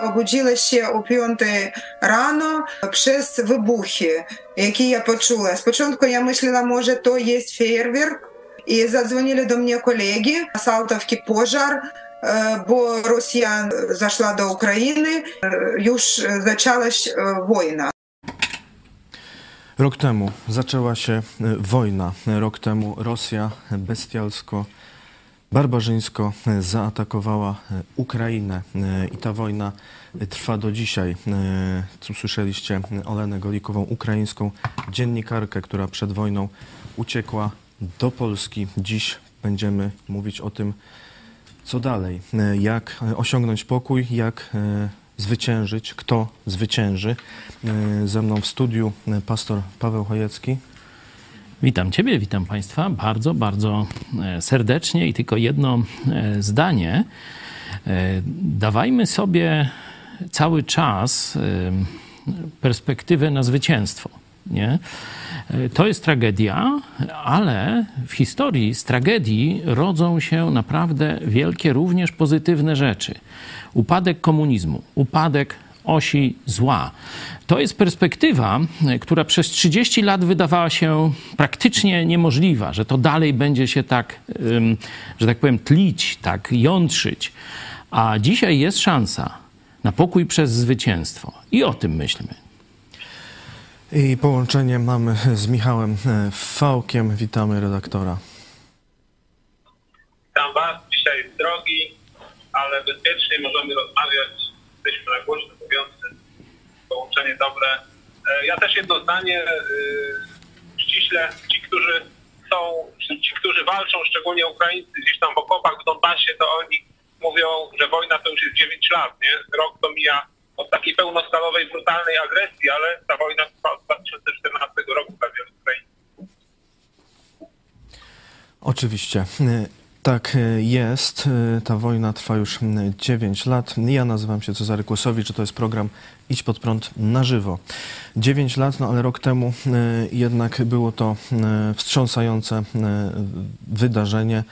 Obudziła się o 5 rano przez wybuchy, jakie ja poczuła. Z początku ja myślała, może to jest fajerwerk, i zadzwonili do mnie kolegi z pożar, bo Rosja zaszła do Ukrainy, już zaczęła się wojna. Rok temu zaczęła się wojna. Rok temu Rosja bestialsko, barbarzyńsko zaatakowała Ukrainę i ta wojna trwa do dzisiaj. Tu słyszeliście Olenę Golikową, ukraińską dziennikarkę, która przed wojną uciekła do Polski. Dziś będziemy mówić o tym, co dalej, jak osiągnąć pokój, jak zwyciężyć, kto zwycięży. Ze mną w studiu pastor Paweł Chojecki. Witam Ciebie, witam Państwa bardzo, bardzo serdecznie i tylko jedno zdanie. Dawajmy sobie cały czas perspektywę na zwycięstwo. Nie? To jest tragedia, ale w historii z tragedii rodzą się naprawdę wielkie, również pozytywne rzeczy. Upadek komunizmu, upadek osi zła. To jest perspektywa, która przez 30 lat wydawała się praktycznie niemożliwa, że to dalej będzie się tak, że tak powiem, tlić, tak jątrzyć. A dzisiaj jest szansa na pokój przez zwycięstwo. I o tym myślmy. I połączenie mamy z Michałem Fałkiem. Witamy redaktora. Witam Was. Dzisiaj drogi, ale bezpiecznie możemy rozmawiać. Jesteśmy na głośno mówiący. Połączenie dobre. Ja też jedno zdanie. Ściśle ci, którzy są, ci, którzy walczą, szczególnie Ukraińcy gdzieś tam w okopach w Donbasie, to oni mówią, że wojna to już jest 9 lat, nie? Rok to mija od takiej pełnoskalowej, brutalnej agresji, ale ta wojna trwa od 2014 roku dla wielu Ukraińców. Oczywiście. Tak jest. Ta wojna trwa już 9 lat. Ja nazywam się Cezary Kłosowicz, to jest program Idź pod prąd na żywo. 9 lat, no ale rok temu jednak było to wstrząsające wydarzenie,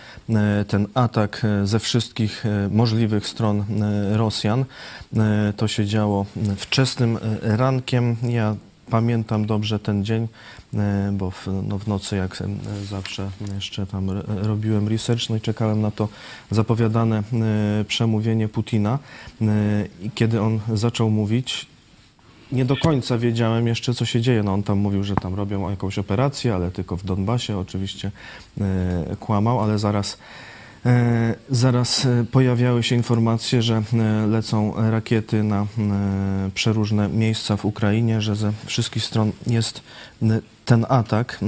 ten atak ze wszystkich możliwych stron Rosjan. To się działo wczesnym rankiem. Ja pamiętam dobrze ten dzień, bo w, no w nocy jak zawsze jeszcze tam robiłem research, no i czekałem na to zapowiadane przemówienie Putina i kiedy on zaczął mówić, nie do końca wiedziałem jeszcze, co się dzieje. No on tam mówił, że tam robią jakąś operację, ale tylko w Donbasie oczywiście kłamał, ale zaraz Zaraz pojawiały się informacje, że lecą rakiety na przeróżne miejsca w Ukrainie, że ze wszystkich stron jest ten atak.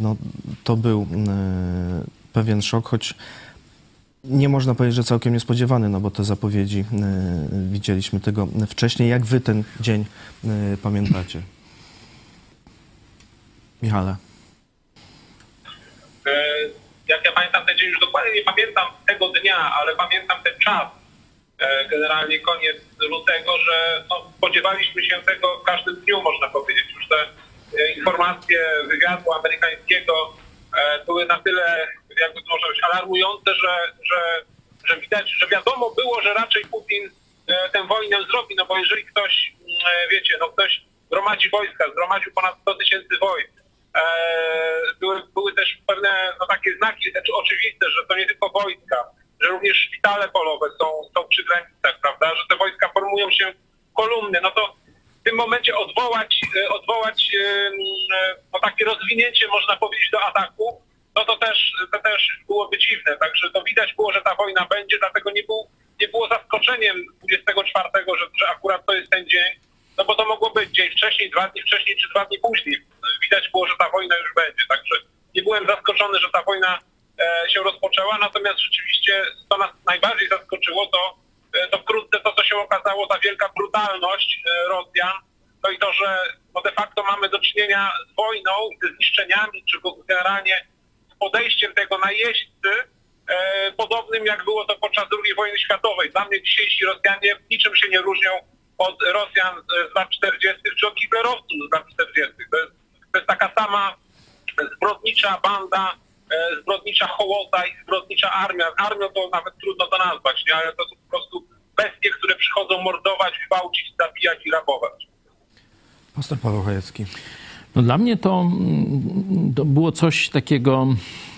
No, to był pewien szok, choć nie można powiedzieć, że całkiem niespodziewany, no bo te zapowiedzi widzieliśmy tego wcześniej. Jak wy ten dzień pamiętacie? Michale jak ja pamiętam ten dzień, już dokładnie nie pamiętam tego dnia, ale pamiętam ten czas, generalnie koniec lutego, że no, spodziewaliśmy się tego w każdym dniu, można powiedzieć. Już te informacje wywiadu amerykańskiego były na tyle, jakby to można być, alarmujące, że, że, że widać, że wiadomo było, że raczej Putin tę wojnę zrobi, no bo jeżeli ktoś, wiecie, no ktoś gromadzi wojska, zgromadził ponad 100 tysięcy wojsk, były, były też pewne no, takie znaki oczywiste, że to nie tylko wojska, że również szpitale polowe są, są przy granicach, prawda, że te wojska formują się kolumny, no to tym momencie odwołać, odwołać no, takie rozwinięcie, można powiedzieć, do ataku, no to też, to też byłoby dziwne. Także to widać było, że ta wojna będzie, dlatego nie, był, nie było zaskoczeniem 24, że, że akurat to jest ten dzień, no bo to mogło być dzień wcześniej, dwa dni wcześniej czy dwa dni później. Widać było, że ta wojna już będzie, także nie byłem zaskoczony, że ta wojna e, się rozpoczęła, natomiast rzeczywiście to nas najbardziej zaskoczyło, to, e, to wkrótce to, co się okazało, ta wielka brutalność e, Rosjan, no i to, że no de facto mamy do czynienia z wojną ze zniszczeniami, czy generalnie z podejściem tego najeźdźcy, e, podobnym jak było to podczas II wojny światowej. Dla mnie dzisiejsi Rosjanie niczym się nie różnią od Rosjan z lat 40. czy od hitlerowców z lat 40. To jest, to jest taka sama zbrodnicza banda, zbrodnicza hołota i zbrodnicza armia. Armią to nawet trudno to nazwać, nie? ale to są po prostu bestie, które przychodzą mordować, gwałcić, zabijać i rabować. Pastor Paweł Chojecki. No dla mnie to, mm, to było coś takiego,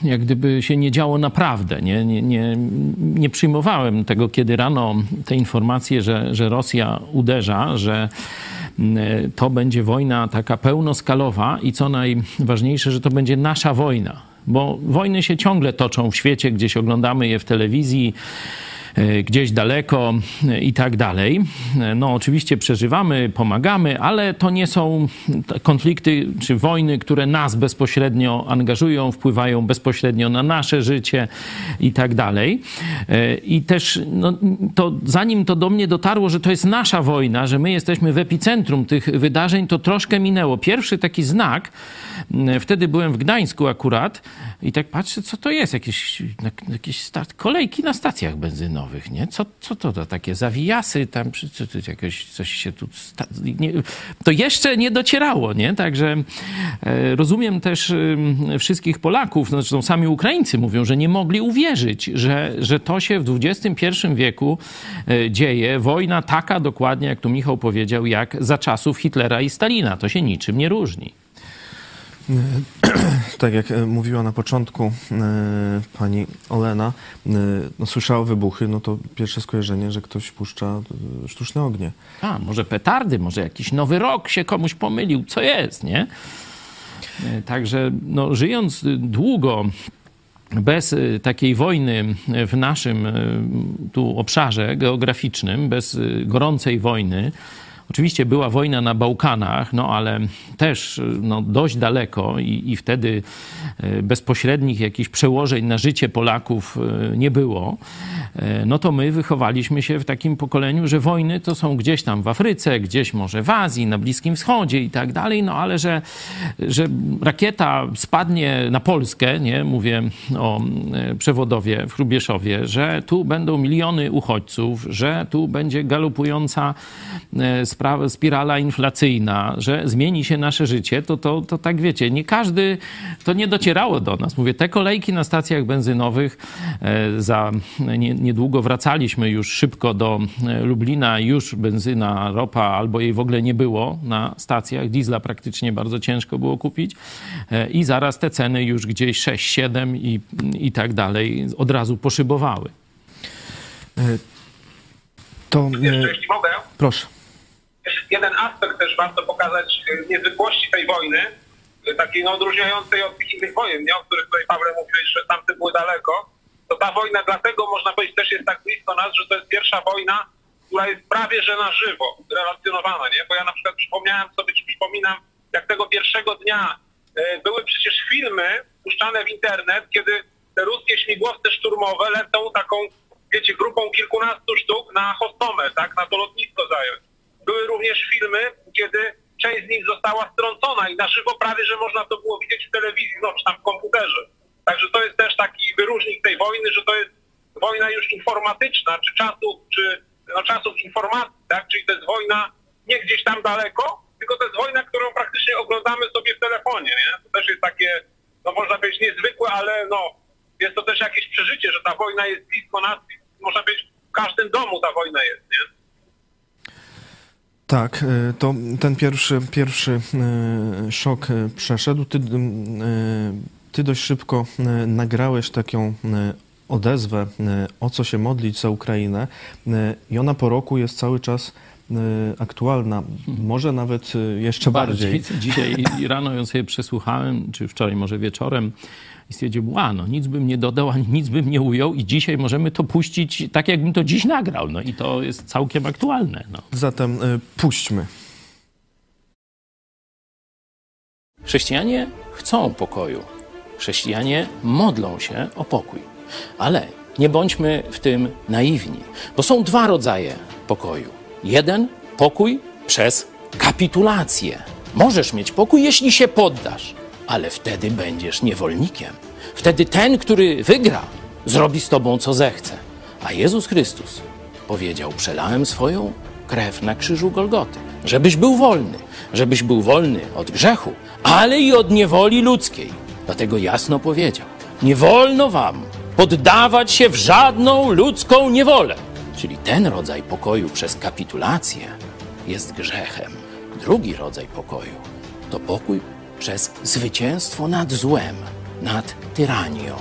jak gdyby się nie działo naprawdę. Nie, nie, nie, nie przyjmowałem tego, kiedy rano te informacje, że, że Rosja uderza, że mm, to będzie wojna taka pełnoskalowa i co najważniejsze, że to będzie nasza wojna. Bo wojny się ciągle toczą w świecie, gdzieś oglądamy je w telewizji gdzieś daleko e, i tak dalej. E, no, oczywiście przeżywamy, pomagamy, ale to nie są konflikty czy wojny, które nas bezpośrednio angażują, wpływają bezpośrednio na nasze życie i tak dalej. I też no, to zanim to do mnie dotarło, że to jest nasza wojna, że my jesteśmy w epicentrum tych wydarzeń, to troszkę minęło. Pierwszy taki znak, wtedy byłem w Gdańsku akurat i tak patrzę, co to jest, jakieś, jakieś kolejki na stacjach benzynowych nie? Co, co to, to takie zawijasy tam, czy, czy, czy jakoś coś się tu... Nie, to jeszcze nie docierało, nie? Także e, rozumiem też wszystkich Polaków, no, zresztą sami Ukraińcy mówią, że nie mogli uwierzyć, że, że to się w XXI wieku e, dzieje. Wojna taka dokładnie, jak tu Michał powiedział, jak za czasów Hitlera i Stalina. To się niczym nie różni. Tak jak e, mówiła na początku e, pani Olena, e, no, słyszała wybuchy, no to pierwsze skojarzenie, że ktoś puszcza sztuczne ognie. A, może petardy, może jakiś nowy rok się komuś pomylił, co jest, nie? Także no, żyjąc długo bez takiej wojny w naszym tu obszarze geograficznym, bez gorącej wojny, Oczywiście była wojna na Bałkanach, no ale też no, dość daleko i, i wtedy e, bezpośrednich jakichś przełożeń na życie Polaków e, nie było. No to my wychowaliśmy się w takim pokoleniu, że wojny to są gdzieś tam w Afryce, gdzieś może w Azji, na Bliskim Wschodzie i tak dalej, no ale że, że rakieta spadnie na Polskę, nie, mówię o przewodowie w Hrubieszowie, że tu będą miliony uchodźców, że tu będzie galopująca sprawa, spirala inflacyjna, że zmieni się nasze życie, to, to, to tak wiecie, nie każdy, to nie docierało do nas. Mówię, te kolejki na stacjach benzynowych e, za nie, niedługo wracaliśmy już szybko do e, Lublina, już benzyna, ropa albo jej w ogóle nie było na stacjach, diesla praktycznie bardzo ciężko było kupić e, i zaraz te ceny już gdzieś 6, 7 i, i tak dalej od razu poszybowały. To, Jeszcze, mogę? Proszę jeden aspekt też warto pokazać e, niezwykłości tej wojny, e, takiej no, odróżniającej od innych wojen, nie? o których tutaj Paweł mówiłeś, że tamte były daleko, to ta wojna dlatego można powiedzieć też jest tak blisko nas, że to jest pierwsza wojna, która jest prawie że na żywo relacjonowana, nie? Bo ja na przykład przypomniałem sobie, czy przypominam, jak tego pierwszego dnia e, były przecież filmy puszczane w internet, kiedy te ruskie śmigłowce szturmowe lecą taką, wiecie, grupą kilkunastu sztuk na Hostomel, tak, na to lotnisko zająć. Były również filmy, kiedy część z nich została strącona i na żywo prawie, że można to było widzieć w telewizji, no czy tam w komputerze. Także to jest też taki wyróżnik tej wojny, że to jest wojna już informatyczna, czy czasów, czy no, czasów informacji, tak? Czyli to jest wojna nie gdzieś tam daleko, tylko to jest wojna, którą praktycznie oglądamy sobie w telefonie, nie? To też jest takie, no można powiedzieć niezwykłe, ale no jest to też jakieś przeżycie, że ta wojna jest blisko nas, można powiedzieć w każdym domu ta wojna jest, nie? Tak, e, to ten pierwszy, pierwszy e, szok e, przeszedł. Ty, ty dość szybko nagrałeś taką odezwę, o co się modlić za Ukrainę i ona po roku jest cały czas aktualna, może nawet jeszcze bardziej. bardziej. Dzisiaj rano ją sobie przesłuchałem, czy wczoraj może wieczorem i stwierdził, a no nic bym nie dodał, ani nic bym nie ujął i dzisiaj możemy to puścić tak, jakbym to dziś nagrał. No i to jest całkiem aktualne. No. Zatem y, puśćmy. Chrześcijanie chcą pokoju. Chrześcijanie modlą się o pokój. Ale nie bądźmy w tym naiwni, bo są dwa rodzaje pokoju. Jeden pokój przez kapitulację. Możesz mieć pokój, jeśli się poddasz ale wtedy będziesz niewolnikiem. Wtedy ten, który wygra, zrobi z tobą co zechce. A Jezus Chrystus powiedział: Przelałem swoją krew na krzyżu Golgoty, żebyś był wolny, żebyś był wolny od grzechu, ale i od niewoli ludzkiej. Dlatego jasno powiedział: Nie wolno wam poddawać się w żadną ludzką niewolę, Czyli ten rodzaj pokoju przez kapitulację jest grzechem. Drugi rodzaj pokoju to pokój przez zwycięstwo nad złem, nad tyranią.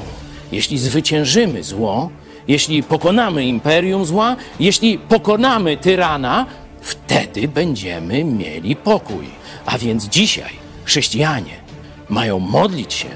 Jeśli zwyciężymy zło, jeśli pokonamy imperium zła, jeśli pokonamy tyrana, wtedy będziemy mieli pokój. A więc dzisiaj chrześcijanie mają modlić się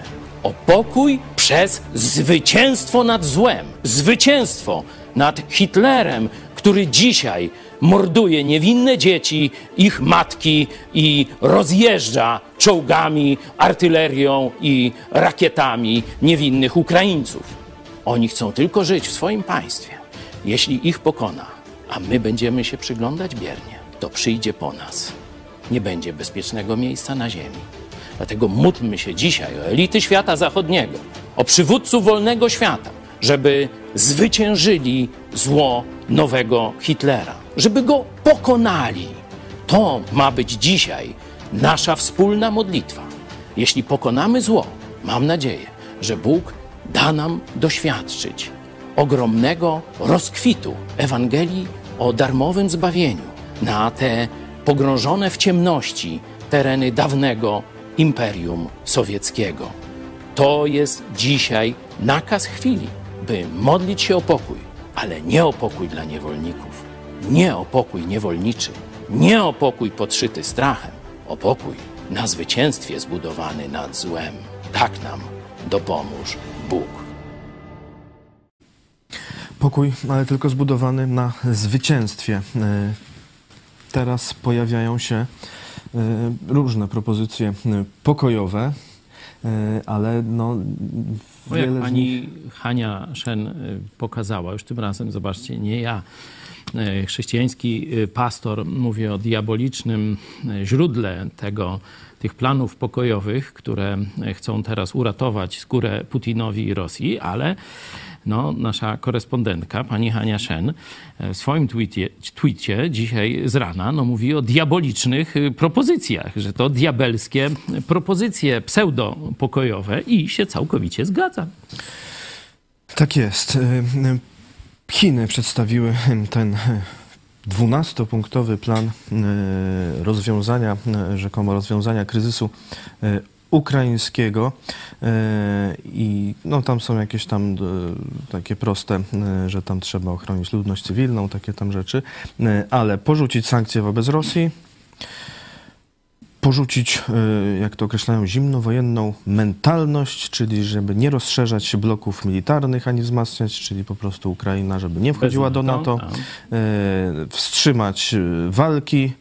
o pokój przez zwycięstwo nad złem, zwycięstwo nad Hitlerem, który dzisiaj morduje niewinne dzieci, ich matki i rozjeżdża czołgami, artylerią i rakietami niewinnych Ukraińców. Oni chcą tylko żyć w swoim państwie. Jeśli ich pokona, a my będziemy się przyglądać biernie, to przyjdzie po nas. Nie będzie bezpiecznego miejsca na ziemi. Dlatego módlmy się dzisiaj o elity świata zachodniego, o przywódców wolnego świata, żeby zwyciężyli zło nowego Hitlera, żeby go pokonali. To ma być dzisiaj nasza wspólna modlitwa. Jeśli pokonamy zło, mam nadzieję, że Bóg da nam doświadczyć ogromnego rozkwitu Ewangelii o darmowym zbawieniu na te pogrążone w ciemności tereny dawnego Imperium Sowieckiego. To jest dzisiaj nakaz chwili, by modlić się o pokój, ale nie o pokój dla niewolników, nie o pokój niewolniczy, nie o pokój podszyty strachem, o pokój na zwycięstwie zbudowany nad złem. Tak nam dopomóż Bóg. Pokój, ale tylko zbudowany na zwycięstwie. E, Teraz pojawiają się e, różne propozycje e, pokojowe, ale no, jak wiele z pani nich... Hania Szen pokazała, już tym razem, zobaczcie, nie ja, chrześcijański y, pastor mówi o diabolicznym y, źródle tego, tych planów pokojowych, które chcą teraz uratować skórę Putinowi i Rosji, ale no, nasza korespondentka, pani Hania Szen, y, w swoim tweetie, tweetie dzisiaj z rana no, mówi o diabolicznych propozycjach, że to diabelskie propozycje pseudopokojowe i się całkowicie zgadzam. Tak jest. Chiny przedstawiły ten dwunastopunktowy plan e, rozwiązania, e, rzekomo rozwiązania kryzysu e, ukraińskiego. I no, tam są jakieś tam takie proste, że tam trzeba ochronić ludność cywilną, takie tam rzeczy, ale porzucić sankcje wobec Rosji, porzucić, e, jak to określają, zimnowojenną mentalność, czyli żeby nie rozszerzać bloków militarnych ani wzmacniać, czyli po prostu Ukraina, żeby nie wchodziła do NATO, e, wstrzymać e, walki,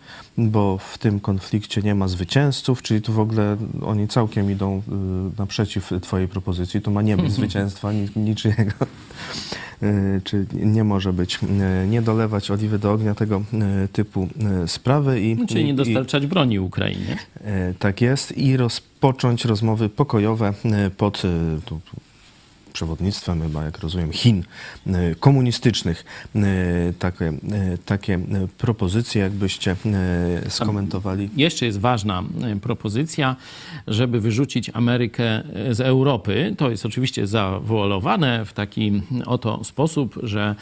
bo w tym konflikcie nie ma zwycięzców, czyli tu w ogóle oni całkiem idą e, naprzeciw twojej propozycji, tu ma nie być zwycięstwa ni, niczyjego. E, Czy nie może być, e, nie dolewać oliwy do ognia tego typu sprawy i, Czyli nie i, i dostarczać broni Ukrainie. E, Tak jest i rozpocząć rozmowy pokojowe pod tu, tu, przewodnictwem chyba, jak rozumiem, Chin e, komunistycznych. E, Takie, e, takie propozycje, jakbyście skomentowali. Jeszcze jest ważna propozycja, żeby wyrzucić Amerykę z Europy. To jest oczywiście zawoalowane w taki oto sposób, że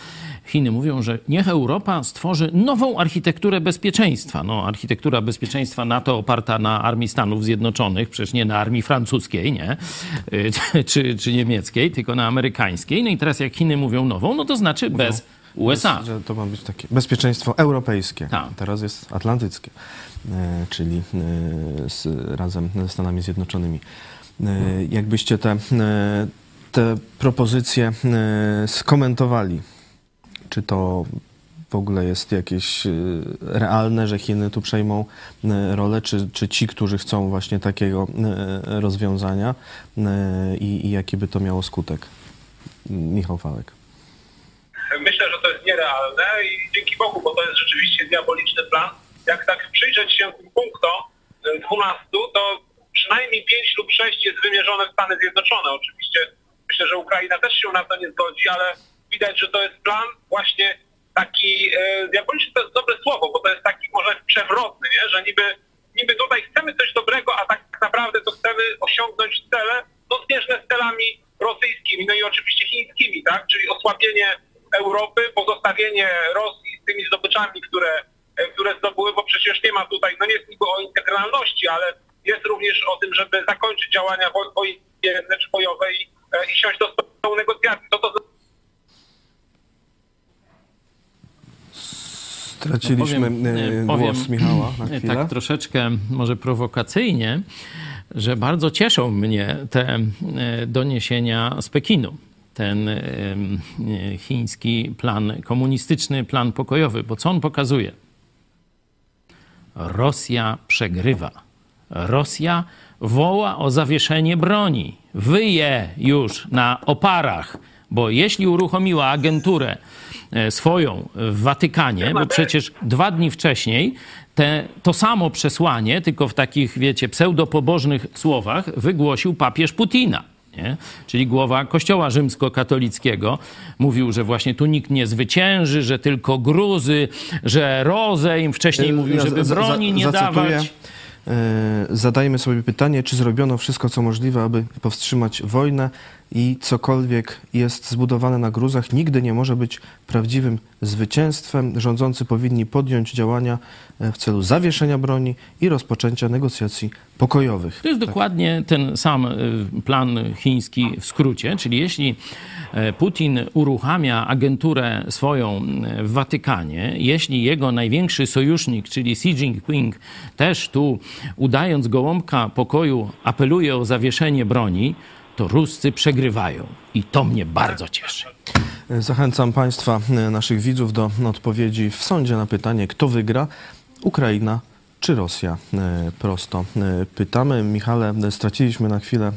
Chiny mówią, że niech Europa stworzy nową architekturę bezpieczeństwa. No, architektura bezpieczeństwa NATO oparta na armii Stanów Zjednoczonych, przecież nie na armii francuskiej, nie? Czy, czy niemieckiej, tylko na amerykańskiej. No i teraz jak Chiny mówią nową, no to znaczy bez USA. Że to ma być takie bezpieczeństwo europejskie. Tak. Teraz jest atlantyckie, e, czyli e, z, razem ze Stanami Zjednoczonymi. E, Jakbyście te, te propozycje skomentowali, czy to w ogóle jest jakieś e, realne, że Chiny tu przejmą e, rolę, czy, czy ci, którzy chcą właśnie takiego e, rozwiązania i, i jaki by to miało skutek? Michał Fałek. Myślę, że to jest nierealne i dzięki Bogu, bo to jest rzeczywiście diaboliczny plan. Jak tak przyjrzeć się tym punktom y, 12, to przynajmniej 5 lub 6 jest wymierzone w Stany Zjednoczone. Oczywiście myślę, że Ukraina też się na to nie zgodzi, ale widać, że to jest plan właśnie taki, e, diaboliczny to jest dobre słowo, bo to jest taki może przewrotny, nie? że niby, niby tutaj chcemy coś dobrego, a tak naprawdę to chcemy osiągnąć cele no, zbieżne z celami rosyjskimi, no i oczywiście chińskimi, tak? czyli osłabienie Europy, pozostawienie Rosji z tymi zdobyczami, które, które zdobyły, bo przecież nie ma tutaj, no nie jest niby o integralności, ale jest również o tym, żeby zakończyć działania wojenne czy bojowe i, i siąść do stołu negocjacji. To Straciliśmy No, powiem, głos powiem, Michała na chwilę. Tak troszeczkę może prowokacyjnie, że bardzo cieszą mnie te e, doniesienia z Pekinu. Ten e, chiński plan, komunistyczny plan pokojowy, bo co on pokazuje? Rosja przegrywa. Rosja woła o zawieszenie broni. Wyje już na oparach, bo jeśli uruchomiła agenturę e, swoją w Watykanie, bo przecież dwa dni wcześniej te, to samo przesłanie, tylko w takich, wiecie, pseudopobożnych słowach, wygłosił papież Putina. Nie? Czyli głowa Kościoła Rzymskokatolickiego mówił, że właśnie tu nikt nie zwycięży, że tylko gruzy, że rozejm. Wcześniej mówił, Ja żeby broni nie zacytuję. dawać. E, Zadajmy sobie pytanie, czy zrobiono wszystko, co możliwe, aby powstrzymać wojnę i cokolwiek jest zbudowane na gruzach, nigdy nie może być prawdziwym zwycięstwem. Rządzący powinni podjąć działania e, w celu zawieszenia broni i rozpoczęcia negocjacji pokojowych. To jest dokładnie ten sam y, plan chiński w skrócie, czyli jeśli e, Putin uruchamia agenturę swoją w Watykanie, jeśli jego największy sojusznik, czyli Xi Jinping, też tu udając gołąbka pokoju apeluje o zawieszenie broni, to Ruscy przegrywają. I to mnie bardzo cieszy. Zachęcam Państwa, e, naszych widzów, do odpowiedzi w sądzie na pytanie, kto wygra, Ukraina czy Rosja. E, Prosto e, pytamy. Michale, straciliśmy na chwilę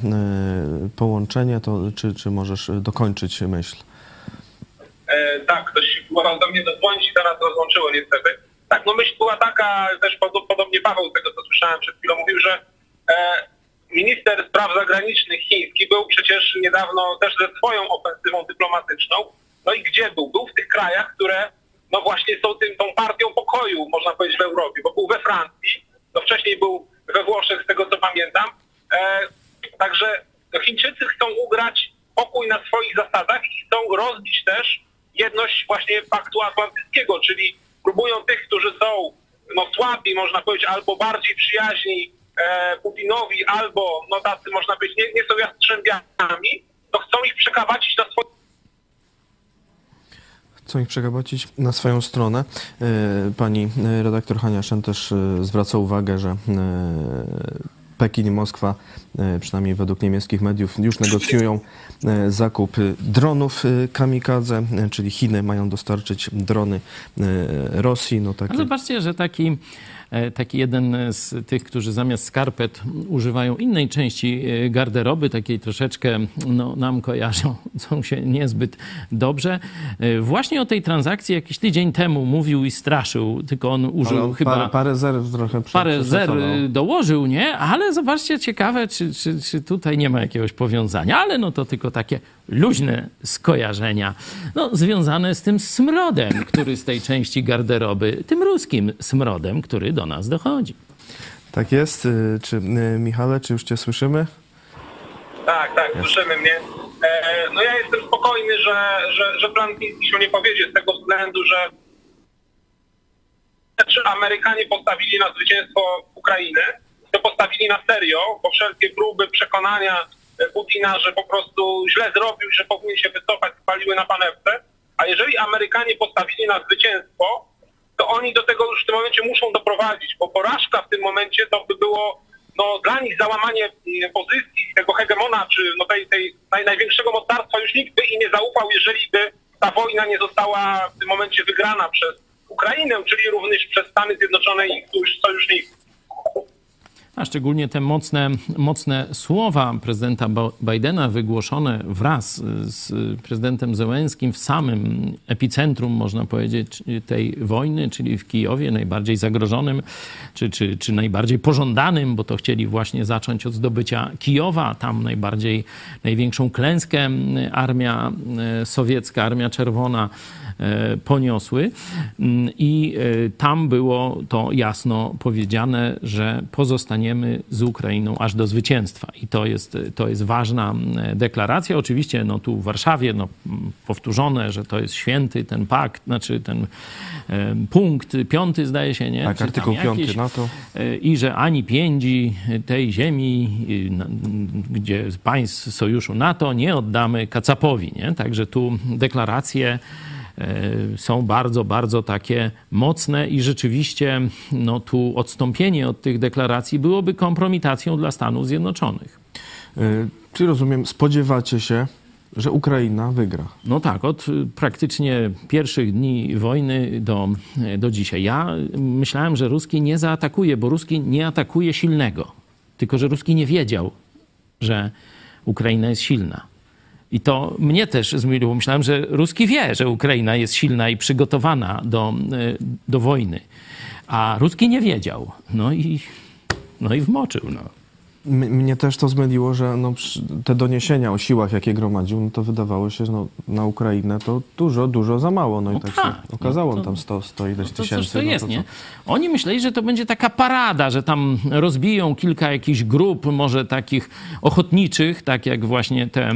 połączenie, to czy, czy możesz dokończyć myśl? E, tak, ktoś próbował do mnie dodzwonić i teraz rozłączyło niestety. Tak, no myśl była taka, też pod- podobnie Paweł z tego co słyszałem przed chwilą mówił, że e, minister spraw zagranicznych chiński był przecież niedawno też ze swoją ofensywą dyplomatyczną. No i gdzie był? Był w tych krajach, które no właśnie są tym, tą partią pokoju, można powiedzieć, w Europie, bo był we Francji, no wcześniej był we Włoszech, z tego co pamiętam. E, także no Chińczycy chcą ugrać pokój na swoich zasadach i chcą rozbić też jedność właśnie paktu atlantyckiego, czyli próbują tych, którzy są no, słabi, można powiedzieć, albo bardziej przyjaźni Putinowi, albo no tacy, można powiedzieć, nie, nie są jastrzębiami, to chcą ich przekabacić na swoje Chcą ich przegabacić na swoją stronę. E, Pani e, redaktor Hania Szen też e, zwraca uwagę, że e, Pekin i Moskwa, e, przynajmniej według niemieckich mediów, już negocjują e, zakup e, dronów e, kamikadze, e, czyli Chiny mają dostarczyć drony e, Rosji. No takie zobaczcie, że taki, e, taki jeden z tych, którzy zamiast skarpet używają innej części e, garderoby, takiej troszeczkę no, nam kojarzą, są się niezbyt dobrze. E, Właśnie o tej transakcji jakiś tydzień temu mówił i straszył, tylko on użył on chyba... parę, parę zer trochę prze- parę zer dołożył, nie? Ale zobaczcie, ciekawe, czy, czy, czy tutaj nie ma jakiegoś powiązania. Ale no to tylko takie luźne skojarzenia, no, związane z tym smrodem, który z tej części garderoby, tym ruskim smrodem, który do nas dochodzi. Tak jest. E, Czy, e, Michale, czy już Cię słyszymy? Tak, tak, słyszymy mnie. E, no ja jestem spokojny, że, że, że plan chiński się nie powiedzie z tego względu, że czy Amerykanie postawili na zwycięstwo Ukrainy, to postawili na serio, bo wszelkie próby przekonania e, Putina, że po prostu źle zrobił, że powinien się wycofać, spaliły na panewce. A jeżeli Amerykanie postawili na zwycięstwo, to oni do tego już w tym momencie muszą doprowadzić, bo porażka w tym momencie to by było no, dla nich załamanie mm, pozycji tego hegemona, czy no, tej, tej naj, największego mocarstwa już nikt by im nie zaufał, jeżeli by ta wojna nie została w tym momencie wygrana przez Ukrainę, czyli również przez Stany Zjednoczone i sojuszników. A szczególnie te mocne, mocne słowa prezydenta Bidena wygłoszone wraz z prezydentem Zełenskim w samym epicentrum, można powiedzieć, tej wojny, czyli w Kijowie, najbardziej zagrożonym, czy, czy, czy najbardziej pożądanym, bo to chcieli właśnie zacząć od zdobycia Kijowa. Tam najbardziej, największą klęskę armia e, sowiecka, armia czerwona poniosły. Mm, I tam było to jasno powiedziane, że pozostaniemy z Ukrainą aż do zwycięstwa. I to jest, to jest ważna deklaracja. Oczywiście no, tu w Warszawie no, powtórzone, że to jest święty ten pakt, znaczy ten punkt piąty zdaje się, nie? Tak, artykuł piąty NATO. I że ani piędzi tej ziemi, gdzie państw sojuszu NATO nie oddamy Kacapowi, nie? Także tu deklaracje e, są bardzo, bardzo takie mocne i rzeczywiście no, tu odstąpienie od tych deklaracji byłoby kompromitacją dla Stanów Zjednoczonych. E, czy rozumiem, spodziewacie się, że Ukraina wygra. No tak, od y, praktycznie pierwszych dni wojny do, do dzisiaj. Ja myślałem, że Ruski nie zaatakuje, bo Ruski nie atakuje silnego. Tylko, że Ruski nie wiedział, że Ukraina jest silna. I to mnie też zmyliło. Myślałem, że Ruski wie, że Ukraina jest silna i przygotowana do, y, do wojny. A Ruski nie wiedział. No i, no i wmoczył. No. Mnie też to zmyliło, że no, te doniesienia o siłach, jakie gromadził, no to wydawało się, że no, na Ukrainę to dużo, dużo za mało. No i no tak, tak się no okazało, no to, tam 100, 100 ileś no to, tysięcy. To, to jest, nie? Oni myśleli, że to będzie taka parada, że tam rozbiją kilka jakichś grup, może takich ochotniczych, tak jak właśnie te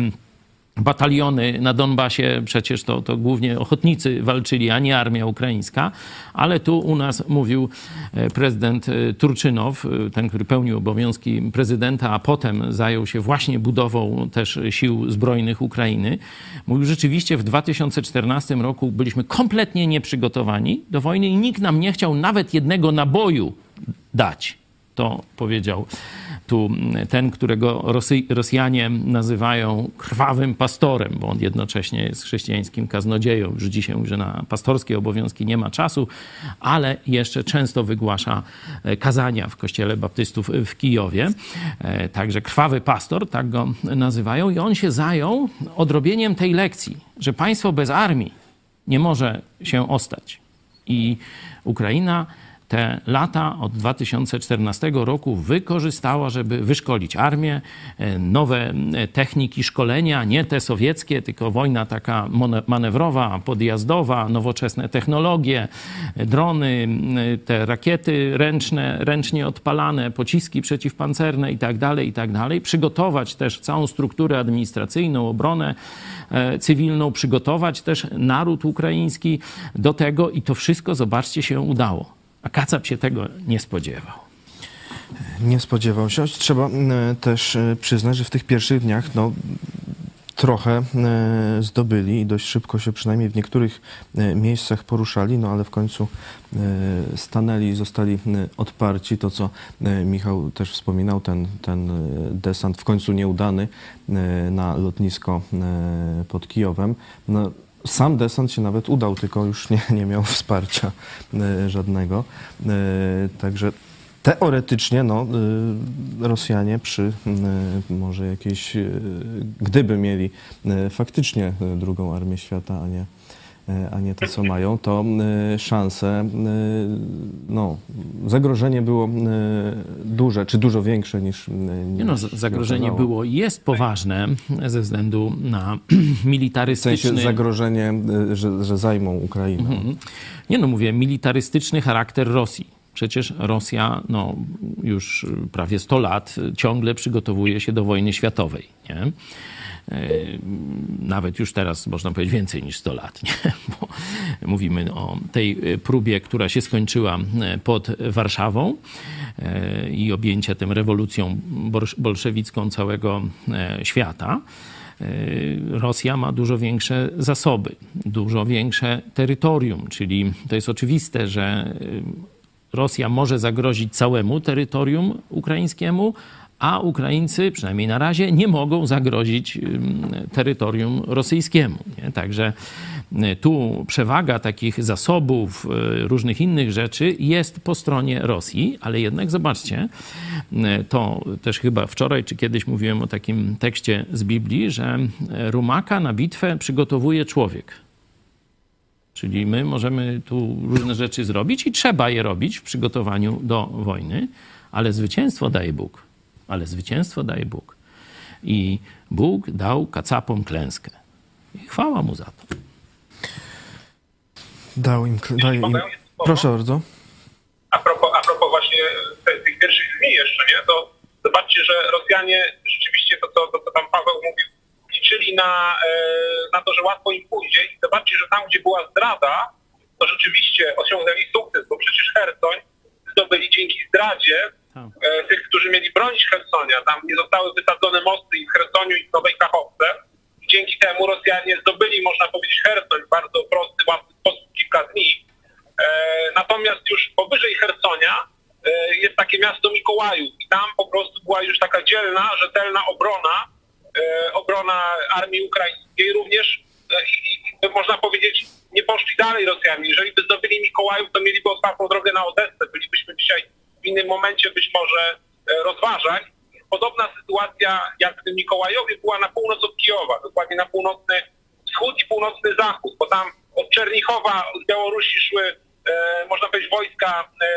bataliony na Donbasie, przecież to, to głównie ochotnicy walczyli, a nie armia ukraińska, ale tu u nas mówił e, prezydent e, Turczynow, e, ten, który pełnił obowiązki prezydenta, a potem zajął się właśnie budową też sił zbrojnych Ukrainy. Mówił, rzeczywiście w 2014 roku byliśmy kompletnie nieprzygotowani do wojny i nikt nam nie chciał nawet jednego naboju dać. To powiedział tu ten, którego Rosy, Rosjanie nazywają krwawym pastorem, bo on jednocześnie jest chrześcijańskim kaznodzieją. Już dzisiaj że na pastorskie obowiązki nie ma czasu, ale jeszcze często wygłasza e, kazania w kościele baptystów w Kijowie. E, także krwawy pastor, tak go nazywają. I on się zajął odrobieniem tej lekcji, że państwo bez armii nie może się ostać. I Ukraina te lata od 2014 roku wykorzystała, żeby wyszkolić armię, e, nowe e, techniki szkolenia, nie te sowieckie, tylko wojna taka manewrowa, podjazdowa, nowoczesne technologie, e, drony, te rakiety ręczne, ręcznie odpalane, pociski przeciwpancerne itd., tak itd. Tak przygotować też całą strukturę administracyjną, obronę cywilną, przygotować też naród ukraiński do tego i to wszystko, zobaczcie, się udało. A Kacap się tego nie spodziewał. Nie spodziewał się. Trzeba e, też e, przyznać, że w tych pierwszych dniach no, trochę e, zdobyli i dość szybko się przynajmniej w niektórych miejscach poruszali, no ale w końcu stanęli i zostali odparci. To, co Michał też wspominał, ten, ten desant w końcu nieudany na lotnisko pod Kijowem. No, sam desant się nawet udał, tylko już nie, nie miał wsparcia e, żadnego. E, także teoretycznie no, e, Rosjanie przy może jakiejś, gdyby mieli faktycznie drugą armię świata, a nie a nie to, co mają, to e, szanse, e, no, zagrożenie było duże, czy dużo większe niż. niż nie no, zagrożenie było i jest poważne ze względu na militarystyczny. W sensie zagrożenie, że, że zajmą Ukrainę. Mhm. Nie no, mówię, militarystyczny charakter Rosji. Przecież Rosja no, już prawie 100 lat ciągle przygotowuje się do wojny światowej. Nie? E, nawet już teraz można powiedzieć więcej niż 100 lat, nie? bo mówimy o tej e, próbie, która się skończyła e, pod Warszawą i objęcia tym rewolucją bolszewicką całego świata. Rosja ma dużo większe zasoby, dużo większe terytorium, czyli to jest oczywiste, że Rosja może zagrozić całemu terytorium ukraińskiemu, a Ukraińcy, przynajmniej na razie, nie mogą zagrozić terytorium rosyjskiemu. Nie? Także y, tu przewaga takich zasobów, y, różnych innych rzeczy jest po stronie Rosji, ale jednak zobaczcie, y, to też chyba wczoraj czy kiedyś mówiłem o takim tekście z Biblii, że rumaka na bitwę przygotowuje człowiek. Czyli my możemy tu różne rzeczy zrobić i trzeba je robić w przygotowaniu do wojny, ale zwycięstwo daje Bóg ale zwycięstwo daje Bóg. I Bóg dał kacapom klęskę. I chwała mu za to. Dał im... Daj im... Proszę bardzo. A propos, a propos właśnie tych pierwszych dni jeszcze, nie? To zobaczcie, że Rosjanie rzeczywiście to, to, to, to tam Paweł mówił, liczyli na, e, na to, że łatwo im pójdzie i zobaczcie, że tam, gdzie była zdrada, to rzeczywiście osiągnęli sukces, bo przecież Hersoń zdobyli dzięki zdradzie Tak. e, tych, którzy mieli bronić Hersonia. Tam nie zostały wysadzone mosty i w Hersoniu i w Nowej Kachowce. Dzięki temu Rosjanie zdobyli, można powiedzieć, Hersoń w bardzo prosty, łatwy sposób kilka dni. E, natomiast już powyżej Hersonia e, jest takie miasto Mikołajów i tam po prostu była już taka dzielna, rzetelna obrona, obrona armii ukraińskiej. Również i, można powiedzieć, nie poszli dalej Rosjanie. Jeżeli by zdobyli Mikołajów, to mieliby otwartą drogę na Odessę. Bylibyśmy dzisiaj w innym momencie być może e, rozważać. Podobna sytuacja jak w tym Mikołajowie była na północ od Kijowa, dokładnie na północny wschód i północny zachód, bo tam od Czernichowa, od Białorusi szły, e, można powiedzieć, wojska e,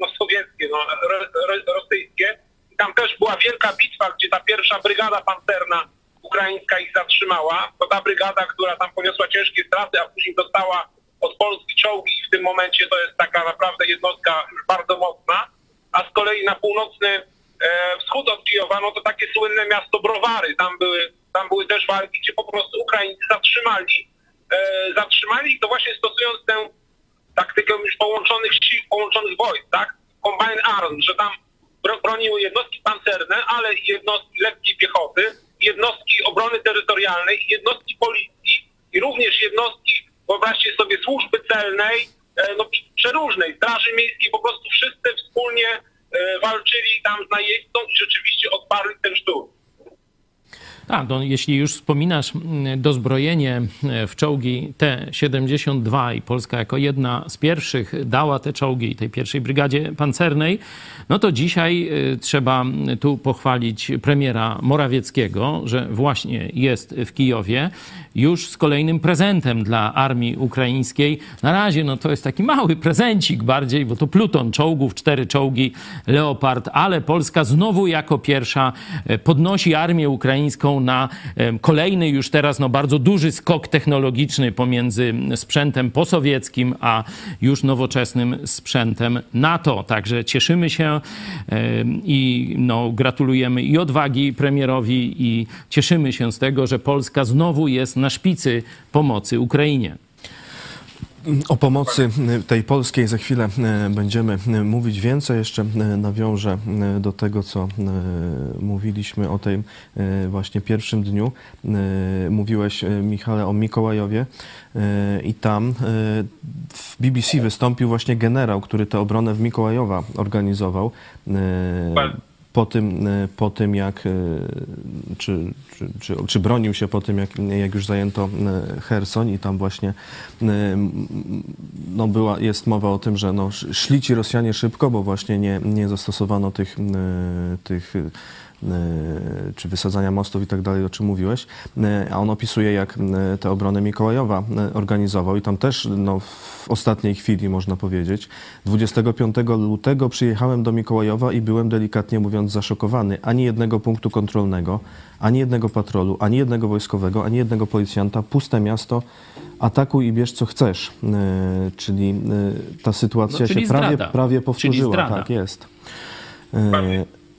no, sowieckie, no, ro, ro, rosyjskie. I tam też była wielka bitwa, gdzie ta pierwsza brygada pancerna ukraińska ich zatrzymała. To ta brygada, która tam poniosła ciężkie straty, a później dostała od Polski czołgi i w tym momencie to jest taka naprawdę jednostka już bardzo mocna. A z kolei na północny e, wschód od Kijowa, no to takie słynne miasto Browary. Tam były, tam były też walki, gdzie po prostu Ukraińcy zatrzymali, e, zatrzymali to właśnie stosując tę taktykę już połączonych sił, połączonych wojsk, tak? Combined Arms, że tam bro, broniły jednostki pancerne, ale i jednostki lekkiej piechoty, jednostki obrony terytorialnej, jednostki policji i również jednostki, wyobraźcie sobie, służby celnej, no przeróżnej, straży miejskiej, po prostu wszyscy wspólnie e, walczyli tam z najeźdźcą i rzeczywiście odparli ten szturm. Tak, no, jeśli już wspominasz mm, dozbrojenie e, w czołgi T-72 i Polska jako jedna z pierwszych dała te czołgi tej pierwszej brygadzie pancernej, no to dzisiaj e, trzeba tu pochwalić premiera Morawieckiego, że właśnie jest w Kijowie już z kolejnym prezentem dla armii ukraińskiej. Na razie no to jest taki mały prezencik bardziej, bo to pluton czołgów, cztery czołgi Leopard, ale Polska znowu jako pierwsza e, podnosi armię ukraińską na kolejny już teraz no, bardzo duży skok technologiczny pomiędzy sprzętem posowieckim, a już nowoczesnym sprzętem NATO. Także cieszymy się i no, gratulujemy i odwagi premierowi i cieszymy się z tego, że Polska znowu jest na szpicy pomocy Ukrainie. O pomocy tej polskiej za chwilę e, będziemy e, mówić więcej. Jeszcze e, nawiążę do tego, co mówiliśmy o tym właśnie pierwszym dniu. Mówiłeś, Michale, o Mikołajowie i tam w BBC wystąpił właśnie generał, który tę obronę w Mikołajowa organizował po tym, e, po tym jak, e, czy, czy, czy, czy, bronił się po tym, jak, jak już zajęto e, Hersoń i tam właśnie no była, jest mowa o tym, że no, szli ci Rosjanie szybko, bo właśnie nie, nie zastosowano tych, tych czy wysadzania mostów i tak dalej, o czym mówiłeś. E, a on opisuje, jak e, tę obronę Mikołajowa organizował i tam też no, w ostatniej chwili, można powiedzieć, 25 lutego przyjechałem do Mikołajowa i byłem delikatnie mówiąc zaszokowany. Ani jednego punktu kontrolnego, ani jednego patrolu, ani jednego wojskowego, ani jednego policjanta, puste miasto, atakuj i bierz co chcesz. Czyli ta sytuacja no, się prawie, prawie powtórzyła. Tak jest.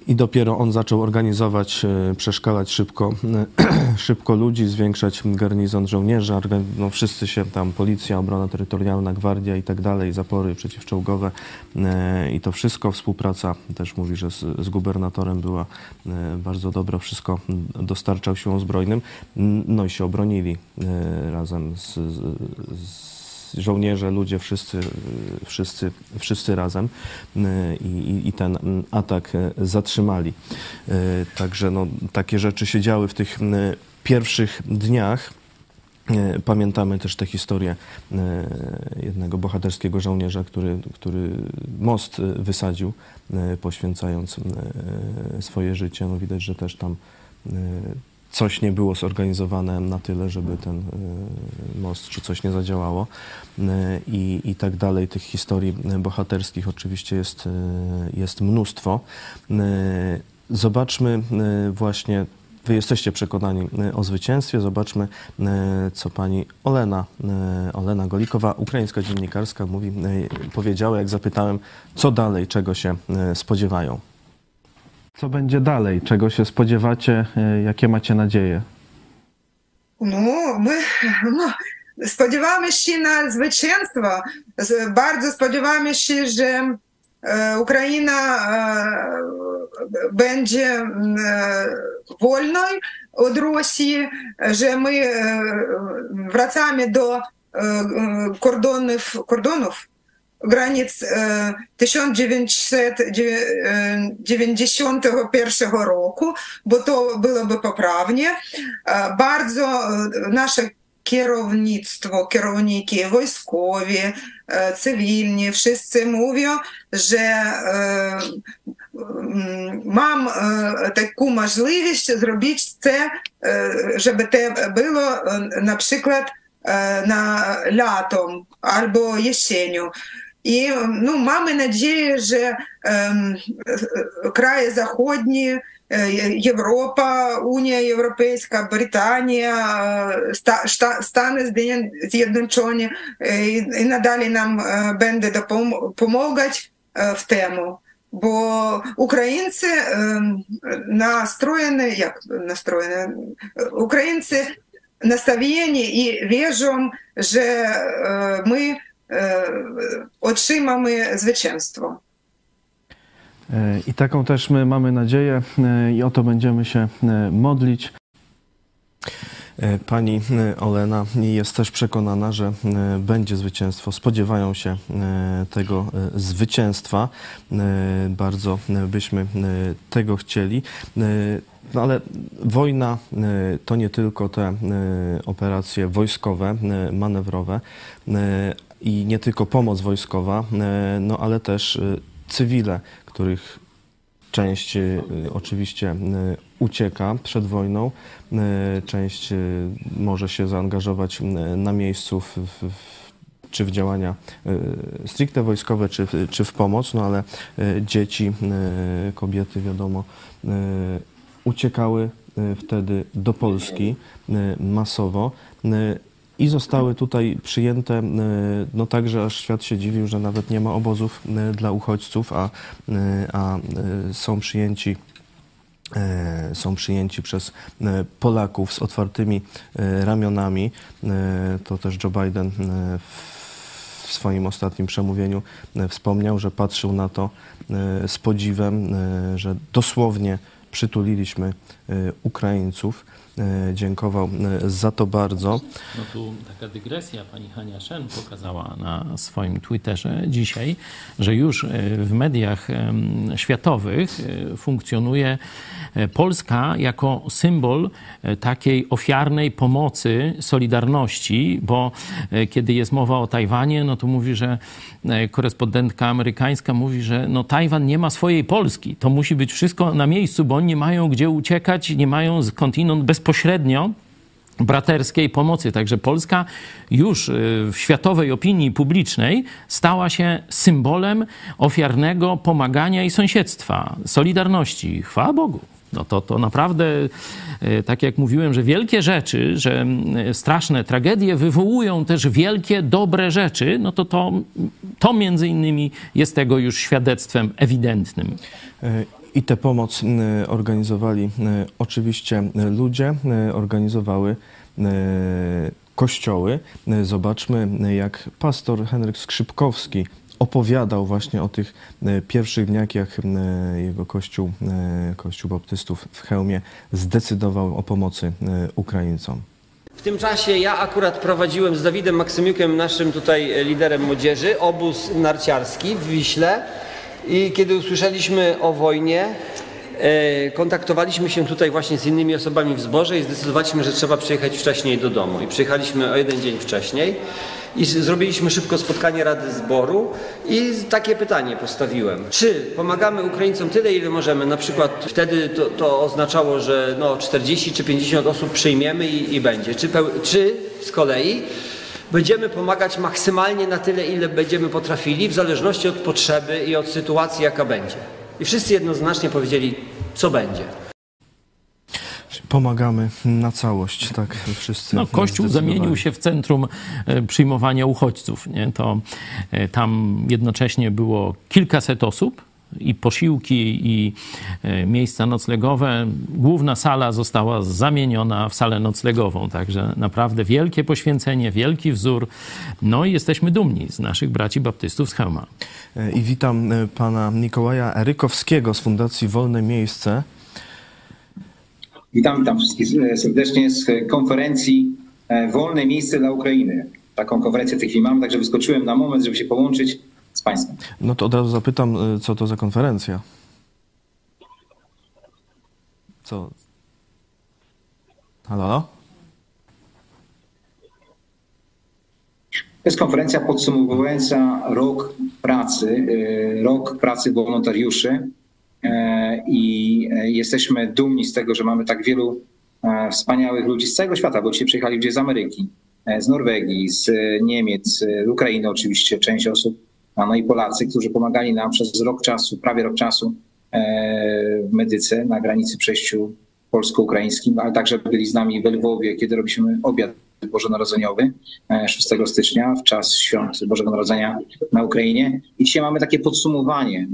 I dopiero on zaczął organizować, e, przeszkalać szybko, szybko ludzi, zwiększać garnizon żołnierzy. No, wszyscy się tam, policja, obrona terytorialna, gwardia i tak dalej, zapory przeciwczołgowe e, i to wszystko. Współpraca też mówi, że z, z gubernatorem była e, bardzo dobra. Wszystko dostarczał siłom zbrojnym. No i się obronili razem z, z żołnierze, ludzie, wszyscy, wszyscy, wszyscy razem y, i, i ten atak y, zatrzymali. Y, także no, takie rzeczy się działy w tych pierwszych dniach. Pamiętamy też tę historię jednego bohaterskiego żołnierza, który, który most wysadził, poświęcając swoje życie. No widać, że też tam coś nie było zorganizowane na tyle, żeby ten e, most czy coś nie zadziałało e, i, i tak dalej. Tych historii bohaterskich oczywiście jest, e, jest mnóstwo. Zobaczmy właśnie Wy jesteście przekonani o zwycięstwie. Zobaczmy, co pani Olena, Olena Golikowa, ukraińska dziennikarska, mówi, powiedziała, jak zapytałem, co dalej, czego się spodziewają. Co będzie dalej? Czego się spodziewacie? E, jakie macie nadzieje? No, my no, spodziewamy się na zwycięstwo. Bardzo spodziewamy się, że e, Ukraina e, będzie wolną od Rosji, że my wracamy do kordonów, kordonów границь 1991 року, бо то було би поправні. Бардзо наше Кierownictwo, kierowniki wojskowi, cywilni, wszyscy mówią, że mam taką możliwość zrobić to, żeby to było na przykład na latom albo jesienią. I no, mamy nadzieję, że em, kraje zachodnie, e, Europa, Unia Europejska, Brytania, e, sta, szta, Stany Zjednoczone- Zjednoczone e, i, i nadal nam e, będą pomagać w temu. Bo Ukraińcy em, e, my otrzymamy zwycięstwo. E, I taką też my mamy nadzieję e, i o to będziemy się modlić. Pani Olena jest też przekonana, że będzie zwycięstwo. Spodziewają się tego zwycięstwa. Bardzo byśmy tego chcieli. No ale wojna to nie tylko te operacje wojskowe, manewrowe i nie tylko pomoc wojskowa, e, no ale też e, cywile, których część e, oczywiście ucieka przed wojną, część może się zaangażować na miejscu w, w, czy w działania stricte wojskowe, czy, czy w pomoc, no ale dzieci, kobiety, wiadomo, uciekały wtedy do Polski masowo i zostały tutaj przyjęte, e, no tak, że aż świat się dziwił, że nawet nie ma obozów e, dla uchodźców, a, e, a są przyjęci są przyjęci przez Polaków z otwartymi ramionami. To też Joe Biden w swoim ostatnim przemówieniu wspomniał, że patrzył na to z podziwem, że dosłownie przytuliliśmy Ukraińców. E, Dziękował e, za to bardzo. No tu taka dygresja. Pani Hania Szen pokazała na swoim Twitterze dzisiaj, że już e, w mediach światowych funkcjonuje Polska jako symbol e, takiej ofiarnej pomocy, solidarności, bo e, kiedy jest mowa o Tajwanie, no to mówi, że e, korespondentka amerykańska mówi, że no Tajwan nie ma swojej Polski. To musi być wszystko na miejscu, bo oni nie mają gdzie uciekać, nie mają skądinąd bezpośrednio braterskiej pomocy. Także Polska już w światowej opinii publicznej stała się symbolem ofiarnego pomagania i sąsiedztwa, solidarności. Chwała Bogu. No to, to naprawdę, y, tak jak mówiłem, że wielkie rzeczy, że y, straszne tragedie wywołują też wielkie, dobre rzeczy, no to to, to między innymi jest tego już świadectwem ewidentnym. E, I tę pomoc organizowali e, oczywiście e, ludzie, e, organizowały e, kościoły. E, Zobaczmy, e, jak pastor Henryk Skrzypkowski opowiadał właśnie o tych e, pierwszych dniach, jak e, jego kościół, e, kościół baptystów w Chełmie zdecydował o pomocy Ukraińcom. W tym czasie ja akurat prowadziłem z Dawidem Maksymiukiem, naszym tutaj liderem młodzieży, obóz narciarski w Wiśle i kiedy usłyszeliśmy o wojnie, kontaktowaliśmy się tutaj właśnie z innymi osobami w zborze i zdecydowaliśmy, że trzeba przyjechać wcześniej do domu. I przyjechaliśmy o jeden dzień wcześniej i zrobiliśmy szybko spotkanie Rady Zboru i takie pytanie postawiłem. Czy pomagamy Ukraińcom tyle, ile możemy? Na przykład wtedy to, to oznaczało, że no 40 czy 50 osób przyjmiemy i, i będzie. Czy, czy z kolei będziemy pomagać maksymalnie na tyle, ile będziemy potrafili, w zależności od potrzeby i od sytuacji, jaka będzie. I wszyscy jednoznacznie powiedzieli, co będzie. pomagamy na całość, tak wszyscy. No, Kościół zamienił się w centrum e, przyjmowania uchodźców. Nie? To e, tam jednocześnie było kilkaset osób, i posiłki, i e, miejsca noclegowe. Główna sala została zamieniona w salę noclegową, także naprawdę wielkie poświęcenie, wielki wzór. No i jesteśmy dumni z naszych braci baptystów z Chełma. I witam pana Mikołaja Erykowskiego z Fundacji Wolne Miejsce. Witam, witam wszystkich serdecznie z konferencji e, Wolne Miejsce dla Ukrainy. Taką konferencję w tej chwili mam, także wyskoczyłem na moment, żeby się połączyć z Państwem. No to od razu zapytam, e, co to za konferencja? Co? Halo? To jest konferencja podsumowująca rok pracy, e, rok pracy wolontariuszy E, i e, jesteśmy dumni z tego, że mamy tak wielu e, wspaniałych ludzi z całego świata, bo dzisiaj przyjechali ludzie z Ameryki, z Norwegii, z Niemiec, z Ukrainy oczywiście, część osób, no i Polacy, którzy pomagali nam przez rok czasu, prawie rok czasu w Medyce na granicy przejściu polsko-ukraińskim, ale także byli z nami w Lwowie, kiedy robiliśmy obiad bożonarodzeniowy 6 stycznia w czas świąt Bożego Narodzenia na Ukrainie. I dzisiaj mamy takie podsumowanie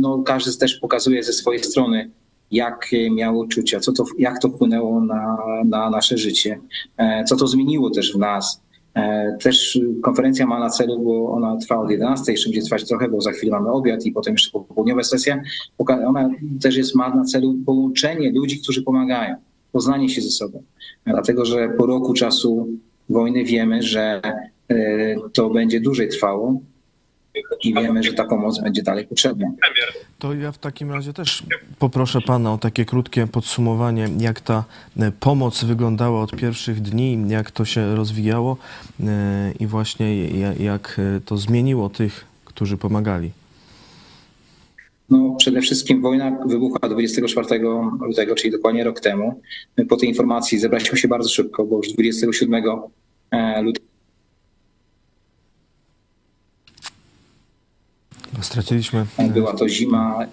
no, każdy też pokazuje ze swojej strony, jak miał uczucia, co to, jak to wpłynęło na, na nasze życie, e, co to zmieniło też w nas. E, też konferencja ma na celu, bo ona trwa od 11, jeszcze będzie trwać trochę, bo za chwilę mamy obiad i potem jeszcze popołudniowa sesja. Ona też jest, ma na celu połączenie ludzi, którzy pomagają, poznanie się ze sobą. Dlatego, że po roku czasu wojny wiemy, że e, to będzie dłużej trwało, i wiemy, że ta pomoc będzie dalej potrzebna. To ja w takim razie też poproszę Pana o takie krótkie podsumowanie, jak ta e, pomoc wyglądała od pierwszych dni, jak to się rozwijało e, i właśnie jak e, to zmieniło tych, którzy pomagali. No, przede wszystkim wojna wybuchła 24 lutego, czyli dokładnie rok temu. My po tej informacji zebraliśmy się bardzo szybko, bo już 27 lutego Straciliśmy. Była to zima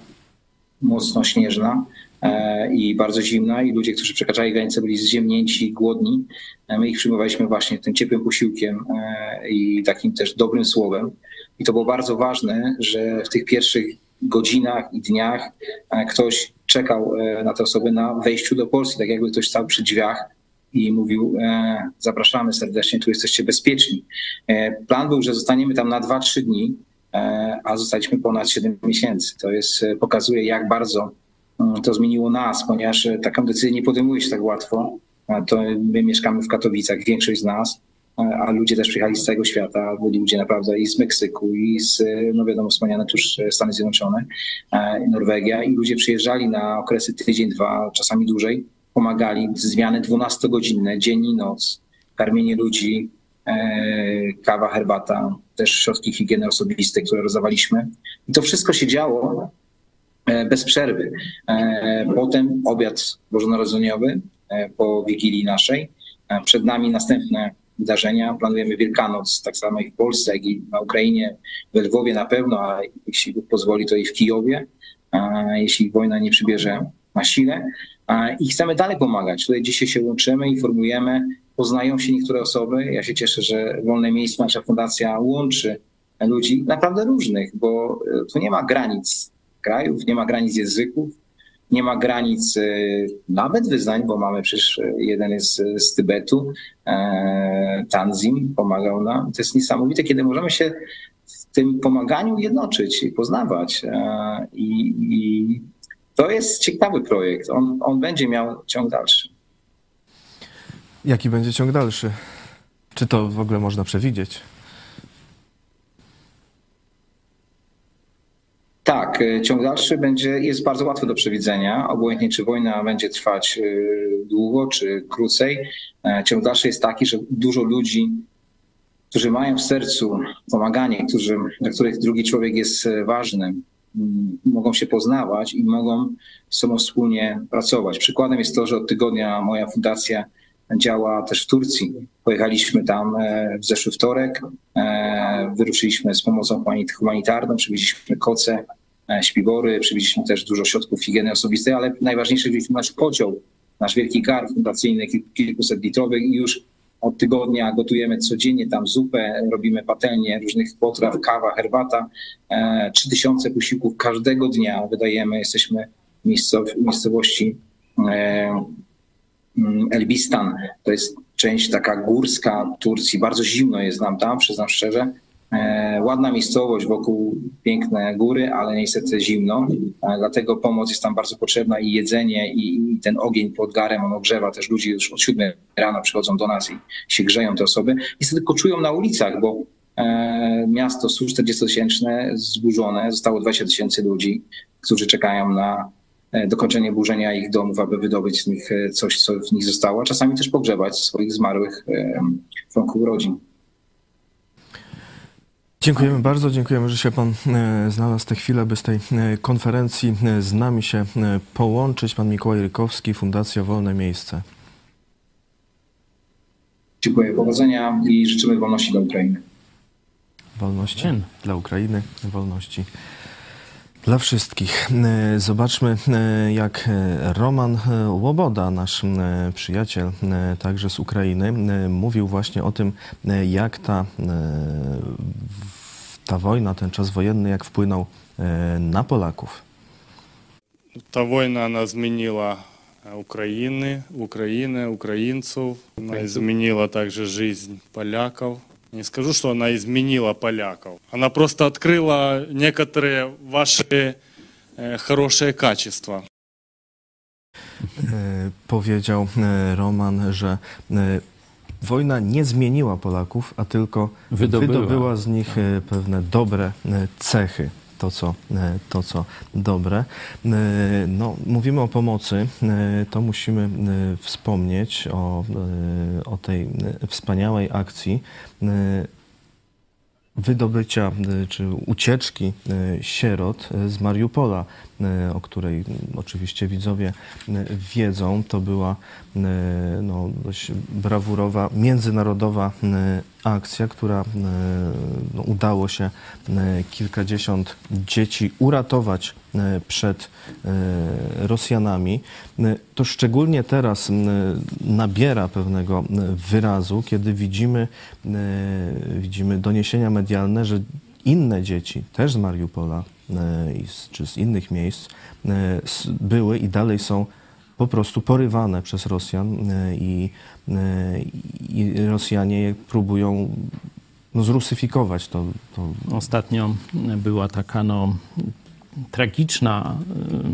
mocno śnieżna e, i bardzo zimna i ludzie, którzy przekraczali granicę byli zziemnięci, głodni. E, my ich przyjmowaliśmy właśnie tym ciepłym posiłkiem e, i takim też dobrym słowem. I to było bardzo ważne, że w tych pierwszych godzinach i dniach ktoś czekał na te osoby na wejściu do Polski, tak jakby ktoś stał przy drzwiach i mówił: Zapraszamy serdecznie, tu jesteście bezpieczni. Plan był, że zostaniemy tam na 2-3 dni, a zostaliśmy ponad 7 miesięcy. To jest, e, pokazuje, jak bardzo mm, to zmieniło nas, ponieważ e, taką decyzję nie podejmuje się tak łatwo. To my mieszkamy w Katowicach, większość z nas, a ludzie też przyjechali z całego świata. Byli ludzie naprawdę i z Meksyku, i z, no wiadomo, wspomniane tuż Stany Zjednoczone, Norwegia. I ludzie przyjeżdżali na okresy tydzień, dwa, czasami dłużej, pomagali. Zmiany 12-godzinne, dzień i noc, karmienie ludzi, kawa, herbata, też środki higieny osobistej, które rozdawaliśmy. I to wszystko się działo e, bez przerwy. E, potem obiad bożonarodzeniowy e, po Wigilii naszej. Przed nami następne wydarzenia. Planujemy Wielkanoc, tak samo i w Polsce, jak i na Ukrainie, w Lwowie na pewno, a jeśli Bóg pozwoli, to i w Kijowie, jeśli wojna nie przybierze na sile. I chcemy dalej pomagać. Tutaj dzisiaj się łączymy, informujemy, poznają się niektóre osoby. Ja się cieszę, że Wolne Miejsce, nasza fundacja łączy ludzi naprawdę różnych, bo e, tu nie ma granic krajów, nie ma granic języków, nie ma granic e, nawet wyznań, bo mamy przecież e, jeden jest z Tybetu, Tanzim pomagał nam. To jest niesamowite, kiedy możemy się w tym pomaganiu jednoczyć i poznawać. I, i to jest ciekawy projekt. On, on będzie miał ciąg dalszy. Jaki będzie ciąg dalszy? Czy to w ogóle można przewidzieć? Tak, e, ciąg dalszy będzie, jest bardzo łatwy do przewidzenia. Obojętnie, czy wojna będzie trwać e, długo, czy krócej. E, ciąg dalszy jest taki, że dużo ludzi, którzy mają w sercu pomaganie, którzy, dla których drugi człowiek jest ważny, mogą się poznawać i mogą z sobą wspólnie pracować. Przykładem jest to, że od tygodnia moja fundacja działa też w Turcji. Pojechaliśmy tam e, w zeszły wtorek, e, wyruszyliśmy z pomocą humanitarną, przywieźliśmy koce, e, śpiwory, przywieźliśmy też dużo środków higieny osobistej, ale najważniejsze, wzięliśmy nasz kocioł nasz wielki gar fundacyjny, kilkuset litrowych i już od tygodnia gotujemy codziennie tam zupę, robimy patelnię różnych potraw, kawa, herbata. 3000 posiłków każdego dnia wydajemy. Jesteśmy w miejscowości Elbistan. To jest część taka górska Turcji. Bardzo zimno jest nam tam, przyznam szczerze. E, ładna miejscowość, wokół piękne góry, ale niestety zimno. E, dlatego pomoc jest tam bardzo potrzebna i jedzenie, i, i ten ogień pod garem, on ogrzewa też ludzi już od 7 rano przychodzą do nas i się grzeją te osoby. Niestety koczują na ulicach, bo e, miasto 140-tysięczne zburzone, zostało 20 tysięcy ludzi, którzy czekają na dokończenie burzenia ich domów, aby wydobyć z nich e, coś, co w nich zostało, a czasami też pogrzebać swoich zmarłych e, członków rodzin. Dziękujemy bardzo, dziękujemy, że się Pan znalazł tę chwilę, by z tej konferencji z nami się połączyć. Pan Mikołaj Rykowski, Fundacja Wolne Miejsce. Dziękuję, powodzenia i życzymy wolności dla Ukrainy. Wolności dla Ukrainy, wolności dla wszystkich. E, zobaczmy, e, jak e, Roman Łoboda, nasz przyjaciel także z Ukrainy, mówił właśnie o tym, jak ta, ta wojna, ten czas wojenny, jak wpłynął na Polaków. Ta wojna ona zmieniła Ukrainy, Ukrainę, Ukraińców. Ona zmieniła także życie Polaków. Не скажу, что она изменила поляков. Она просто открыла некоторые ваши э, хорошие качества. Powiedział Roman, że wojna nie zmieniła Polaków, a tylko wydobyła, wydobyła z nich pewne dobre cechy to, co, e, to, co dobre. E, no, mówimy o pomocy, e, to musimy wspomnieć o, o tej wspaniałej akcji wydobycia czy ucieczki sierot z Mariupola, o której oczywiście widzowie wiedzą. To była no, dość brawurowa, międzynarodowa akcja, która no, udało się kilkadziesiąt dzieci uratować przed Rosjanami. To szczególnie teraz nabiera pewnego wyrazu, kiedy widzimy, widzimy doniesienia medialne, że inne dzieci, też z Mariupola czy z innych miejsc, były i dalej są po prostu porywane przez Rosjan e, i, e, i Rosjanie próbują no, zrusyfikować. To, to... Ostatnio była taka no, tragiczna, e,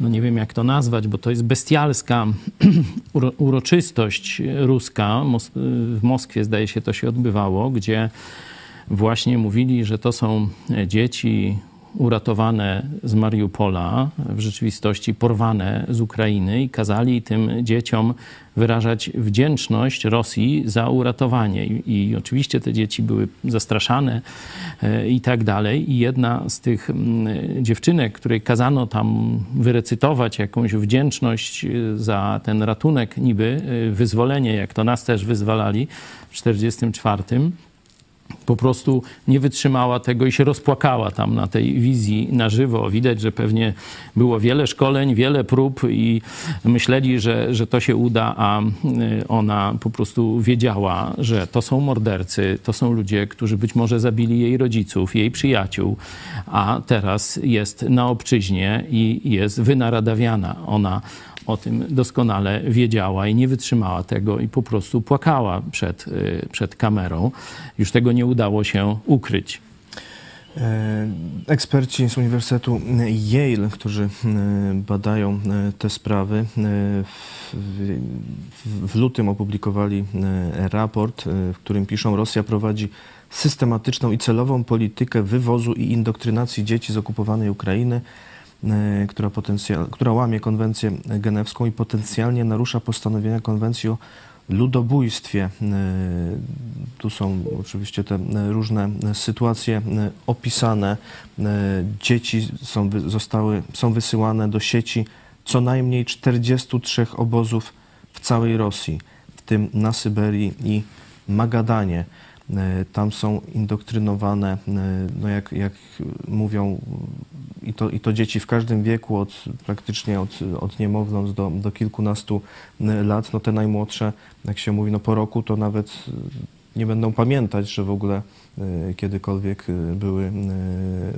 no nie wiem jak to nazwać, bo to jest bestialska uroczystość ruska. W Moskwie zdaje się to się odbywało, gdzie właśnie mówili, że to są dzieci uratowane z Mariupola, w rzeczywistości porwane z Ukrainy i kazali tym dzieciom wyrażać wdzięczność Rosji za uratowanie. I, i oczywiście te dzieci były zastraszane e, i tak dalej. I jedna z tych dziewczynek, której kazano tam wyrecytować jakąś wdzięczność e, za ten ratunek, niby e, wyzwolenie, jak to nas też wyzwalali w 1944 po prostu nie wytrzymała tego i się rozpłakała tam na tej wizji na żywo. Widać, że pewnie było wiele szkoleń, wiele prób i myśleli, że, że to się uda, a y, ona po prostu wiedziała, że to są mordercy, to są ludzie, którzy być może zabili jej rodziców, jej przyjaciół, a teraz jest na obczyźnie i jest wynaradawiana. Ona o tym doskonale wiedziała i nie wytrzymała tego i po prostu płakała przed, y, przed kamerą. Już tego nie udało się ukryć. E, eksperci z Uniwersytetu Yale, którzy e, badają e, te sprawy, w lutym opublikowali raport, w którym piszą, Rosja prowadzi systematyczną i celową politykę wywozu i indoktrynacji dzieci z okupowanej Ukrainy E, która, która łamie konwencję genewską i potencjalnie narusza postanowienia konwencji o ludobójstwie. E, tu są oczywiście te różne sytuacje e, opisane. Dzieci są, zostały, są wysyłane do sieci co najmniej 43 obozów w całej Rosji, w tym na Syberii i Magadanie. Tam są indoktrynowane, no jak, jak mówią, i to, i to dzieci w każdym wieku, od praktycznie od, od niemowląt do, do kilkunastu lat, no te najmłodsze, jak się mówi, no po roku to nawet nie będą pamiętać, że w ogóle kiedykolwiek były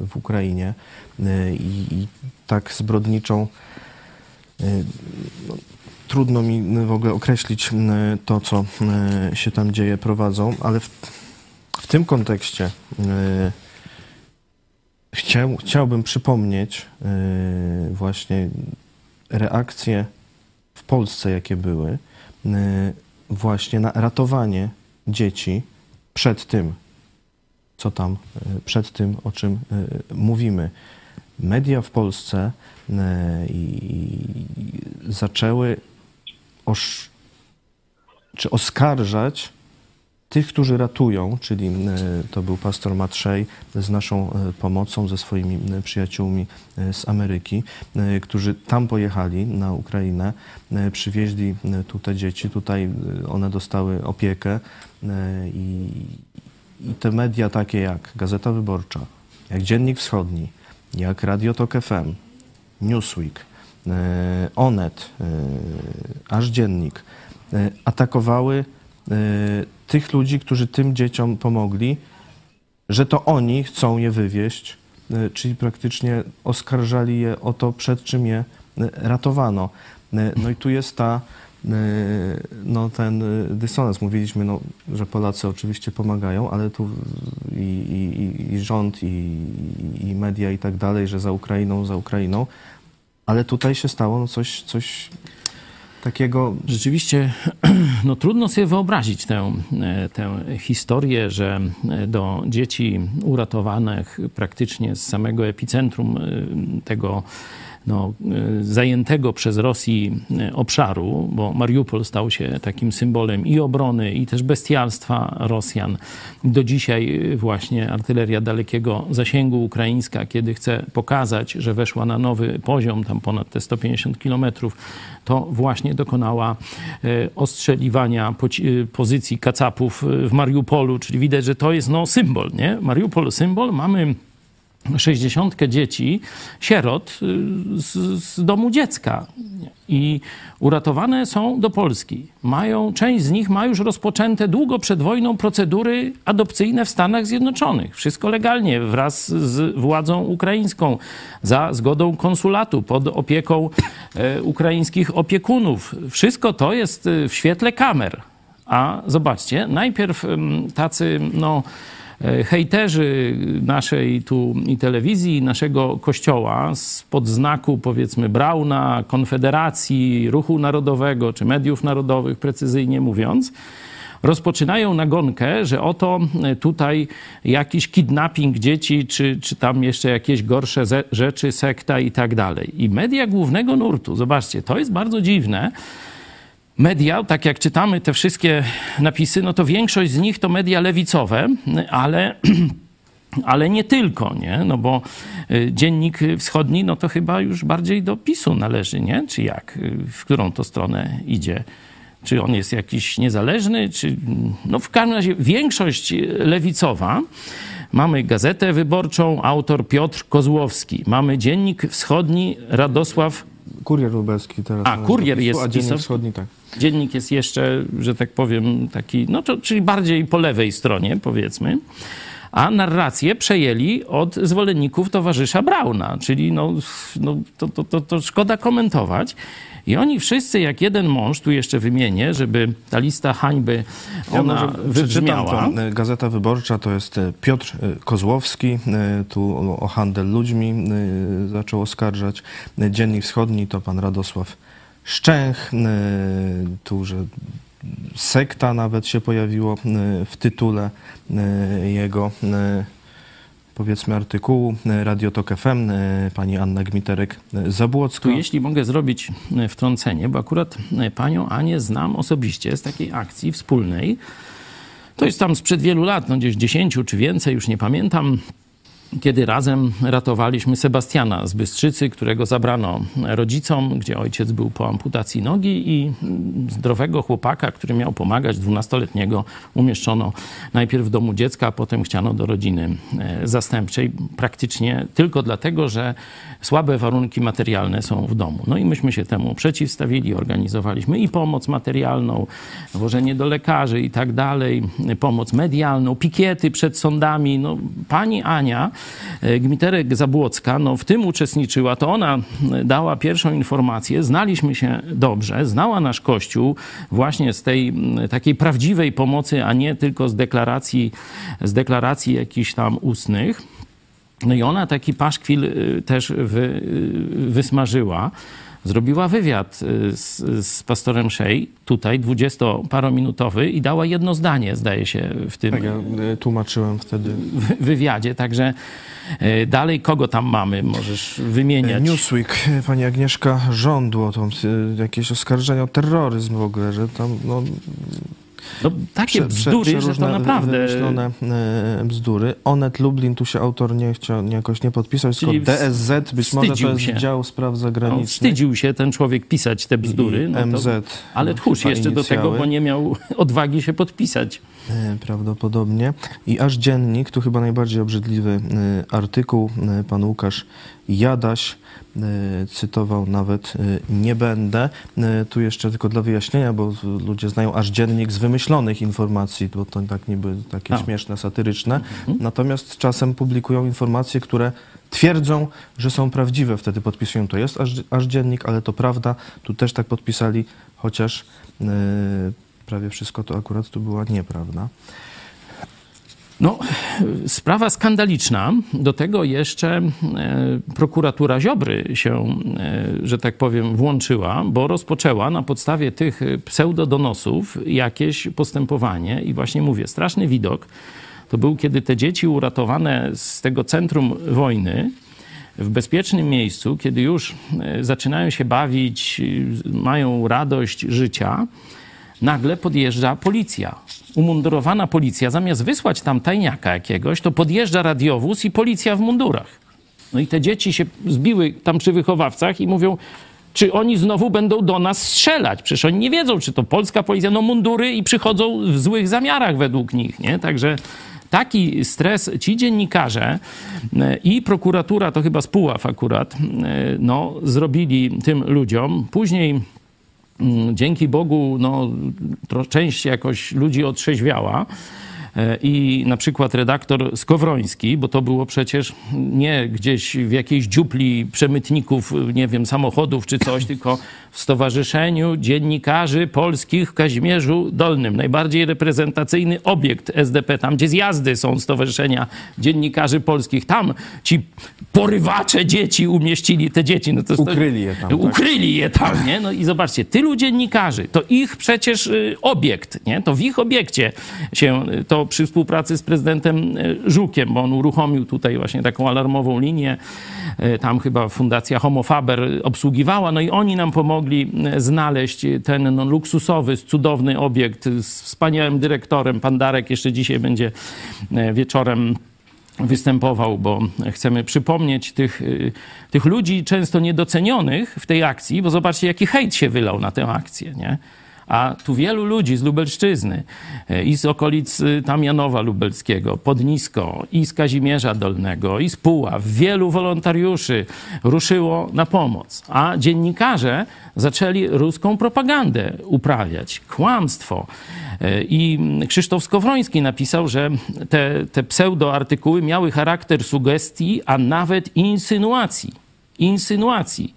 w Ukrainie. I, i tak zbrodniczą no, trudno mi w ogóle określić to, co się tam dzieje, prowadzą, ale w, w tym kontekście chciał, chciałbym przypomnieć właśnie reakcje w Polsce, jakie były, właśnie na ratowanie dzieci przed tym, co tam, przed tym, o czym mówimy. Media w Polsce zaczęły osz, czy oskarżać tych, którzy ratują, czyli to był pastor Matrzej z naszą pomocą, ze swoimi przyjaciółmi z Ameryki, którzy tam pojechali na Ukrainę, przywieźli tu te dzieci, tutaj one dostały opiekę i, i te media takie jak Gazeta Wyborcza, jak Dziennik Wschodni, jak Radio Tok FM, Newsweek, Onet, Aż Dziennik, atakowały tych ludzi, którzy tym dzieciom pomogli, że to oni chcą je wywieźć, czyli praktycznie oskarżali je o to, przed czym je ratowano. No i tu jest ta, no ten dysonans. Mówiliśmy, no, że Polacy oczywiście pomagają, ale tu i, i, i rząd, i, i media i tak dalej, że za Ukrainą, za Ukrainą, ale tutaj się stało no coś, coś takiego. Rzeczywiście, no trudno sobie wyobrazić tę, tę historię, że do dzieci uratowanych praktycznie z samego epicentrum tego no, zajętego przez Rosji obszaru, bo Mariupol stał się takim symbolem i obrony, i też bestialstwa Rosjan. Do dzisiaj właśnie artyleria dalekiego zasięgu ukraińska, kiedy chce pokazać, że weszła na nowy poziom, tam ponad te 150 kilometrów, to właśnie dokonała ostrzeliwania pozycji kacapów w Mariupolu, czyli widać, że to jest no, symbol, nie? Mariupol symbol, mamy 60 dzieci, sierot z, z, domu dziecka i uratowane są do Polski. Mają, część z nich ma już rozpoczęte długo przed wojną procedury adopcyjne w Stanach Zjednoczonych. Wszystko legalnie, wraz z władzą ukraińską, za zgodą konsulatu, pod opieką e, ukraińskich opiekunów. Wszystko to jest w świetle kamer. A zobaczcie, najpierw tacy, no, hejterzy naszej tu i telewizji, naszego kościoła spod znaku powiedzmy Brauna, Konfederacji, Ruchu Narodowego czy Mediów Narodowych, precyzyjnie mówiąc, rozpoczynają nagonkę, że oto tutaj jakiś kidnapping dzieci, czy, czy tam jeszcze jakieś gorsze rzeczy, sekta i tak dalej. I media głównego nurtu, zobaczcie, to jest bardzo dziwne, media, tak jak czytamy te wszystkie napisy, no to większość z nich to media lewicowe, ale ale nie tylko, nie? No bo y, Dziennik Wschodni, no to chyba już bardziej do PiSu należy, nie? Czy jak? W którą to stronę idzie? Czy on jest jakiś niezależny? Czy... No w każdym razie większość lewicowa. Mamy Gazetę Wyborczą, autor Piotr Kozłowski. Mamy Dziennik Wschodni, Radosław... Kurier Lubelski teraz. A, Kurier jest... A Dziennik Wschodni, tak. Dziennik jest jeszcze, że tak powiem, taki, no to, czyli bardziej po lewej stronie, powiedzmy. A narrację przejęli od zwolenników towarzysza Brauna, czyli no, no to, to, to, to szkoda komentować. I oni wszyscy jak jeden mąż, tu jeszcze wymienię, żeby ta lista hańby ona ja wybrzmiała. Gazeta Wyborcza to jest e, Piotr e, Kozłowski, e, tu o handel ludźmi zaczął oskarżać. Dziennik Wschodni to pan Radosław Szczęch, tu, że sekta nawet się pojawiło w tytule jego powiedzmy artykułu Radio Tok FM, pani Anna Gmiterek-Zabłocka. Tu jeśli mogę zrobić wtrącenie, bo akurat panią Anię znam osobiście z takiej akcji wspólnej. To jest tam sprzed wielu lat, no gdzieś dziesięciu czy więcej, już nie pamiętam. Kiedy razem ratowaliśmy Sebastiana z Bystrzycy, którego zabrano rodzicom, gdzie ojciec był po amputacji nogi i zdrowego chłopaka, który miał pomagać, dwunastoletniego, umieszczono najpierw w domu dziecka, a potem chciano do rodziny e, zastępczej, praktycznie tylko dlatego, że słabe warunki materialne są w domu. No i myśmy się temu przeciwstawili, organizowaliśmy i pomoc materialną, wożenie do lekarzy i tak dalej, pomoc medialną, pikiety przed sądami. No, pani Ania Gmiterek Zabłocka no, w tym uczestniczyła, to ona dała pierwszą informację, znaliśmy się dobrze, znała nasz Kościół właśnie z tej takiej prawdziwej pomocy, a nie tylko z deklaracji, z deklaracji jakichś tam ustnych. No i ona taki paszkwil y, też wy, wysmażyła. Zrobiła wywiad y, z, z pastorem Shea, tutaj dwudziestoparominutowy i dała jedno zdanie, zdaje się, w tym Tak, ja tłumaczyłem wtedy. wywiadzie. Także dalej kogo tam mamy? Możesz wymieniać. Newsweek, pani Agnieszka Żądło, tam jakieś oskarżenia o terroryzm w ogóle, że tam no, no, takie prze, bzdury, że to naprawdę... E, bzdury. Onet Lublin, tu się autor nie chciał jakoś nie podpisać, Czyli tylko DSZ, być może to jest się. dział spraw zagranicznych. No, wstydził się ten człowiek pisać te bzdury. No MZ. To, ale tchórz jeszcze do tego, bo nie miał odwagi się podpisać. E, prawdopodobnie. I aż dziennik, tu chyba najbardziej obrzydliwy e, artykuł, pan Łukasz Jadaś, E, cytował nawet e, nie będę. E, tu jeszcze tylko dla wyjaśnienia, bo ludzie znają aż dziennik z wymyślonych informacji, bo to tak niby takie A. śmieszne, satyryczne. Mhm. Natomiast czasem publikują informacje, które twierdzą, że są prawdziwe. Wtedy podpisują, to jest aż, aż dziennik, ale to prawda. Tu też tak podpisali, chociaż prawie wszystko to akurat tu była nieprawda. No, sprawa skandaliczna. Do tego jeszcze e, prokuratura Ziobry się, e, że tak powiem, włączyła, bo rozpoczęła na podstawie tych pseudodonosów jakieś postępowanie. I właśnie mówię, straszny widok to był, kiedy te dzieci uratowane z tego centrum wojny, w bezpiecznym miejscu, kiedy już e, zaczynają się bawić, mają radość życia, nagle podjeżdża policja. Umundurowana policja, zamiast wysłać tam tajniaka jakiegoś, to podjeżdża radiowóz i policja w mundurach. No i te dzieci się zbiły tam przy wychowawcach i mówią, czy oni znowu będą do nas strzelać? Przecież oni nie wiedzą, czy to polska policja, no mundury i przychodzą w złych zamiarach według nich, nie? Także taki stres ci dziennikarze e, i prokuratura, to chyba z Puław akurat, e, no, zrobili tym ludziom. Później dzięki Bogu no, część jakoś ludzi otrzeźwiała. E, I na przykład redaktor Skowroński, bo to było przecież nie gdzieś w jakiejś dziupli przemytników, nie wiem, samochodów czy coś, tylko Stowarzyszeniu Dziennikarzy Polskich w Kazimierzu Dolnym. Najbardziej reprezentacyjny obiekt SDP, tam gdzie zjazdy są Stowarzyszenia Dziennikarzy Polskich. Tam ci porywacze dzieci umieścili te dzieci. No to ukryli je tam. Ukryli tak. je tam, nie? No i zobaczcie, tylu dziennikarzy, to ich przecież y, obiekt, nie? To w ich obiekcie się y, to przy współpracy z prezydentem y, Żukiem, bo on uruchomił tutaj właśnie taką alarmową linię. Tam chyba Fundacja Homofaber obsługiwała, no i oni nam pomogli mogli e, znaleźć ten no, luksusowy, cudowny obiekt z wspaniałym dyrektorem. Pan Darek jeszcze dzisiaj będzie e, wieczorem występował, bo chcemy przypomnieć tych, e, tych ludzi często niedocenionych w tej akcji, bo zobaczcie, jaki hejt się wylał na tę akcję, nie? A tu wielu ludzi z Lubelszczyzny e, i z okolic Tamianowa Lubelskiego, Podnisko, i z Kazimierza Dolnego, i z Puław, wielu wolontariuszy ruszyło na pomoc. A dziennikarze zaczęli ruską propagandę uprawiać, kłamstwo. E, I Krzysztof Skowroński napisał, że te, te pseudoartykuły miały charakter sugestii, a nawet insynuacji. Insynuacji.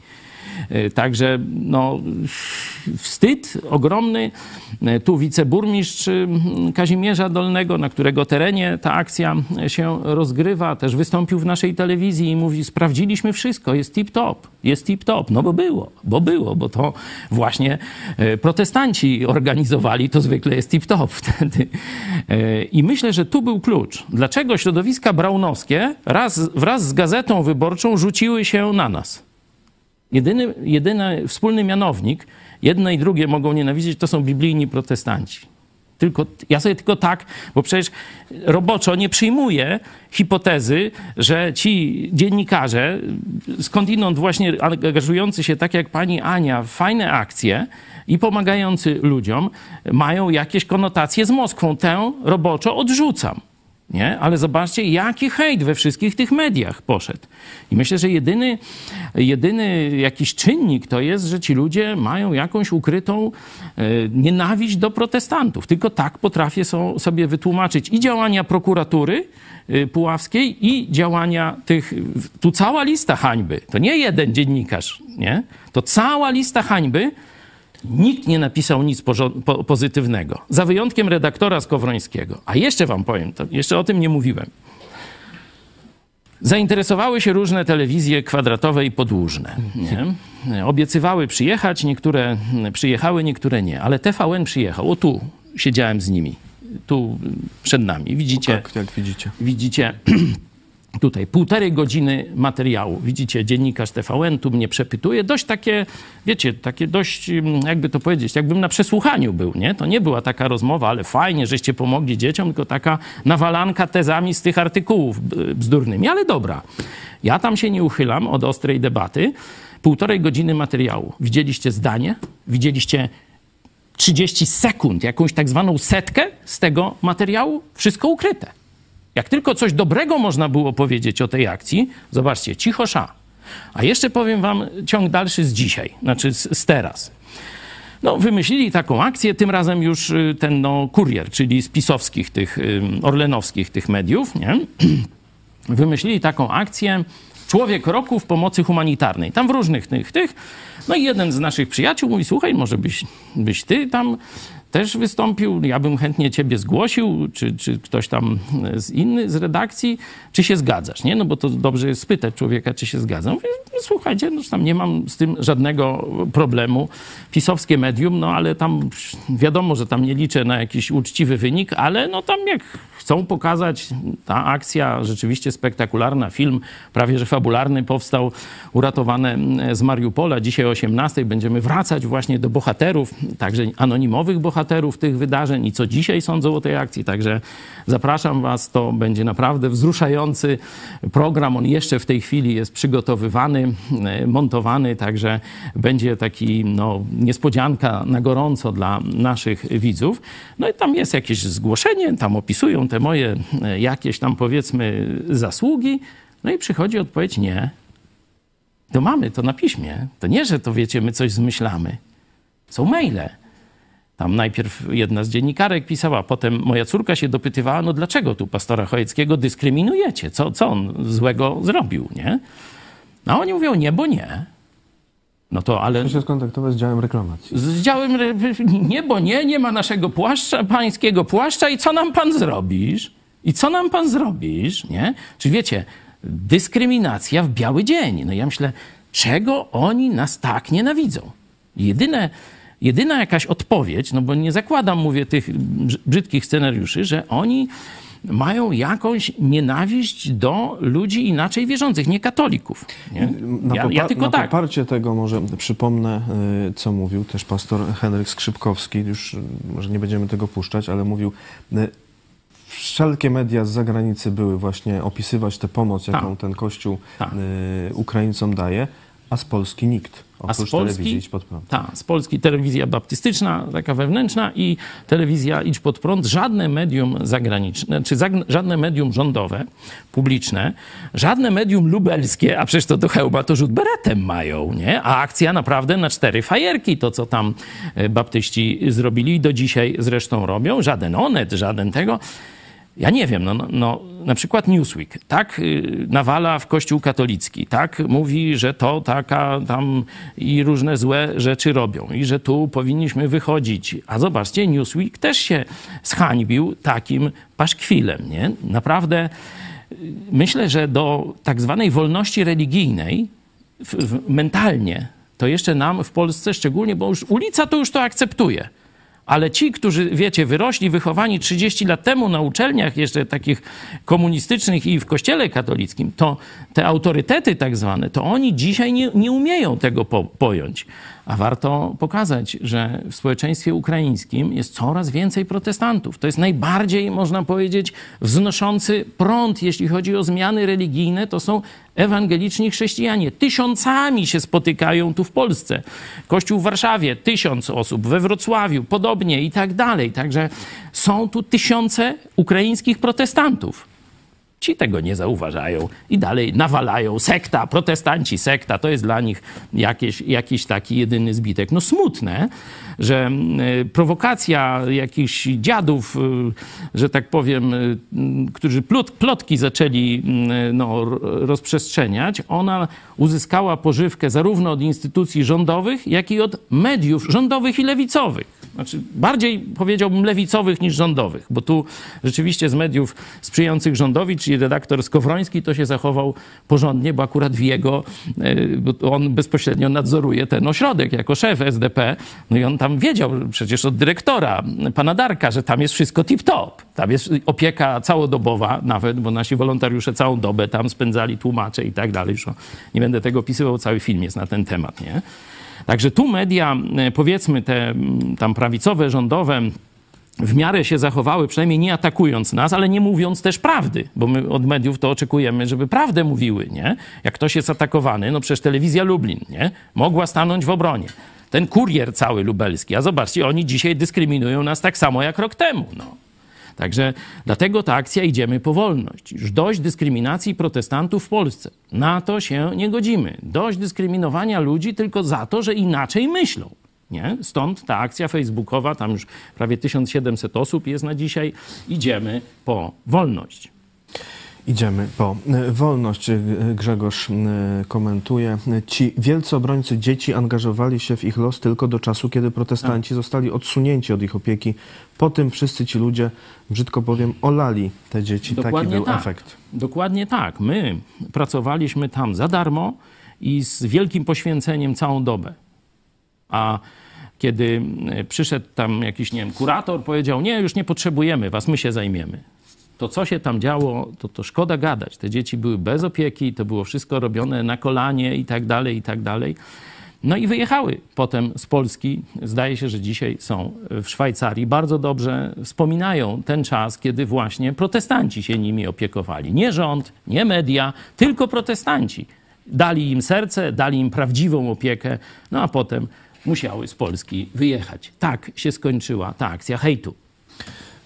E, także no, wstyd ogromny. E, tu wiceburmistrz Kazimierza Dolnego, na którego terenie ta akcja się rozgrywa, też wystąpił w naszej telewizji i mówi: Sprawdziliśmy wszystko, jest tip-top, jest tip-top. No bo było, bo było, bo to właśnie e, protestanci organizowali, to zwykle jest tip-top wtedy. I myślę, że tu był klucz. Dlaczego środowiska braunowskie raz, wraz z gazetą wyborczą rzuciły się na nas? Jedyny, jedyny wspólny mianownik, jedne i drugie mogą nienawidzieć, to są biblijni protestanci. Tylko, ja sobie tylko tak, bo przecież roboczo nie przyjmuję hipotezy, że ci dziennikarze, skądinąd właśnie angażujący się tak jak pani Ania w fajne akcje i pomagający ludziom, mają jakieś konotacje z Moskwą. Tę roboczo odrzucam. Nie? Ale zobaczcie, jaki hejt we wszystkich tych mediach poszedł. I myślę, że jedyny, jedyny jakiś czynnik to jest, że ci ludzie mają jakąś ukrytą e, nienawiść do protestantów. Tylko tak potrafię so, sobie wytłumaczyć i działania prokuratury e, puławskiej, i działania tych. Tu cała lista hańby. To nie jeden dziennikarz, nie? To cała lista hańby Nikt nie napisał nic po pozytywnego, za wyjątkiem redaktora Skowrońskiego. A jeszcze wam powiem, to jeszcze o tym nie mówiłem. Zainteresowały się różne telewizje kwadratowe i podłużne. Nie? Obiecywały przyjechać, niektóre przyjechały, niektóre nie. Ale TVN przyjechał. O tu siedziałem z nimi. Tu przed nami. Widzicie? tak, jak widzicie. Widzicie tutaj półtorej godziny materiału. Widzicie, dziennikarz TVN tu mnie przepytuje. Dość takie, wiecie, takie dość, mm, jakby to powiedzieć, jakbym na przesłuchaniu był, nie? To nie była taka rozmowa, ale fajnie, żeście pomogli dzieciom, tylko taka nawalanka tezami z tych artykułów bzdurnymi, ale dobra. Ja tam się nie uchylam od ostrej debaty. Półtorej godziny materiału. Widzieliście zdanie? Widzieliście 30 sekund, jakąś tak zwaną setkę z tego materiału? Wszystko ukryte. Jak tylko coś dobrego można było powiedzieć o tej akcji, zobaczcie, cicho sza. A jeszcze powiem wam ciąg dalszy z dzisiaj, znaczy z, z teraz. No, wymyślili taką akcję, tym razem już y, ten no, kurier, czyli z pisowskich, tych orlenowskich tych mediów, nie? Wymyślili taką akcję Człowiek roku w pomocy humanitarnej. Tam w różnych tych, tych. No i jeden z naszych przyjaciół mówi, słuchaj, może byś, byś ty tam też wystąpił. Ja bym chętnie ciebie zgłosił, czy, czy ktoś tam z inny z redakcji, czy się zgadzasz, nie? No bo to dobrze jest spytać człowieka, czy się zgadza. Mówię, no, słuchajcie, no tam nie mam z tym żadnego problemu. Pisowskie medium, no ale tam wiadomo, że tam nie liczę na jakiś uczciwy wynik, ale no tam jak chcą pokazać, ta akcja rzeczywiście spektakularna, film prawie że fabularny powstał, uratowane z Mariupola. Dzisiaj o 18 będziemy wracać właśnie do bohaterów, także anonimowych bohaterów tych wydarzeń i co dzisiaj sądzą o tej akcji. Także zapraszam Was, to będzie naprawdę wzruszający program. On jeszcze w tej chwili jest przygotowywany, montowany, także będzie taki no, niespodzianka na gorąco dla naszych widzów. No i tam jest jakieś zgłoszenie, tam opisują te moje e, jakieś tam powiedzmy zasługi. No i przychodzi odpowiedź nie. To mamy to na piśmie. To nie, że to wiecie, my coś zmyślamy. Są maile. Tam najpierw jedna z dziennikarek pisała, potem moja córka się dopytywała, no dlaczego tu pastora Chojeckiego dyskryminujecie? Co, co on złego zrobił, nie? A oni mówią, nie, bo nie. No to ale... Muszę się skontaktować z działem reklamacji. Z działem... Nie, bo nie, nie ma naszego płaszcza, pańskiego płaszcza i co nam pan zrobisz? I co nam pan zrobisz, nie? Czy wiecie, dyskryminacja w biały dzień. No ja myślę, czego oni nas tak nienawidzą? Jedyne, jedyna jakaś odpowiedź, no bo nie zakładam, mówię, tych brzydkich scenariuszy, że oni mają jakąś nienawiść do ludzi inaczej wierzących, nie katolików. Nie? Na, ja, ja tylko na tak. poparcie tego może przypomnę, y, co mówił też pastor Henryk Skrzypkowski, już y, może nie będziemy tego puszczać, ale mówił, y, wszelkie media z zagranicy były właśnie opisywać tę pomoc, jaką Ta. ten Kościół Ta. Ukraińcom daje, a z Polski nikt. A z Polski, Idź Pod Prąd. Tak, z Polski telewizja baptystyczna, taka wewnętrzna i telewizja Idź Pod Prąd. Żadne medium zagraniczne, czy żadne medium rządowe, publiczne, żadne medium lubelskie, a przecież to do hełba to rzut beretem mają, nie? A akcja naprawdę na cztery fajerki, to co tam e, baptyści zrobili i do dzisiaj zresztą robią. Żaden onet, żaden tego. Ja nie wiem, no, no, no, na przykład Newsweek tak y, nawala w Kościół katolicki, tak mówi, że to taka tam i różne złe rzeczy robią i że tu powinniśmy wychodzić. A zobaczcie, Newsweek też się zhańbił takim paszkwilem, nie? Naprawdę y, myślę, że do tak zwanej wolności religijnej w, w, mentalnie to jeszcze nam w Polsce szczególnie, bo już ulica to już to akceptuje ale ci, którzy, wiecie, wyrośli, wychowani 30 lat temu na uczelniach jeszcze takich komunistycznych i w kościele katolickim, to te autorytety tak zwane, to oni dzisiaj nie, nie umieją tego po, pojąć. A warto pokazać, że w społeczeństwie ukraińskim jest coraz więcej protestantów. To jest najbardziej, można powiedzieć, wznoszący prąd, jeśli chodzi o zmiany religijne, to są ewangeliczni chrześcijanie. Tysiącami się spotykają tu w Polsce. Kościół w Warszawie, tysiąc osób, we Wrocławiu, podobnie i tak dalej. Także są tu tysiące ukraińskich protestantów. Ci tego nie zauważają i dalej nawalają. Sekta, protestanci, sekta, to jest dla nich jakieś, jakiś taki jedyny zbitek. No smutne, że y, prowokacja jakichś dziadów, y, że tak powiem, y, którzy plot, plotki zaczęli no, rozprzestrzeniać, ona uzyskała pożywkę zarówno od instytucji rządowych, jak i od mediów rządowych i lewicowych. Znaczy, bardziej powiedziałbym lewicowych niż rządowych, bo tu rzeczywiście z mediów sprzyjających rządowi, czyli redaktor Skowroński, to się zachował porządnie, bo akurat w jego, bo on bezpośrednio nadzoruje ten ośrodek jako szef SDP. No i on tam wiedział przecież od dyrektora, pana Darka, że tam jest wszystko tip-top. Tam jest opieka całodobowa nawet, bo nasi wolontariusze całą dobę tam spędzali, tłumacze i tak dalej. Już nie będę tego opisywał, cały film jest na ten temat, nie? Także tu media, e, powiedzmy te tam prawicowe, rządowe, w miarę się zachowały, przynajmniej nie atakując nas, ale nie mówiąc też prawdy, bo my od mediów to oczekujemy, żeby prawdę mówiły, nie? Jak ktoś jest atakowany, no przecież telewizja Lublin, nie? Mogła stanąć w obronie. Ten kurier cały lubelski, a zobaczcie, oni dzisiaj dyskryminują nas tak samo jak rok temu, no. Także dlatego ta akcja idziemy po wolność. Już dość dyskryminacji protestantów w Polsce. Na to się nie godzimy. Dość dyskryminowania ludzi tylko za to, że inaczej myślą. Nie? Stąd ta akcja facebookowa, tam już prawie 1700 osób jest na dzisiaj. Idziemy po wolność. Idziemy po e, wolność. E, Grzegorz e, komentuje. Ci wielcy obrońcy dzieci angażowali się w ich los tylko do czasu, kiedy protestanci zostali odsunięci od ich opieki. Po tym wszyscy ci ludzie, brzydko powiem, olali te dzieci. Dokładnie Taki był tak. efekt. Dokładnie tak. My pracowaliśmy tam za darmo i z wielkim poświęceniem całą dobę. A kiedy przyszedł tam jakiś, nie wiem, kurator, powiedział, nie, już nie potrzebujemy was, my się zajmiemy to co się tam działo, to, to szkoda gadać. Te dzieci były bez opieki, to było wszystko robione na kolanie i tak dalej, i tak dalej. No i wyjechały potem z Polski. Zdaje się, że dzisiaj są w Szwajcarii. Bardzo dobrze wspominają ten czas, kiedy właśnie protestanci się nimi opiekowali. Nie rząd, nie media, tylko protestanci. Dali im serce, dali im prawdziwą opiekę, no a potem musiały z Polski wyjechać. Tak się skończyła ta akcja hejtu.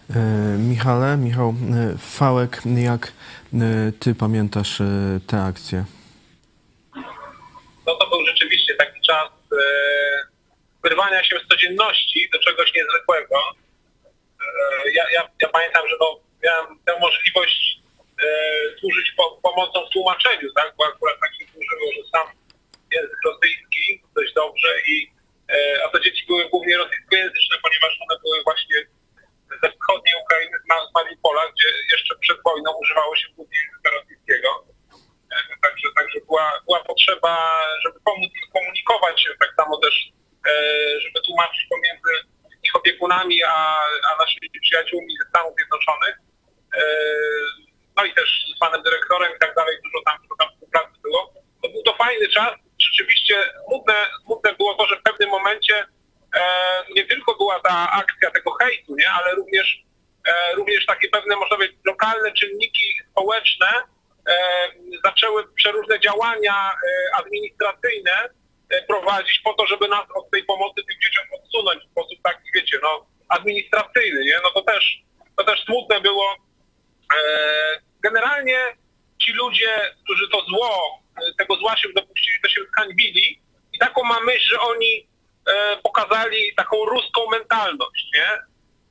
E, Michale, Michał e, Fałek, jak e, ty pamiętasz tę akcję? No to był rzeczywiście taki czas wyrwania się z codzienności do czegoś niezwykłego. Ja, ja, ja pamiętam, że no, miałem tę możliwość służyć po, pomocą w tłumaczeniu, tak? bo akurat tak się służyło, że sam język rosyjski dość dobrze i a to dzieci były głównie rosyjskojęzyczne, ponieważ one były właśnie ze wschodniej Ukrainy, z Mariupola, gdzie jeszcze przed wojną używało się języka rosyjskiego. E, także, także była, była potrzeba, żeby pomóc komunikować się, tak samo też, e, żeby tłumaczyć pomiędzy ich opiekunami, a, a naszymi przyjaciółmi ze Stanów Zjednoczonych. E, no i też z panem dyrektorem i tak dalej, dużo tam, dużo tam współpracy było. To był to fajny czas. Rzeczywiście smutne, smutne było to, że w pewnym momencie nie tylko była ta akcja tego hejtu, nie, ale również, e, również takie pewne, można powiedzieć, lokalne czynniki społeczne e, zaczęły przeróżne działania administracyjne prowadzić po to, żeby nas od tej pomocy tym dzieciom odsunąć w sposób taki, wiecie, no, administracyjny, nie? No to też, to też smutne było. Generalnie ci ludzie, którzy to zło, tego zła się dopuścili, to się zhańbili i taką ma myśl, że oni E, pokazali taką ruską mentalność, nie?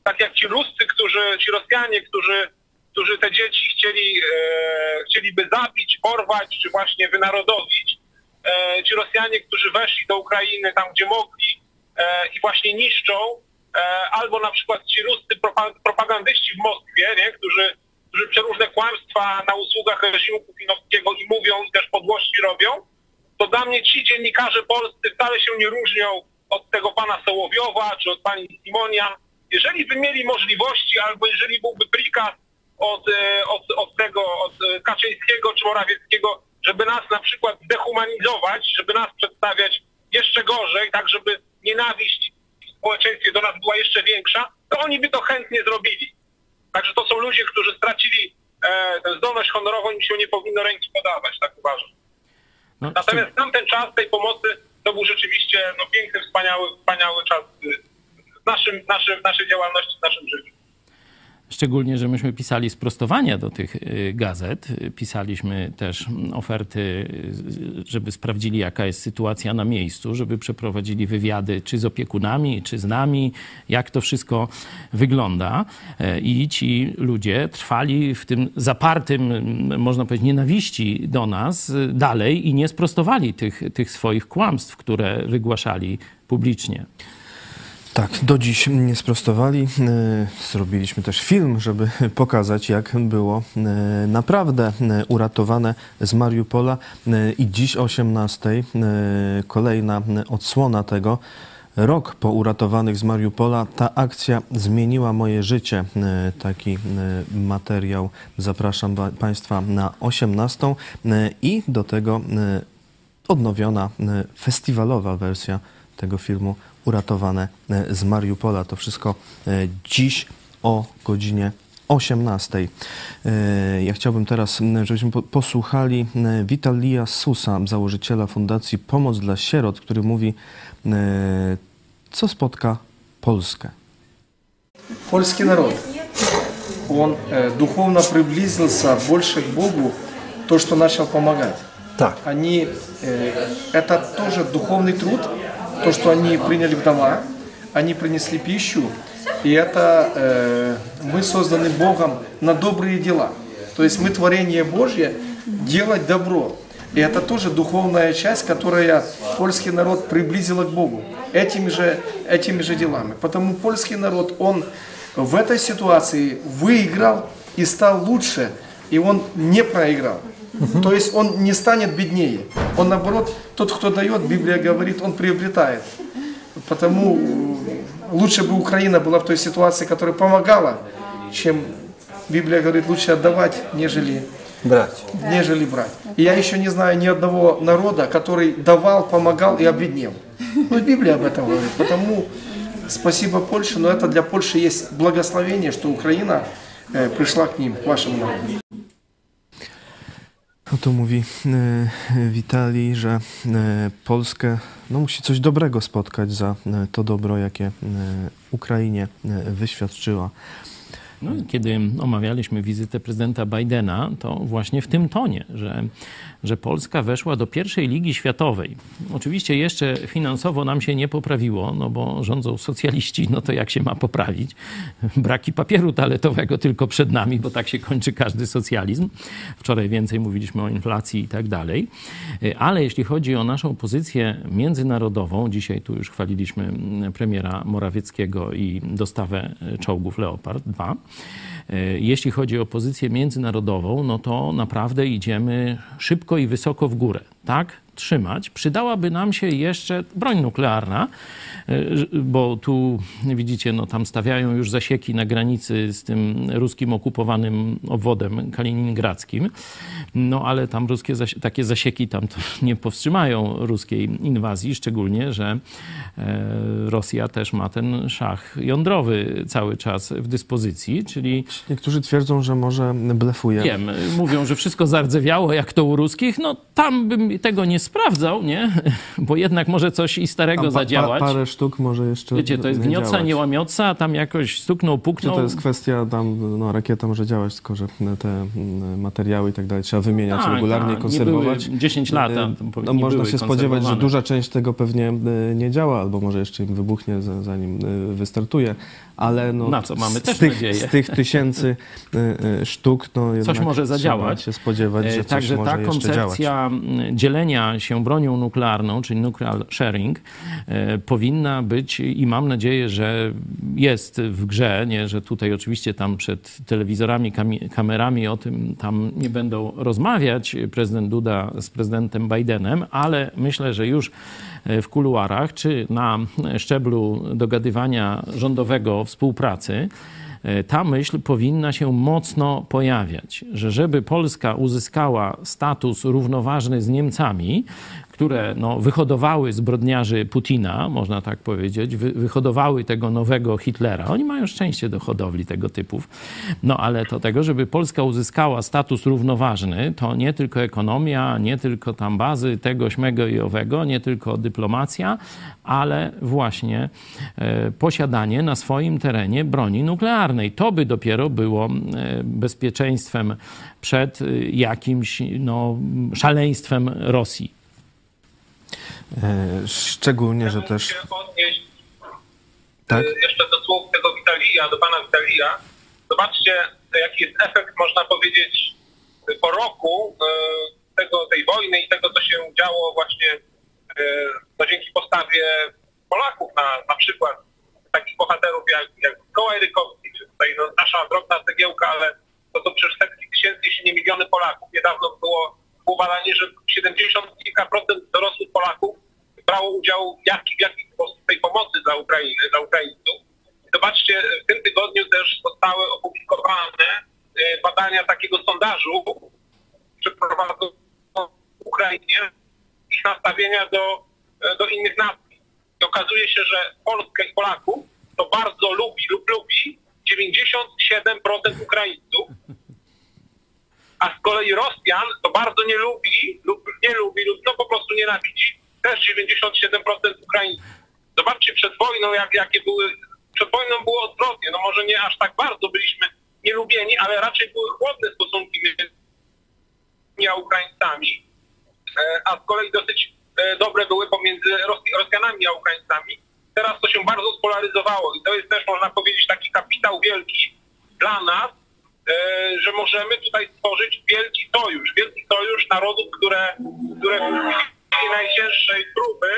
Tak jak ci Ruscy, którzy, ci Rosjanie, którzy, którzy te dzieci chcieli, e, chcieliby zabić, porwać, czy właśnie wynarodowić, e, ci Rosjanie, którzy weszli do Ukrainy tam, gdzie mogli e, i właśnie niszczą, e, albo na przykład ci ruscy propagandyści w Moskwie, nie? Którzy, którzy przeróżne kłamstwa na usługach reżimu putinowskiego i mówią i też podłości robią, to dla mnie ci dziennikarze polscy wcale się nie różnią od tego pana Sołowiowa czy od pani Simonia, jeżeli by mieli możliwości albo jeżeli byłby prikaz od, e, od, od tego, od Kaczyńskiego czy Morawieckiego, żeby nas na przykład dehumanizować, żeby nas przedstawiać jeszcze gorzej, tak żeby nienawiść w społeczeństwie do nas była jeszcze większa, to oni by to chętnie zrobili. Także to są ludzie, którzy stracili e, tę zdolność honorową, im się nie powinno ręki podawać, tak uważam. No, Natomiast tamten czas tej pomocy to był rzeczywiście no, piękny, wspaniały, wspaniały czas y, w naszym, naszym, naszej działalności, w naszym życiu. Szczególnie, że myśmy pisali sprostowania do tych y, gazet. Pisaliśmy też oferty, y, żeby sprawdzili, jaka jest sytuacja na miejscu, żeby przeprowadzili wywiady czy z opiekunami, czy z nami, jak to wszystko wygląda. E, I ci ludzie trwali w tym zapartym, m, można powiedzieć, nienawiści do nas y, dalej i nie sprostowali tych, tych swoich kłamstw, które wygłaszali publicznie. Tak, do dziś nie sprostowali. E, Zrobiliśmy też film, żeby pokazać, jak było e, naprawdę e, uratowane z Mariupola. I dziś o 18 e, kolejna odsłona tego. Rok po uratowanych z Mariupola ta akcja zmieniła moje życie. Taki materiał zapraszam Państwa na 18 e, i do tego odnowiona festiwalowa wersja tego filmu Uratowane e, z Mariupola. To wszystko e, dziś o godzinie 18. E, Ja chciałbym teraz, m, żebyśmy po- posłuchali e, Witalia Susa, założyciela Fundacji Pomoc dla Sierot, który mówi, e, co spotka Polskę. Польский народ, он э, духовно приблизился больше к Богу, то, что начал помогать. Так. Они, э, это тоже духовный труд, то, что они приняли в дома, они принесли пищу, и это э, мы созданы Богом на добрые дела. То есть мы творение Божье делать добро. И это тоже духовная часть, которая польский народ приблизила к Богу этими же, этими же делами. Потому польский народ, он в этой ситуации выиграл и стал лучше, и он не проиграл. То есть он не станет беднее. Он наоборот, тот, кто дает, Библия говорит, он приобретает. Потому э, лучше бы Украина была в той ситуации, которая помогала, чем Библия говорит, лучше отдавать, нежели Брать. нежели брать. И я еще не знаю ни одного народа, который давал, помогал и обеднел. Ну, Библия об этом говорит. Потому спасибо Польше, но это для Польши есть благословение, что Украина э, пришла к ним, к вашему народу. No to mówi e, Witali, że e, Polskę no, musi coś dobrego spotkać za e, to dobro, jakie Ukrainie wyświadczyła. No, kiedy omawialiśmy wizytę prezydenta Bidena, to właśnie w tym tonie, że, że Polska weszła do pierwszej ligi światowej. Oczywiście jeszcze finansowo nam się nie poprawiło, no bo rządzą socjaliści, no to jak się ma poprawić? Braki papieru toaletowego tylko przed nami, bo tak się kończy każdy socjalizm. Wczoraj więcej mówiliśmy o inflacji i tak dalej. Ale jeśli chodzi o naszą pozycję międzynarodową, dzisiaj tu już chwaliliśmy premiera Morawieckiego i dostawę czołgów Leopard 2. E, Jeśli chodzi o pozycję międzynarodową, no to naprawdę idziemy szybko i wysoko w górę. Tak? Trzymać. Przydałaby nam się jeszcze broń nuklearna, e, bo tu widzicie, no tam stawiają już zasieki na granicy z tym ruskim okupowanym obwodem kaliningradzkim. No ale tam ruskie zasi- takie zasieki tam nie powstrzymają ruskiej inwazji, szczególnie, że e, Rosja też ma ten szach jądrowy cały czas w dyspozycji, czyli Niektórzy twierdzą, że może blefuje. wiem, mówią, że wszystko zardzewiało jak to u ruskich, no tam bym tego nie sprawdzał, nie? Bo jednak może coś i starego pa- zadziałać. Pa, parę sztuk może jeszcze Wiecie, to jest nie gnioca, działać. nie łamioca, a tam jakoś stuknął, Czy puknął. to jest kwestia tam, no rakieta może działać, tylko że te mm, materiały i tak dalej trzeba wymieniać Tak, regularnie, tak, nie konserwować. były 10 lat, E, tam No, można się spodziewać, że duża część tego pewnie e, nie działa, albo może jeszcze im wybuchnie, za- zanim e, wystartuje, ale no, Na co mamy z, też tych, nadzieję. z tych tysięcy e, e, sztuk, no jednak może zadziałać. się spodziewać, że E, coś Także może ta koncepcja dzielenia się bronią nuklearną, czyli nuclear sharing, powinna być i mam nadzieję, że jest w grze, nie, że tutaj oczywiście tam przed telewizorami, kamerami o tym tam nie będą rozmawiać prezydent Duda z prezydentem Bidenem, ale myślę, że już w kuluarach czy na szczeblu dogadywania rządowego współpracy E, ta myśl powinna się mocno pojawiać, że żeby Polska uzyskała status równoważny z Niemcami, które no, wyhodowały zbrodniarzy Putina, można tak powiedzieć, wy, wyhodowały tego nowego Hitlera. Oni mają szczęście do hodowli tego typów. No ale to tego, żeby Polska uzyskała status równoważny, to nie tylko ekonomia, nie tylko tam bazy tego, śmego i owego, nie tylko dyplomacja, ale właśnie e, posiadanie na swoim terenie broni nuklearnej. To by dopiero było e, bezpieczeństwem przed e, jakimś no, szaleństwem Rosji. Szczególnie, że też. Odnieść tak? jeszcze do słów tego Witalia, do pana Witalia. Zobaczcie, jaki jest efekt, można powiedzieć, po roku tego, tej wojny i tego, co się działo właśnie no dzięki postawie Polaków na, na przykład takich bohaterów jak, jak Kołaj Rykowski, czy tutaj no, nasza drobna cegiełka, ale to są przecież setki tysięcy, jeśli nie miliony Polaków. Niedawno było, było badanie, że 70 kilka procent dorosłych Polaków brało udział w w jakiej tej pomocy dla Ukrainy, dla Ukraińców. Zobaczcie, w tym tygodniu też zostały opublikowane y, badania takiego sondażu przeprowadzonego w Ukrainie, ich nastawienia do, e, do innych nacji. I okazuje się, że Polskę i Polaków to bardzo lubi lub lubi 97% Ukraińców, a z kolei Rosjan to bardzo nie lubi lub nie lubi lub no po prostu nienawidzi też 97% Ukraińców. Zobaczcie przed wojną, jak, jakie były, przed wojną było odwrotnie, no może nie aż tak bardzo byliśmy nielubieni, ale raczej były chłodne stosunki między Ukraińcami. E, a z kolei dosyć e, dobre były pomiędzy Rosjanami a Ukraińcami. Teraz to się bardzo spolaryzowało i to jest też, można powiedzieć, taki kapitał wielki dla nas, e, że możemy tutaj stworzyć wielki sojusz, wielki sojusz narodów, które, które w najcięższej próby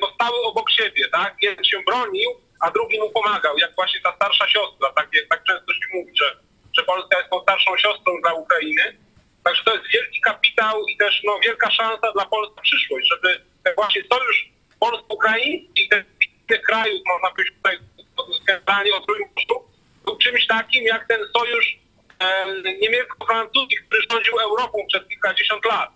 no, stały obok siebie, tak? Jeden się bronił, a drugi mu pomagał, jak właśnie ta starsza siostra, tak, tak często się mówi, że, że Polska jest tą starszą siostrą dla Ukrainy. Także to jest wielki kapitał i też no, wielka szansa dla Polski przyszłość, żeby właśnie sojusz polsko-ukraiński i tych krajów, można powiedzieć tutaj generalnie o Trójmorzu, był czymś takim jak ten sojusz niemiecko-francuski, który rządził Europą przez kilkadziesiąt lat.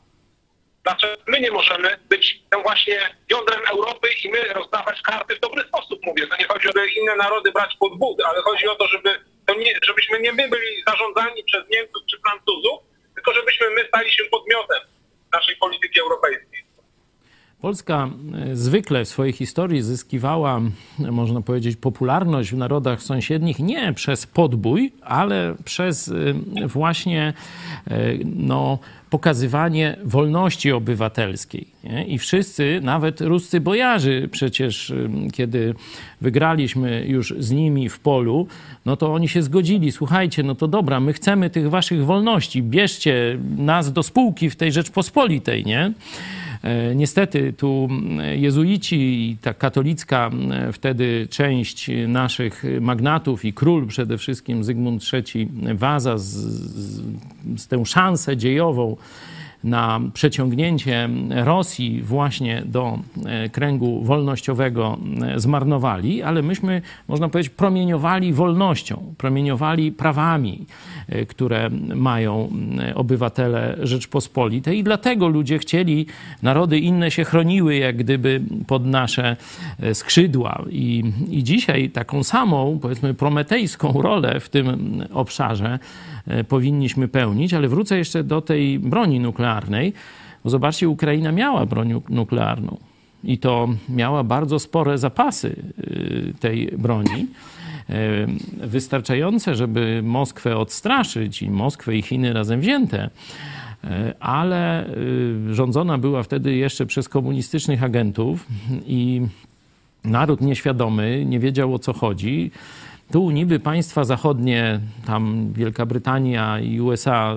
Dlaczego my nie możemy być tym właśnie jądrem Europy i my rozdawać karty w dobry sposób, mówię. To nie chodzi o żeby inne narody brać pod wód, ale chodzi o to, żeby to nie, żebyśmy nie my byli zarządzani przez Niemców czy Francuzów, tylko żebyśmy my stali się podmiotem naszej polityki europejskiej. Polska e, zwykle w swojej historii zyskiwała, można powiedzieć, popularność w narodach sąsiednich nie przez podbój, ale przez e, właśnie e, no, pokazywanie wolności obywatelskiej. Nie? I wszyscy, nawet ruscy bojarzy, przecież kiedy wygraliśmy już z nimi w polu, no to oni się zgodzili. Słuchajcie, no to dobra, my chcemy tych waszych wolności, bierzcie nas do spółki w tej Rzeczpospolitej, nie? E, niestety tu jezuici i ta katolicka wtedy część naszych magnatów i król przede wszystkim Zygmunt III Waza z, z, z tę szansę dziejową na przeciągnięcie Rosji właśnie do e, kręgu wolnościowego e, zmarnowali, ale myśmy, można powiedzieć, promieniowali wolnością, promieniowali prawami, e, które mają obywatele Rzeczpospolitej i dlatego ludzie chcieli, narody inne się chroniły jak gdyby pod nasze skrzydła. I, i dzisiaj taką samą, powiedzmy, prometejską rolę w tym obszarze powinniśmy pełnić, ale wrócę jeszcze do tej broni nuklearnej zobaczcie, Ukraina miała broń nuklearną i to miała bardzo spore zapasy y, tej broni. Y, wystarczające, żeby Moskwę odstraszyć i Moskwę i Chiny razem wzięte, ale rządzona była wtedy jeszcze przez komunistycznych agentów i naród nieświadomy nie wiedział o co chodzi. Tu niby państwa zachodnie, tam Wielka Brytania i USA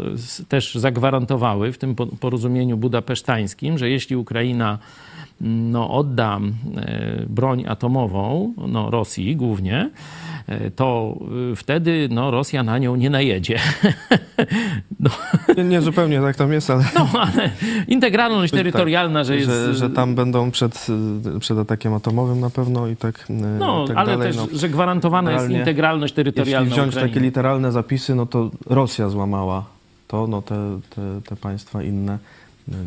też zagwarantowały w tym porozumieniu budapesztańskim, że jeśli Ukraina no, odda e, broń atomową no, Rosji głównie, e, to e, wtedy no, Rosja na nią nie najedzie. no. Nie, nie, zupełnie tak tam jest, ale... No, ale integralność terytorialna, tak, że jest... Że, że, tam będą przed, przed atakiem atomowym na pewno i tak No, tak ale dalej. też, no, że gwarantowana jest integralność terytorialna Jeśli wziąć Ukrainy. takie literalne zapisy, no to Rosja złamała to, no te, te, te państwa inne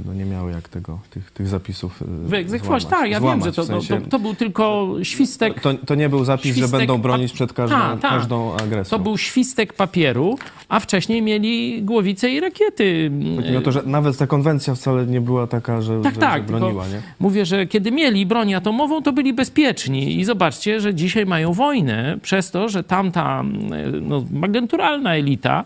no nie miały jak tego, tych, tych zapisów y, Wyegzekwować, złamać. tak, ja Złamać, wiem, że to, w sensie, to, to był tylko świstek. to, to nie był zapis, świstek że będą bronić przed każdą, Tak, tak. każdą agresją. To był świstek papieru, a wcześniej mieli głowice i rakiety. Chodzi o to, że nawet ta konwencja wcale nie była taka, że, Tak, że, tak. że broniła, nie? Mówię, że kiedy mieli broń atomową, to byli bezpieczni. I zobaczcie, że dzisiaj mają wojnę przez to, że tamta no, agenturalna elita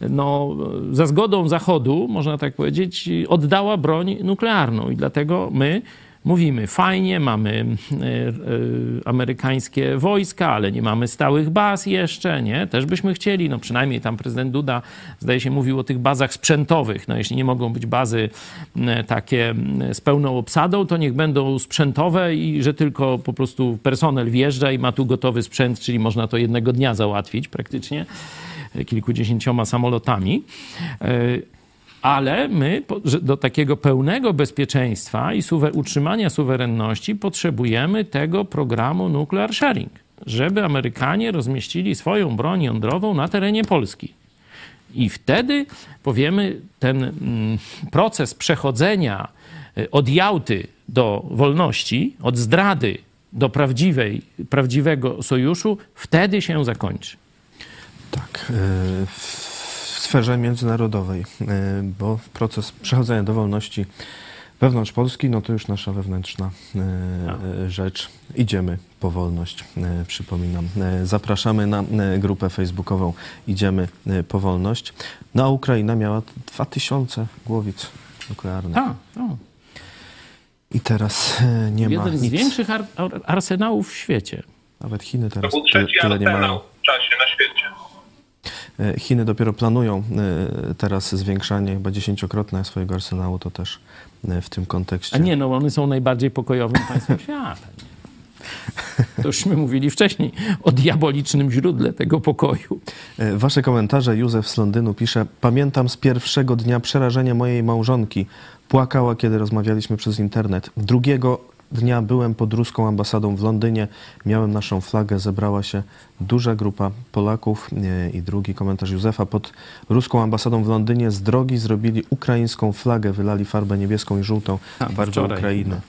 no, za zgodą Zachodu, można tak powiedzieć, oddała broń nuklearną. I dlatego my mówimy, fajnie, mamy e, e, amerykańskie wojska, ale nie mamy stałych baz jeszcze, nie? Też byśmy chcieli, no przynajmniej tam prezydent Duda, zdaje się, mówił o tych bazach sprzętowych. No jeśli nie mogą być bazy m, takie z pełną obsadą, to niech będą sprzętowe i że tylko po prostu personel wjeżdża i ma tu gotowy sprzęt, czyli można to jednego dnia załatwić praktycznie kilkudziesięcioma samolotami. E, Ale my do takiego pełnego bezpieczeństwa i utrzymania suwerenności potrzebujemy tego programu Nuclear Sharing, żeby Amerykanie rozmieścili swoją broń jądrową na terenie Polski. I wtedy powiemy, ten mm, proces przechodzenia y, od Jałty do wolności, od zdrady do prawdziwej, prawdziwego sojuszu, wtedy się zakończy. Tak, y, w sferze międzynarodowej, y, bo proces przechodzenia do wolności wewnątrz Polski, no to już nasza wewnętrzna y, y, rzecz. Idziemy po wolność, przypominam. Zapraszamy na grupę facebookową Idziemy po wolność. No a Ukraina miała 2000 głowic nuklearnych. Tak, tak. I teraz nie ma Jeden z większych ar- ar- arsenałów w świecie. Nawet Chiny To teraz był ty, trzeci tyle nie mają. w czasie na świecie. E, Chiny dopiero planują e, teraz zwiększanie chyba dziesięciokrotne swojego arsenału, to też e, w tym kontekście. A nie, no one są najbardziej pokojowym państwem świata. To mówili wcześniej o diabolicznym źródle tego pokoju. Wasze komentarze. Józef z Londynu pisze: Pamiętam z pierwszego dnia przerażenie mojej małżonki. Płakała, kiedy rozmawialiśmy przez internet. Drugiego dnia byłem pod ruską ambasadą w Londynie. Miałem naszą flagę. Zebrała się duża grupa Polaków. E, I drugi komentarz Józefa. Pod ruską ambasadą w Londynie z drogi zrobili ukraińską flagę. Wylali farbę niebieską i żółtą. Bardzo wczoraj. Ukrainy.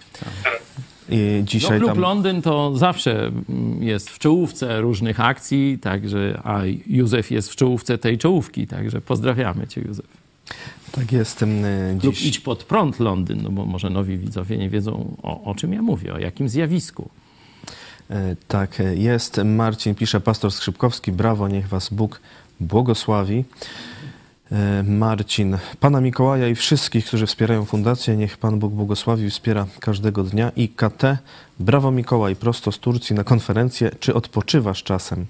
I No, dzisiaj klub tam... Londyn to zawsze jest w czołówce różnych akcji, także, a Józef jest w czołówce tej czołówki, także pozdrawiamy cię Józef. Tak jest. em, e, Klub Dziś... Idź pod prąd Londyn, no bo może nowi widzowie nie wiedzą o, o czym ja mówię, o jakim zjawisku. E, Tak, e, jest. Marcin pisze, pastor Skrzypkowski, brawo, niech was Bóg błogosławi. E, Marcin, Pana Mikołaja i wszystkich, którzy wspierają fundację, niech Pan Bóg błogosławi i wspiera każdego dnia. I KT, brawo Mikołaj, prosto z Turcji na konferencję. Czy odpoczywasz czasem?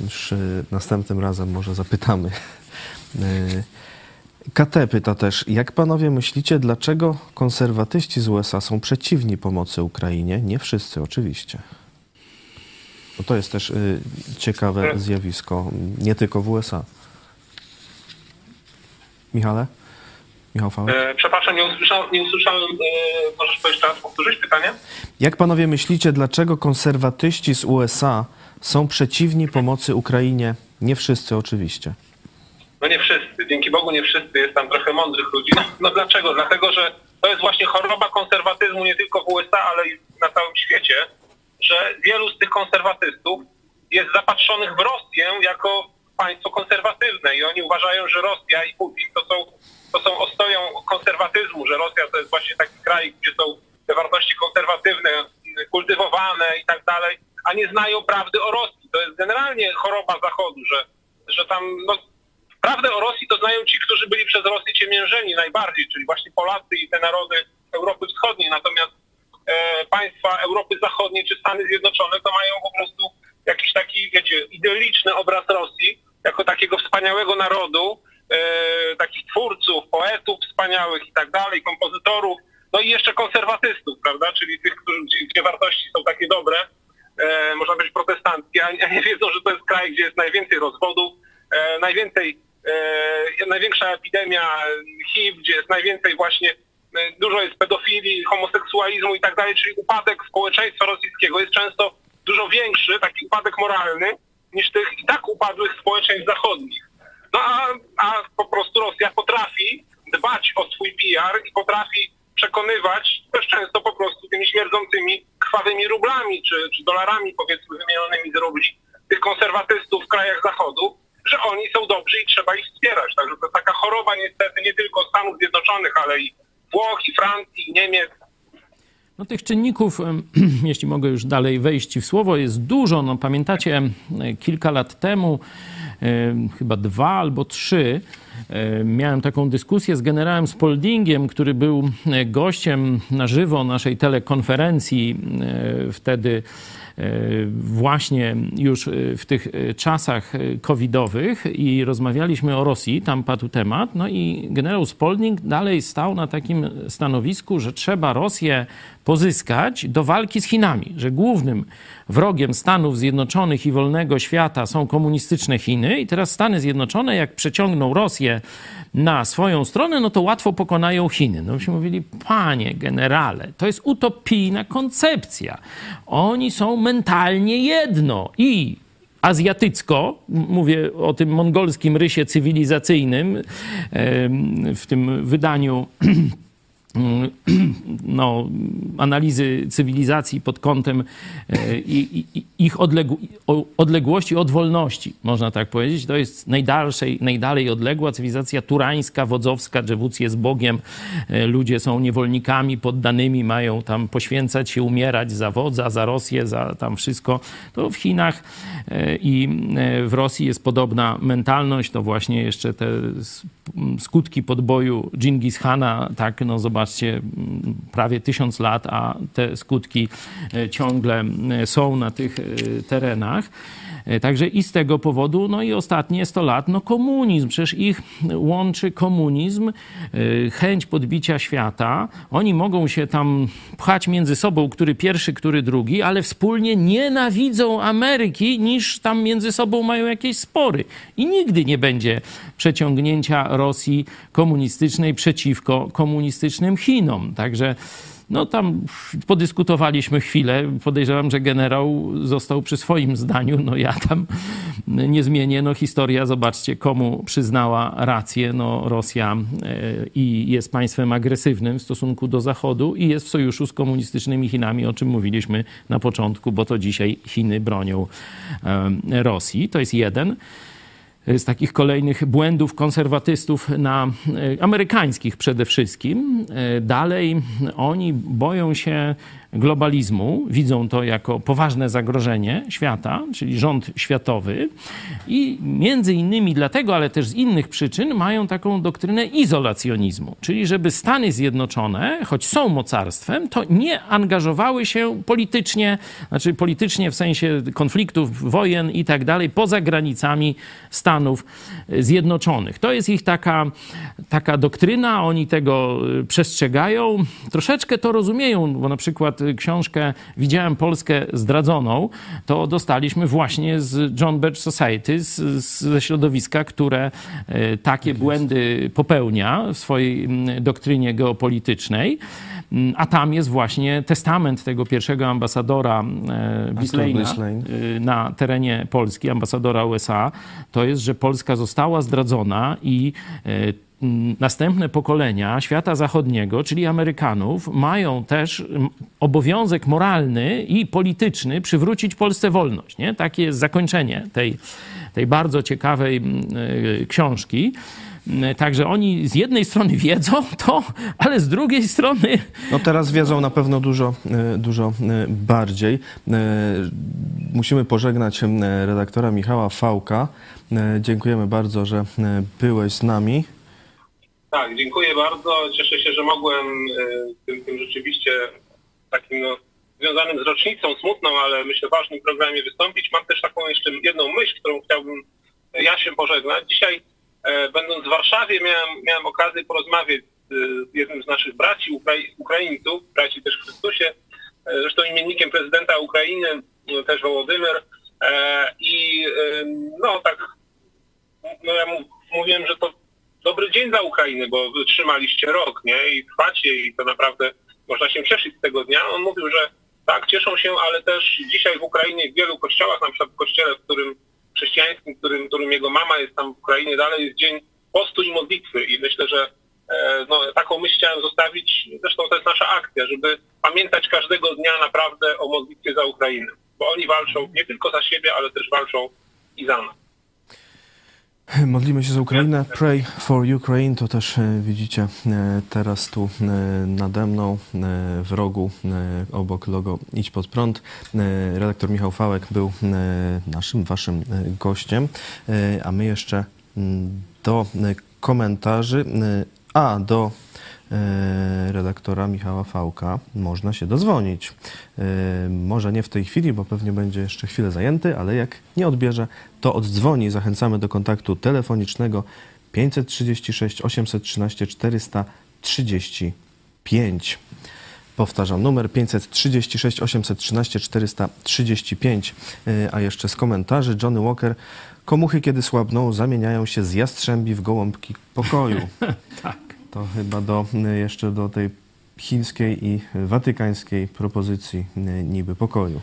Już e, następnym razem może zapytamy. E, KT pyta też, jak panowie myślicie, dlaczego konserwatyści z USA są przeciwni pomocy Ukrainie? Nie wszyscy, oczywiście. Bo to jest też y, ciekawe zjawisko, nie tylko w USA. Michale? Michał Fałek? E, przepraszam, nie usłyszałem, nie usłyszałem e, możesz to jeszcze raz powtórzyć pytanie? Jak panowie myślicie, dlaczego konserwatyści z USA są przeciwni pomocy Ukrainie? Nie wszyscy, oczywiście. Dzięki Bogu nie wszyscy, jest tam trochę mądrych ludzi. No, no dlaczego? Dlatego, że to jest właśnie choroba konserwatyzmu nie tylko w USA, ale i na całym świecie, że wielu z tych konserwatystów jest zapatrzonych w Rosję jako państwo konserwatywne i oni uważają, że Rosja i Putin to są, to są ostoją konserwatyzmu, że Rosja to jest właśnie taki kraj, gdzie są te wartości konserwatywne kultywowane i tak dalej, a nie znają prawdy o Rosji. To jest generalnie choroba Zachodu, że, że tam no, Prawdę o Rosji to znają ci, którzy byli przez Rosję ciemiężeni najbardziej, czyli właśnie Polacy i te narody Europy Wschodniej. Natomiast e, państwa Europy Zachodniej czy Stany Zjednoczone to mają po prostu jakiś taki, wiecie, idealiczny obraz Rosji jako takiego wspaniałego narodu, e, takich twórców, poetów wspaniałych i tak dalej, kompozytorów, no i jeszcze konserwatystów, prawda, czyli tych, którzy, gdzie, wartości są takie dobre, e, można być protestanckie, a nie, wiedzą, że to jest kraj, gdzie jest najwięcej rozwodów, e, najwięcej, największa epidemia HIV, gdzie jest najwięcej właśnie, e, dużo jest pedofilii, homoseksualizmu i tak dalej, czyli upadek społeczeństwa rosyjskiego jest często dużo większy, taki upadek moralny, niż tych i tak upadłych społeczeństw zachodnich. No a, a po prostu Rosja potrafi dbać o swój PR potrafi przekonywać też często po prostu tymi śmierdzącymi krwawymi rublami czy, czy dolarami powiedzmy wymienionymi z rubli tych konserwatystów w krajach zachodu, że oni są dobrzy i trzeba ich wspierać. Także to taka choroba niestety nie tylko Stanów Zjednoczonych, ale i Włoch, i Francji, i Niemiec. No, tych czynników, jeśli mogę już dalej wejść w słowo, jest dużo. No, pamiętacie, kilka lat temu, chyba dwa albo trzy, miałem taką dyskusję z generałem Spoldingiem, który był gościem na żywo naszej telekonferencji wtedy właśnie już w tych czasach covidowych i rozmawialiśmy o Rosji, tam padł temat, no i generał Spalding dalej stał na takim stanowisku, że trzeba Rosję pozyskać do walki z Chinami, że głównym wrogiem Stanów Zjednoczonych i wolnego świata są komunistyczne Chiny i teraz Stany Zjednoczone, jak przeciągną Rosję na swoją stronę, no to łatwo pokonają Chiny. No myśmy mówili, panie generale, to jest utopijna koncepcja. Oni są mentalnie jedno i azjatycko, mówię o tym mongolskim rysie cywilizacyjnym w tym wydaniu no, analizy cywilizacji pod kątem e, ich odległości od wolności, można tak powiedzieć. To jest najdalszej, najdalej odległa cywilizacja turańska, wodzowska, Dżewuc jest Bogiem, e, ludzie są niewolnikami, poddanymi, mają tam poświęcać się, umierać za wodza, za Rosję, za tam wszystko. To w Chinach e, i w Rosji jest podobna mentalność, to właśnie jeszcze te skutki podboju Dżingis Hana, tak, no zobaczcie, prawie tysiąc lat, a te skutki e, ciągle e, są na tych e, terenach. Także i z tego powodu, no i ostatnie 100 lat, no komunizm, przecież ich łączy komunizm, chęć podbicia świata. Oni mogą się tam pchać między sobą, który pierwszy, który drugi, ale wspólnie nienawidzą Ameryki, niż tam między sobą mają jakieś spory. I nigdy nie będzie przeciągnięcia Rosji komunistycznej przeciwko komunistycznym Chinom. Także no tam podyskutowaliśmy chwilę. Podejrzewam, że generał został przy swoim zdaniu. No ja tam nie zmienię. No historia, zobaczcie, komu przyznała rację. No Rosja e, i jest państwem agresywnym w stosunku do Zachodu i jest w sojuszu z komunistycznymi Chinami, o czym mówiliśmy na początku, bo to dzisiaj Chiny bronią e, Rosji. To jest jeden z takich kolejnych błędów konserwatystów na e, amerykańskich przede wszystkim. E, dalej oni boją się globalizmu, widzą to jako poważne zagrożenie świata, czyli rząd światowy. I między innymi dlatego, ale też z innych przyczyn mają taką doktrynę izolacjonizmu, czyli żeby Stany Zjednoczone, choć są mocarstwem, to nie angażowały się politycznie, znaczy politycznie w sensie konfliktów, wojen i tak dalej, poza granicami Stanów Zjednoczonych. To jest ich taka, taka doktryna, oni tego przestrzegają, troszeczkę to rozumieją, bo na przykład książkę Widziałem Polskę zdradzoną, to dostaliśmy właśnie z John Birch Society, z, ze środowiska, które e, takie tak błędy popełnia w swojej doktrynie geopolitycznej. A tam jest właśnie testament tego pierwszego ambasadora e, Bisleina e, na terenie Polski, ambasadora USA. To jest, że Polska została zdradzona i następne pokolenia świata zachodniego, czyli Amerykanów, mają też obowiązek moralny i polityczny przywrócić Polsce wolność. Nie? Takie jest zakończenie tej, tej bardzo ciekawej e, książki. Także oni z jednej strony wiedzą to, ale z drugiej strony. No teraz wiedzą na pewno dużo, e, dużo e, bardziej. Musimy pożegnać redaktora Michała Fałka. Dziękujemy bardzo, że byłeś z nami. Tak, dziękuję bardzo. Cieszę się, że mogłem e, tym, tym rzeczywiście takim no, związanym z rocznicą, smutną, ale myślę ważnym programie wystąpić. Mam też taką jeszcze jedną myśl, którą chciałbym e, ja się pożegnać. Dzisiaj e, będąc w Warszawie miałem, miałem okazję porozmawiać z jednym z naszych braci Ukrai Ukraińców, braci też w Chrystusie, zresztą imiennikiem prezydenta Ukrainy, też Wołodymyr. I no tak, no ja mu mówiłem, że to dobry dzień dla Ukrainy, bo wytrzymaliście rok, nie? I trwacie i to naprawdę można się cieszyć z tego dnia. On mówił, że tak, cieszą się, ale też dzisiaj w Ukrainie w wielu kościołach, na przykład w kościele, w którym chrześcijańskim, którym, którym jego mama jest tam w Ukrainie, dalej jest dzień postu i modlitwy i myślę, że e, no, taką myśl chciałem zostawić, zresztą to jest nasza akcja, żeby pamiętać każdego dnia naprawdę o modlitwie za Ukrainę, bo oni walczą nie tylko za siebie, ale też walczą i za nas. Modlimy się za Ukrainę. Pray for Ukraine. To też e, widzicie e, teraz tu e, nade mną w rogu obok logo Idź pod prąd. Redaktor Michał Fałek był naszym, waszym gościem. A my jeszcze mm, do komentarzy, a do redaktora Michała Fałka można się dozwonić. E, może nie w tej chwili, bo pewnie będzie jeszcze chwilę zajęty, ale jak nie odbierze, to oddzwoni. Zachęcamy do kontaktu telefonicznego 536 813 435. Powtarzam, numer 536 813 435. A jeszcze z komentarzy Johnny Walker. Komuchy, kiedy słabną, zamieniają się z jastrzębi w gołąbki pokoju. tak to chyba do, jeszcze do tej chińskiej i watykańskiej propozycji niby pokoju.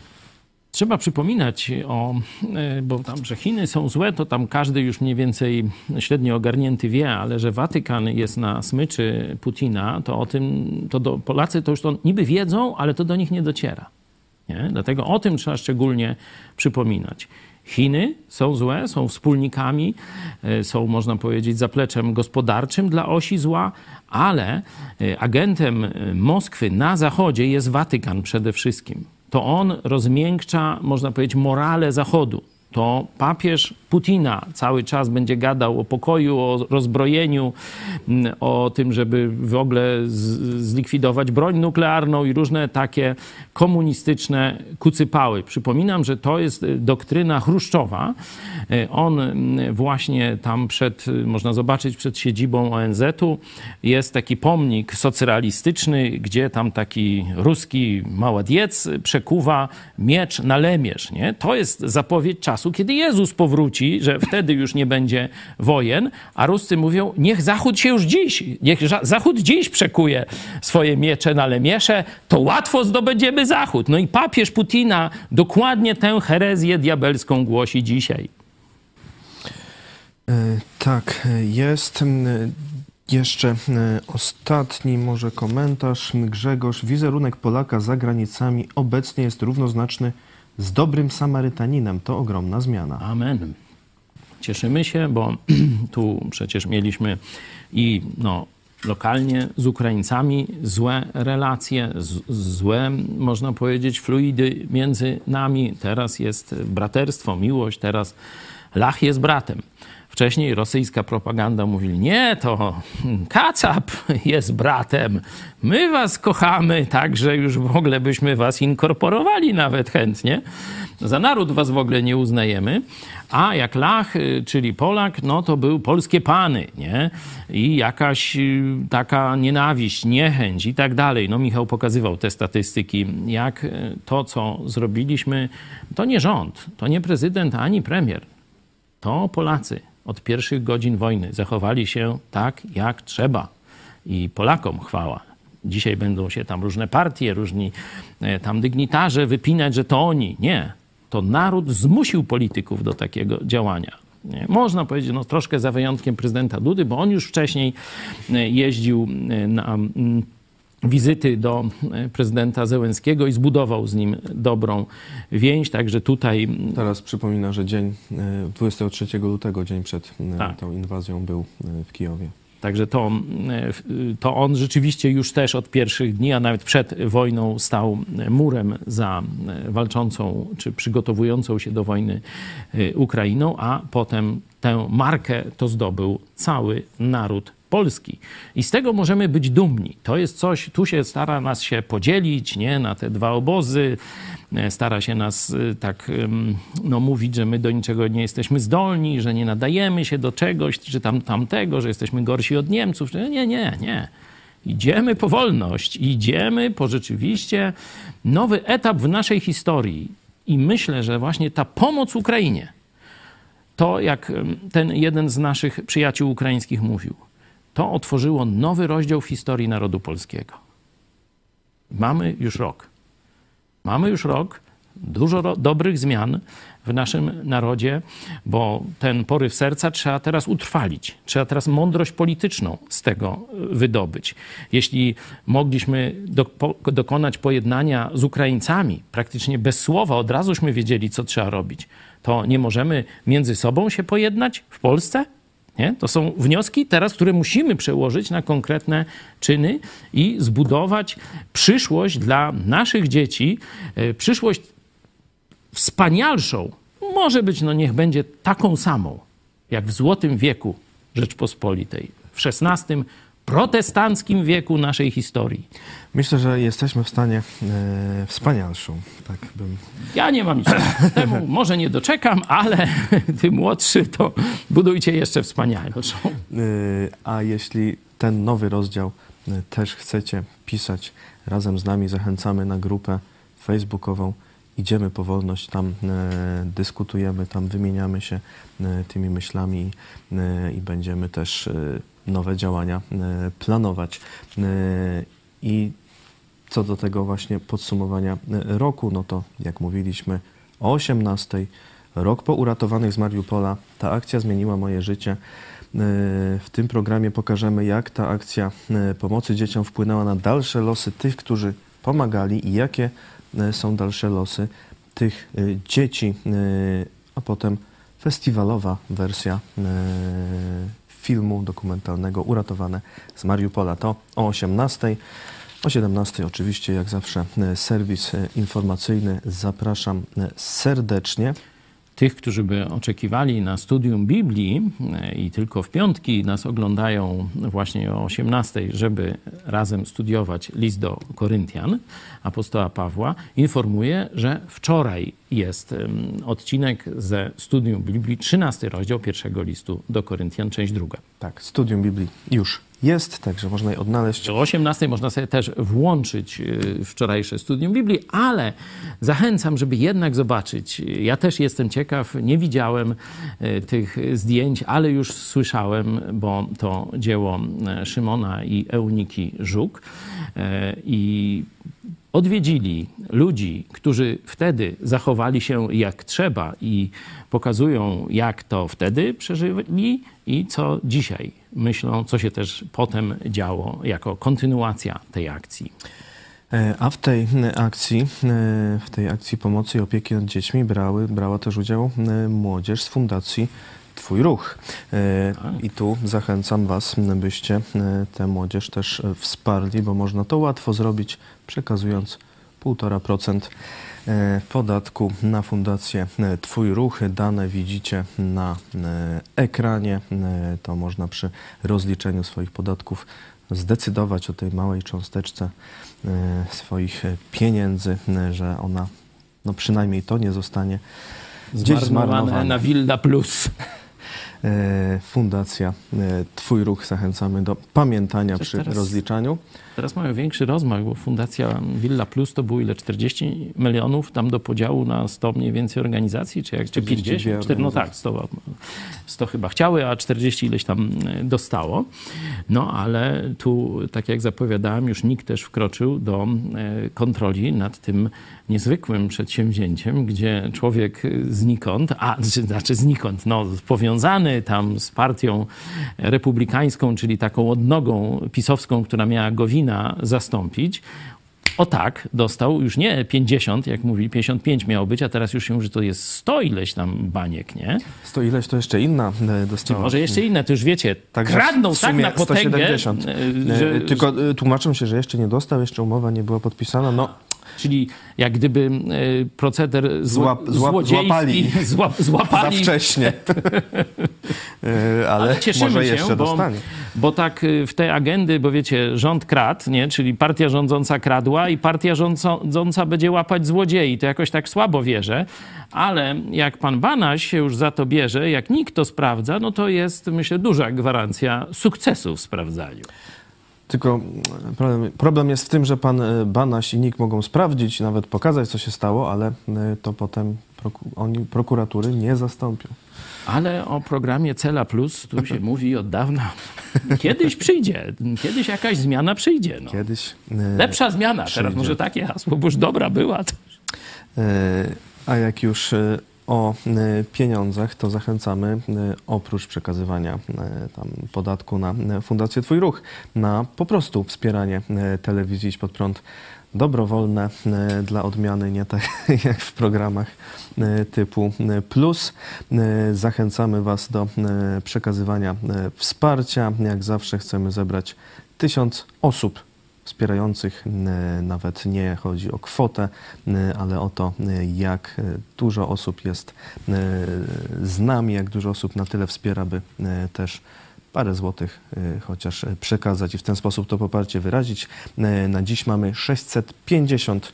Trzeba przypominać o, e, bo tam, że Chiny są złe, to tam każdy już mniej więcej średnio ogarnięty wie, ale że Watykan jest na smyczy Putina, to o tym, to do, Polacy to już to niby wiedzą, ale to do nich nie dociera. Nie? Dlatego o tym trzeba szczególnie przypominać. Chiny są złe, są wspólnikami, e, są, można powiedzieć, zapleczem gospodarczym dla osi zła, ale e, agentem e, Moskwy na zachodzie jest Watykan przede wszystkim. To on rozmiękcza, można powiedzieć, morale Zachodu to papież Putina cały czas będzie gadał o pokoju, o rozbrojeniu, mm, o tym, żeby w ogóle zlikwidować broń nuklearną i różne takie komunistyczne kucypały. Przypominam, że to jest y, doktryna Chruszczowa. Y, on mm, właśnie tam przed, y, można zobaczyć przed siedzibą ONZ-u, jest taki pomnik socrealistyczny, gdzie tam taki ruski maładiec przekuwa miecz na lemierz. Nie? To jest zapowiedź czasu czasu, kiedy Jezus powróci, że wtedy już nie będzie wojen, a Ruscy mówią, niech Zachód się już dziś, niech Zachód dziś przekuje swoje miecze na lemiesze, to łatwo zdobędziemy Zachód. No i papież Putina dokładnie tę herezję diabelską głosi dzisiaj. E, tak, jest. Jeszcze ostatni może komentarz. Grzegorz, wizerunek Polaka za granicami obecnie jest równoznaczny z dobrym Samarytaninem. To ogromna zmiana. Amen. Cieszymy się, bo tu przecież mieliśmy i no, lokalnie z Ukraińcami złe relacje, z, złe, można powiedzieć, fluidy między nami. Teraz jest braterstwo, miłość, teraz Lach jest bratem. Wcześniej rosyjska propaganda mówili, nie, to Kacap jest bratem, my was kochamy, także już w ogóle byśmy was inkorporowali nawet chętnie. Za naród was w ogóle nie uznajemy. A jak Lach, y, czyli Polak, no to był polskie pany, nie? I jakaś y, taka nienawiść, niechęć i tak dalej. No Michał pokazywał te statystyki, jak y, to, co zrobiliśmy, to nie rząd, to nie prezydent ani premier, to Polacy od pierwszych godzin wojny zachowali się tak, jak trzeba. I Polakom chwała. Dzisiaj będą się tam różne partie, różni e, tam dygnitarze wypinać, że to oni. Nie. To naród zmusił polityków do takiego działania. Nie. Można powiedzieć, no troszkę za wyjątkiem prezydenta Dudy, bo on już wcześniej e, jeździł e, na mm, wizyty do e, prezydenta Zełenskiego i zbudował z nim dobrą więź, także tutaj... Teraz przypomina, że dzień 23 e, lutego, dzień przed e, tak. tą inwazją był w Kijowie. Także to, to on rzeczywiście już też od pierwszych dni, a nawet przed wojną stał murem za walczącą czy przygotowującą się do wojny Ukrainą, a potem tę markę to zdobył cały naród Polski. I z tego możemy być dumni. To jest coś, tu się stara nas się podzielić, nie, na te dwa obozy, e, stara się nas e, tak no, mówić, że my do niczego nie jesteśmy zdolni, że nie nadajemy się do czegoś, czy tam tamtego, że jesteśmy gorsi od Niemców. Nie, nie, nie. Idziemy po wolność, idziemy po rzeczywiście nowy etap w naszej historii. I myślę, że właśnie ta pomoc Ukrainie, to jak ten jeden z naszych przyjaciół ukraińskich mówił, to otworzyło nowy rozdział w historii narodu polskiego. Mamy już rok. Mamy już rok, dużo ro- dobrych zmian w naszym narodzie, bo ten poryw serca trzeba teraz utrwalić. Trzeba teraz mądrość polityczną z tego y, wydobyć. Jeśli mogliśmy do, po, dokonać pojednania z Ukraińcami, praktycznie bez słowa, od razuśmy wiedzieli, co trzeba robić, to nie możemy między sobą się pojednać w Polsce? Nie? To są wnioski teraz, które musimy przełożyć na konkretne czyny i zbudować przyszłość dla naszych dzieci, y, przyszłość wspanialszą, może być, no niech będzie taką samą, jak w złotym wieku Rzeczpospolitej, w XVI protestanckim wieku naszej historii. Myślę, że jesteśmy w stanie e, wspanialszą. Tak bym. Ja nie mam nic temu, może nie doczekam, ale ty młodszy, to budujcie jeszcze wspanialszą. E, a jeśli ten nowy rozdział e, też chcecie pisać razem z nami, zachęcamy na grupę facebookową. Idziemy po wolność, tam e, dyskutujemy, tam wymieniamy się tymi myślami i będziemy też nowe działania e, planować. E, I co do tego właśnie podsumowania e, roku, no to jak mówiliśmy o 18, rok po uratowanych z Mariupola, ta akcja zmieniła moje życie. W tym programie pokażemy, jak ta akcja pomocy dzieciom wpłynęła na dalsze losy tych, którzy pomagali i jakie są dalsze losy tych dzieci, a potem festiwalowa wersja filmu dokumentalnego Uratowane z Mariupola. To o 18. O 17 oczywiście, jak zawsze, e, serwis e, informacyjny. Zapraszam e, serdecznie. Tych, którzy by oczekiwali na studium Biblii i tylko w piątki nas oglądają właśnie o 18, żeby razem studiować list do Koryntian apostoła Pawła, informuję, że wczoraj jest odcinek ze studium Biblii, 13 rozdział pierwszego listu do Koryntian, część druga. Tak, studium Biblii już jest, także można je odnaleźć. O 18 można sobie też włączyć y, wczorajsze studium Biblii, ale zachęcam, żeby jednak zobaczyć. Ja też jestem ciekaw, nie widziałem y, tych zdjęć, ale już słyszałem, bo to dzieło y, Szymona i Euniki Żuk. Y, I odwiedzili ludzi, którzy wtedy zachowali się jak trzeba i pokazują, jak to wtedy przeżyli i co dzisiaj myślą, co się też potem działo jako kontynuacja tej akcji. E, A w tej e, akcji, e, w tej akcji pomocy i opieki nad dziećmi brały, brała też udział młodzież z Fundacji Twój Ruch. E, I tu zachęcam Was, byście e, tę młodzież też wsparli, bo można to łatwo zrobić, przekazując 1,5% e, podatku na Fundację Twój Ruch. Dane widzicie na ekranie. To można przy rozliczeniu swoich podatków zdecydować o tej małej cząsteczce swoich pieniędzy, że ona, no przynajmniej to nie zostanie gdzieś Zmarnowane na Villa Plus. E, Fundacja e, Twój Ruch zachęcamy do pamiętania Coś przy teraz- rozliczaniu. Teraz mają większy rozmach, bo Fundacja Villa Plus to było ile? 40 milionów tam do podziału na 100 mniej więcej organizacji, czy jak czy 42 50? Cztery- No tak, 100, 100 chyba chciały, a 40 ileś tam dostało. No ale tu, tak jak zapowiadałem, już nikt też wkroczył do e, kontroli nad tym niezwykłym przedsięwzięciem, gdzie człowiek znikąd, a czy- znaczy znikąd, no powiązany tam z partią republikańską, czyli taką odnogą pisowską, która miała Gowina zastąpić, o tak, dostał już nie 50, jak mówi, 55 miało być, a teraz już się mówi, że to jest 100 ileś tam baniek, nie? Sto ileś to jeszcze inna e, Czy dostała. może jeszcze inne, to już wiecie, Także kradną tak na potęgę, 170. e, że, Tylko e, tłumaczą się, że jeszcze nie dostał, jeszcze umowa nie była podpisana. No, Czyli jak gdyby e, proceder złodziejski złapali. złap, za złapali. wcześnie. E, Ale, Ale cieszymy może się, jeszcze bo, dostanie. bo tak y, w te agendy, bo wiecie, rząd kradł, nie? czyli partia rządząca kradła i partia rządząca będzie łapać złodziei. To jakoś tak słabo wierzę, ale jak pan Banaś się już za to bierze, jak nikt to sprawdza, no to jest, myślę, duża gwarancja sukcesu w sprawdzaniu. Tylko mm, problem, problem jest w tym, że pan e, Banaś i NIK mogą sprawdzić, nawet pokazać, co się stało, ale e, to potem proku, oni prokuratury nie zastąpią. Ale o programie Cela Plus tu się mówi od dawna. Kiedyś przyjdzie, kiedyś jakaś zmiana przyjdzie. No. Kiedyś. e, Lepsza zmiana, Przyjdzie. teraz może takie hasło, bo już dobra była. A jak już o pieniądzach, to zachęcamy oprócz przekazywania tam podatku na Fundację Twój Ruch, na po prostu wspieranie telewizji Idź Pod Prąd dobrowolne dla odmiany, nie tak jak w programach typu plus. Zachęcamy Was do przekazywania wsparcia. Jak zawsze chcemy zebrać tysiąc osób wspierających. Nawet nie chodzi o kwotę, ale o to, jak dużo osób jest z nami, jak dużo osób na tyle wspiera, by też parę złotych chociaż przekazać i w ten sposób to poparcie wyrazić. Na dziś mamy 650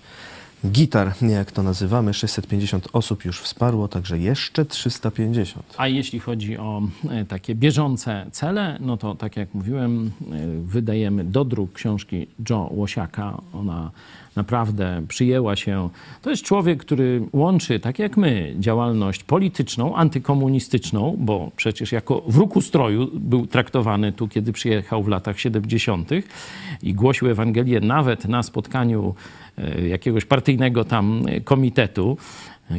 gitar, jak to nazywamy. 650 osób już wsparło, także jeszcze 350. A jeśli chodzi o e, takie bieżące cele, no to tak jak mówiłem, e, wydajemy do druk książki Joe Łosiaka. Ona naprawdę przyjęła się. To jest człowiek, który łączy, tak jak my, działalność polityczną, antykomunistyczną, bo przecież jako wróg ustroju był traktowany tu, kiedy przyjechał w latach 70. i głosił Ewangelię nawet na spotkaniu jakiegoś partyjnego tam komitetu.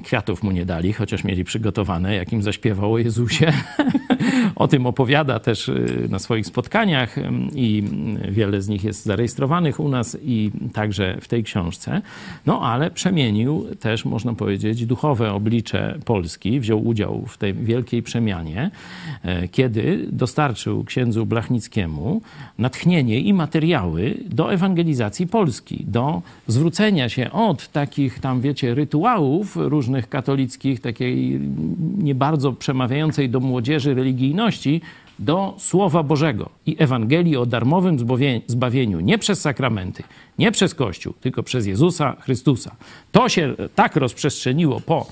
Kwiatów mu nie dali, chociaż mieli przygotowane, jak im zaśpiewał o Jezusie. o tym opowiada też y, na swoich spotkaniach i wiele z nich jest zarejestrowanych u nas i także w tej książce. No ale przemienił też, można powiedzieć, duchowe oblicze Polski. Wziął udział w tej wielkiej przemianie, e, kiedy dostarczył księdzu Blachnickiemu natchnienie i materiały do ewangelizacji Polski, do zwrócenia się od takich tam, wiecie, rytuałów, różnych katolickich, takiej nie bardzo przemawiającej do młodzieży religijności, do Słowa Bożego i Ewangelii o darmowym zbawieniu nie przez sakramenty, nie przez Kościół, tylko przez Jezusa Chrystusa. To się tak rozprzestrzeniło po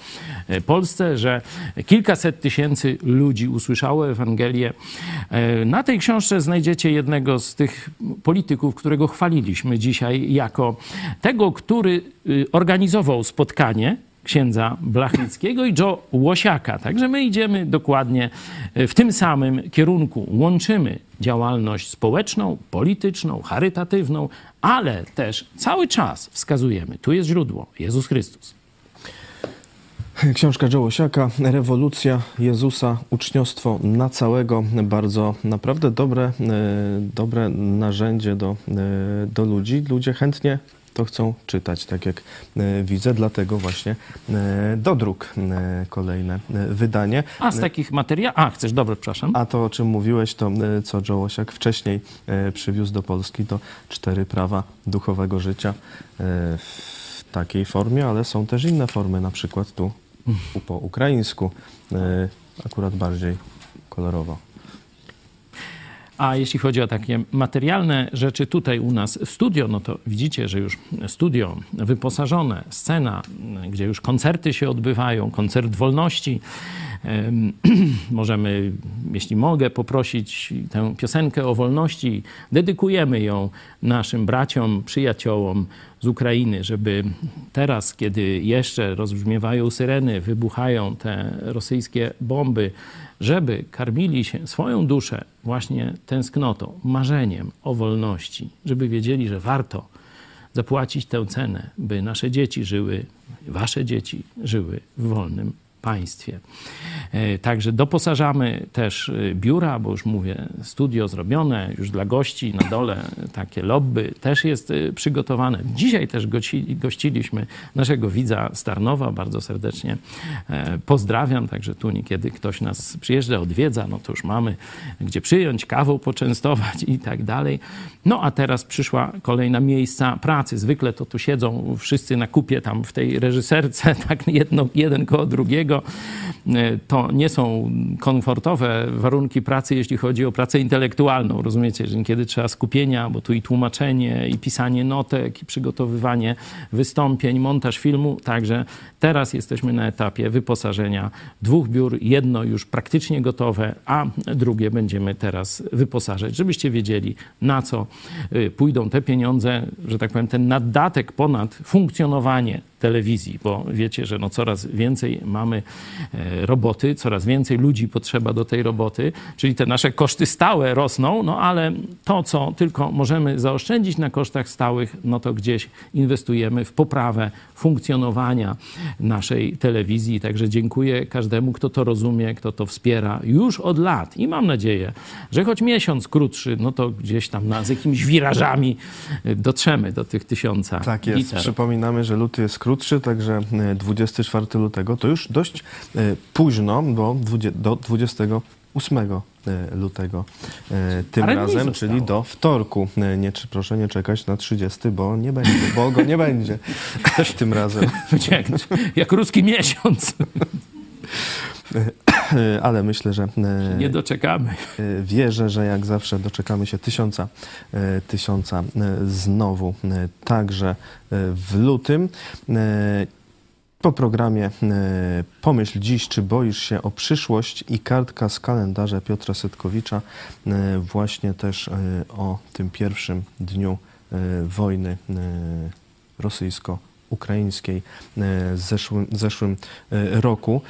e, Polsce, że kilkaset tysięcy ludzi usłyszało Ewangelię. E, na tej książce znajdziecie jednego z tych polityków, którego chwaliliśmy dzisiaj jako tego, który y, organizował spotkanie księdza Blachnickiego i Joe Łosiaka. Także my idziemy dokładnie w tym samym kierunku. Łączymy działalność społeczną, polityczną, charytatywną, ale też cały czas wskazujemy, tu jest źródło, Jezus Chrystus. Książka Joe Łosiaka, Rewolucja Jezusa, uczniostwo na całego. Bardzo naprawdę dobre, e, dobre narzędzie do, e, do ludzi. Ludzie chętnie to chcą czytać, tak jak e, widzę, dlatego właśnie e, do dróg e, kolejne wydanie. A z takich materiałów? A, chcesz, dobrze, przepraszam. A to, o czym mówiłeś, to co Joe Łosiak wcześniej przywiózł do Polski, to cztery prawa duchowego życia w takiej formie, ale są też inne formy, na przykład tu po ukraińsku, akurat bardziej kolorowo. A jeśli chodzi o takie materialne rzeczy tutaj u nas studio, no to widzicie, że już studio wyposażone, scena, gdzie już koncerty się odbywają, koncert wolności. Możemy, jeśli mogę, poprosić tę piosenkę o wolności. Dedykujemy ją naszym braciom, przyjaciołom z Ukrainy, żeby teraz, kiedy jeszcze rozbrzmiewają syreny, wybuchają te rosyjskie bomby, żeby karmili się swoją duszę właśnie tęsknotą, marzeniem o wolności, żeby wiedzieli, że warto zapłacić tę cenę, by nasze dzieci żyły, wasze dzieci żyły w wolnym państwie. E, także doposażamy też e, biura, bo już mówię, studio zrobione już dla gości na dole, takie lobby też jest e, przygotowane. Dzisiaj też gościliśmy naszego widza Starnowa, bardzo serdecznie pozdrawiam, także tu niekiedy ktoś nas przyjeżdża, odwiedza, no to już mamy gdzie przyjąć, kawą poczęstować i tak dalej. No a teraz przyszła kolejna miejsca pracy. Zwykle to tu siedzą wszyscy na kupie tam w tej reżyserce, tak jedno, jeden koło drugiego, E, to nie są komfortowe warunki pracy, jeśli chodzi o pracę intelektualną. Rozumiecie, że kiedy trzeba skupienia, bo tu i tłumaczenie, i pisanie notek, i przygotowywanie wystąpień, montaż filmu. Także teraz jesteśmy na etapie wyposażenia dwóch biur. Jedno już praktycznie gotowe, a drugie będziemy teraz wyposażać, żebyście wiedzieli, na co e, pójdą te pieniądze, że tak powiem, ten naddatek ponad funkcjonowanie telewizji, bo wiecie, że no coraz więcej mamy e, roboty, coraz więcej ludzi potrzeba do tej roboty, czyli te nasze koszty stałe rosną, no ale to, co tylko możemy zaoszczędzić na kosztach stałych, no to gdzieś inwestujemy w poprawę funkcjonowania naszej telewizji. Także dziękuję każdemu, kto to rozumie, kto to wspiera już od lat i mam nadzieję, że choć miesiąc krótszy, no to gdzieś tam na, z jakimiś wirażami dotrzemy do tych tysiąca Tak jest. liter. Przypominamy, że luty jest krótszy, także e, 24 lutego to już dość e, późno, bo do 28 e, lutego e, tym dni razem, czyli do wtorku. E, Nie, proszę nie czekać na 30, bo nie będzie, bo go nie będzie tym razem. Jak, jak ruski miesiąc. E, Ale myślę, że Nie doczekamy. Wierzę, że jak zawsze doczekamy się tysiąca, tysiąca znowu, także w lutym. Po programie e, Pomyśl dziś, czy boisz się o przyszłość i kartka z kalendarza Piotra Setkowicza e, właśnie też e, o tym pierwszym dniu wojny rosyjsko-ukraińskiej e, zeszłym, zeszłym roku.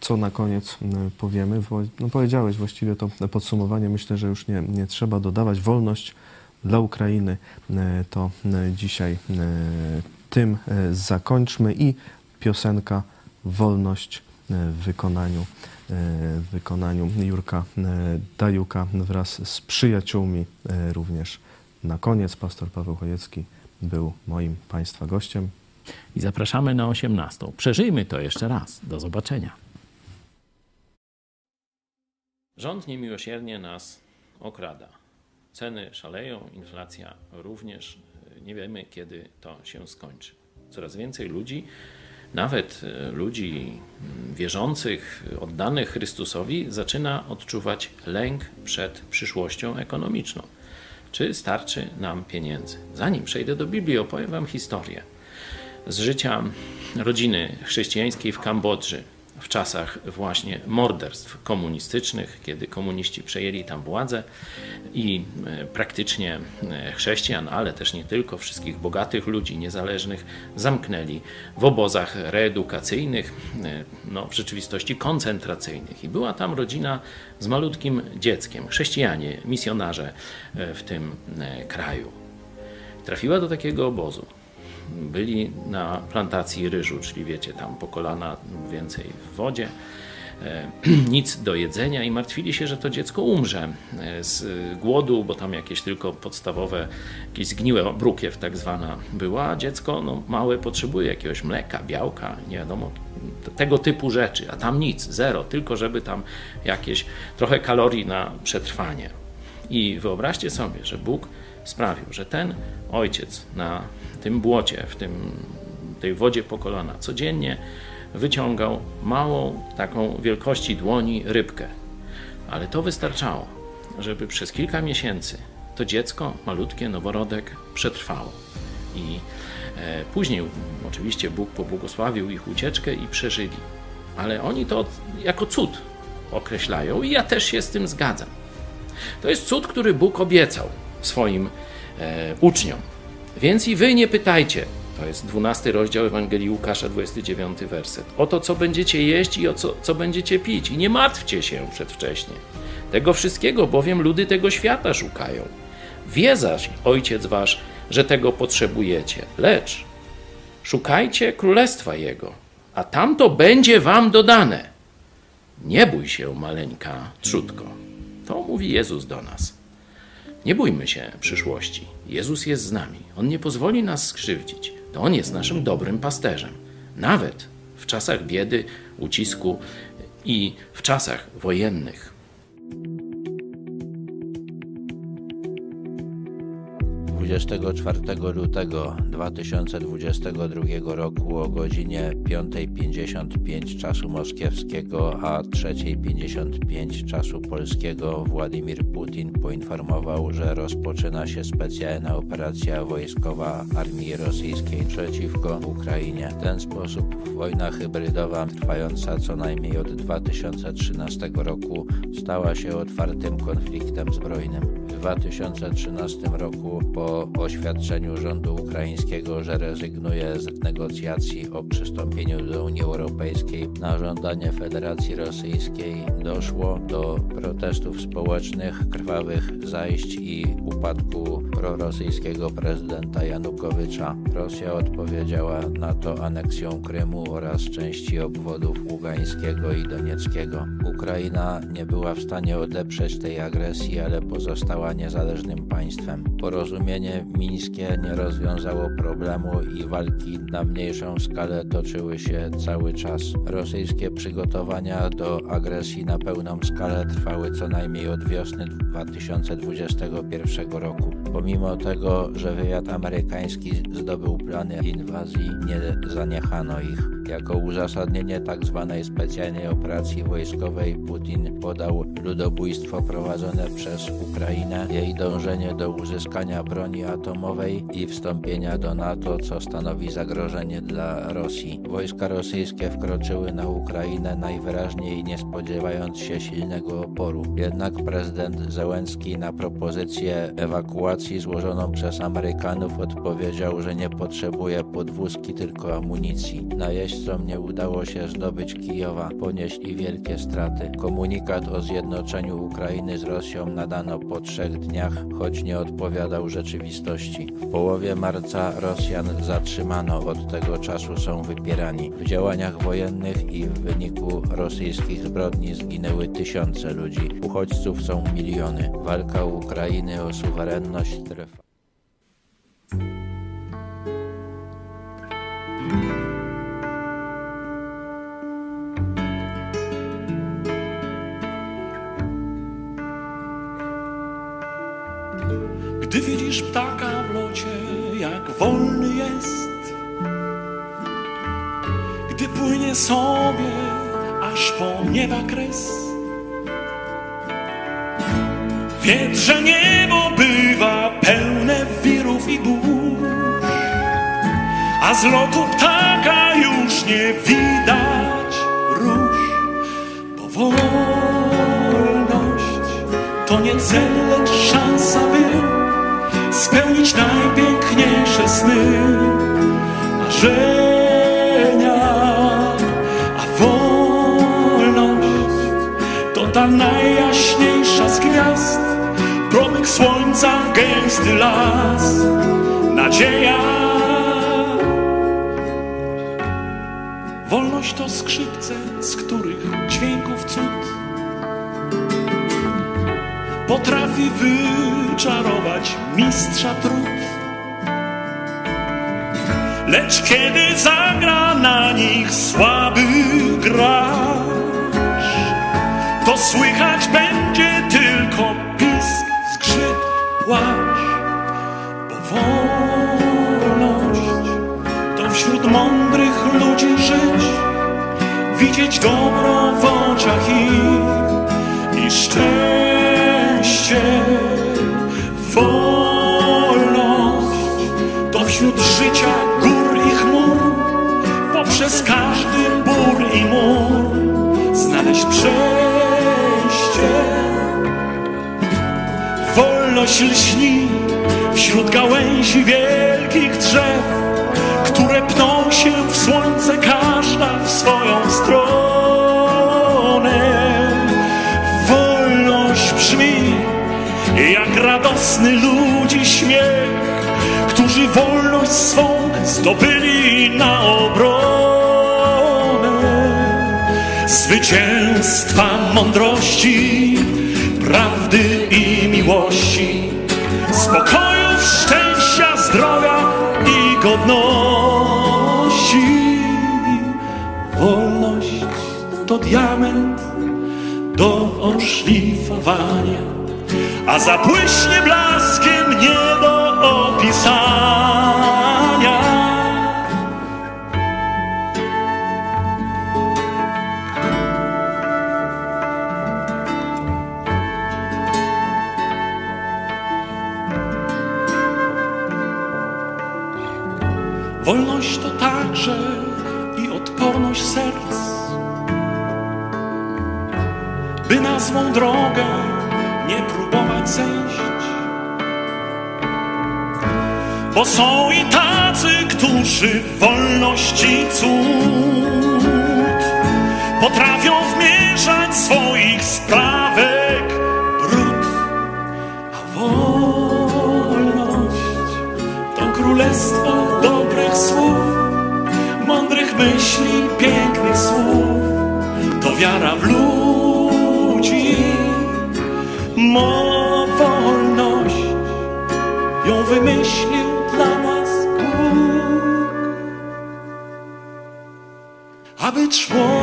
Co na koniec powiemy? No, powiedziałeś właściwie to podsumowanie. Myślę, że już nie, nie trzeba dodawać. Wolność dla Ukrainy to dzisiaj tym e, zakończmy i piosenka Wolność e, w wykonaniu, e, w wykonaniu Jurka Dajuka wraz z przyjaciółmi również. Na koniec pastor Paweł Chojecki był moim Państwa gościem. I zapraszamy na 18. Przeżyjmy to jeszcze raz. Do zobaczenia. Rząd niemiłosiernie nas okrada. Ceny szaleją, inflacja również. Nie wiemy, kiedy to się skończy. Coraz więcej ludzi, nawet e, ludzi mm, wierzących, oddanych Chrystusowi, zaczyna odczuwać lęk przed przyszłością ekonomiczną. Czy starczy nam pieniędzy? Zanim przejdę do Biblii, opowiem Wam historię z życia rodziny chrześcijańskiej w Kambodży w czasach właśnie morderstw komunistycznych, kiedy komuniści przejęli tam władzę i e, praktycznie e, chrześcijan, ale też nie tylko, wszystkich bogatych ludzi niezależnych zamknęli w obozach reedukacyjnych, e, no, w rzeczywistości koncentracyjnych. I była tam rodzina z malutkim dzieckiem, chrześcijanie, misjonarze w tym kraju. Trafiła do takiego obozu byli na plantacji ryżu, czyli wiecie, tam po kolana więcej w wodzie, e, nic do jedzenia i martwili się, że to dziecko umrze e, z głodu, bo tam jakieś tylko podstawowe, jakieś zgniłe brukiew tak zwana była, a dziecko no, małe potrzebuje jakiegoś mleka, białka, nie wiadomo, tego typu rzeczy, a tam nic, zero, tylko żeby tam jakieś trochę kalorii na przetrwanie. I wyobraźcie sobie, że Bóg sprawił, że ten ojciec na tym błocie, w tym, tej wodzie po kolana, codziennie wyciągał małą, taką wielkości dłoni rybkę. Ale to wystarczało, żeby przez kilka miesięcy to dziecko, malutkie, noworodek, przetrwało. I e, później oczywiście Bóg pobłogosławił ich ucieczkę i przeżyli. Ale oni to jako cud określają i ja też się z tym zgadzam. To jest cud, który Bóg obiecał swoim e, uczniom. Więc i wy nie pytajcie. To jest 12 rozdział Ewangelii Łukasza, 29 werset. O to, co będziecie jeść i o co, co będziecie pić. I nie martwcie się przedwcześnie. Tego wszystkiego, bowiem ludy tego świata szukają. Wie zaś Ojciec wasz, że tego potrzebujecie. Lecz szukajcie królestwa Jego, a tamto będzie wam dodane. Nie bój się, maleńka trzutko. To mówi Jezus do nas. Nie bójmy się przyszłości. Jezus jest z nami. On nie pozwoli nas skrzywdzić. To On jest naszym dobrym pasterzem. Nawet w czasach biedy, ucisku i w czasach wojennych. 24 lutego 2022 roku o godzinie 5.55 czasu moskiewskiego, a 3.55 czasu polskiego Władimir Putin poinformował, że rozpoczyna się specjalna operacja wojskowa armii rosyjskiej przeciwko Ukrainie. W ten sposób wojna hybrydowa trwająca co najmniej od 2013 roku stała się otwartym konfliktem zbrojnym. 2013 roku po oświadczeniu rządu ukraińskiego, że rezygnuje z negocjacji o przystąpieniu do Unii Europejskiej na żądanie Federacji Rosyjskiej doszło do protestów społecznych, krwawych zajść i upadku prorosyjskiego prezydenta Janukowycza. Rosja odpowiedziała na to aneksją Krymu oraz części obwodów Ługańskiego i Donieckiego. Ukraina nie była w stanie odeprzeć tej agresji, ale pozostała niezależnym państwem. Porozumienie mińskie nie rozwiązało problemu i walki na mniejszą skalę toczyły się cały czas. Rosyjskie przygotowania do agresji na pełną skalę trwały co najmniej od wiosny 2021 roku. Pomimo tego, że wywiad amerykański zdobył plany inwazji, nie zaniechano ich. Jako uzasadnienie tzw. Tak specjalnej operacji wojskowej Putin podał ludobójstwo prowadzone przez Ukrainę, jej dążenie do uzyskania broni atomowej i wstąpienia do NATO, co stanowi zagrożenie dla Rosji. Wojska rosyjskie wkroczyły na Ukrainę najwyraźniej nie spodziewając się silnego oporu. Jednak prezydent Zełenski na propozycję ewakuacji złożoną przez Amerykanów odpowiedział, że nie potrzebuje podwózki, tylko amunicji. Najeźdźcy Najeźdźcom nie udało się zdobyć Kijowa, ponieśli wielkie straty. Komunikat o zjednoczeniu Ukrainy z Rosją nadano po trzech dniach, choć nie odpowiadał rzeczywistości. W połowie marca Rosjan zatrzymano, od tego czasu są wypierani. W działaniach wojennych i w wyniku rosyjskich zbrodni zginęły tysiące ludzi. Uchodźców są miliony. Walka Ukrainy o suwerenność trwa. Gdy widzisz ptaka w locie, jak wolny jest, gdy płynie sobie aż po nieba kres. Wiedz, że niebo bywa pełne wirów i burz, a z lotu ptaka już nie widać róż, bo wolność to nie cel, lecz szansa, by spełnić najpiękniejsze sny, marzenia, a wolność to ta najjaśniejsza z gwiazd, promyk słońca w gęsty las, nadzieja. Wolność to skrzypce, z których dźwięków cud potrafi wyczarować mistrza trud. Lecz kiedy zagra na nich słaby gracz, to słychać będzie tylko pisk, skrzyp, płacz. Bo wolność to wśród mądrych ludzi żyć, widzieć dobro w oczach ich i szczęście wolność to wśród życia gór i chmur, poprzez każdy bór i mur znaleźć przejście. Wolność lśni wśród gałęzi wielkich drzew, które pną się w słońce, każda w swoją stronę. Radosny ludzi śmiech, którzy wolność swą zdobyli na obronę. Zwycięstwa mądrości, prawdy i miłości, spokoju, szczęścia, zdrowia i godności. Wolność to diament do oszlifowania a zabłyśnie blaskiem nie do bo są i tacy, którzy wolności cud potrafią wmieszać swoich sprawek brud. A wolność to królestwo dobrych słów, mądrych myśli, pięknych słów, to wiara w ludzi. Mo wolność ją wymyślił Aby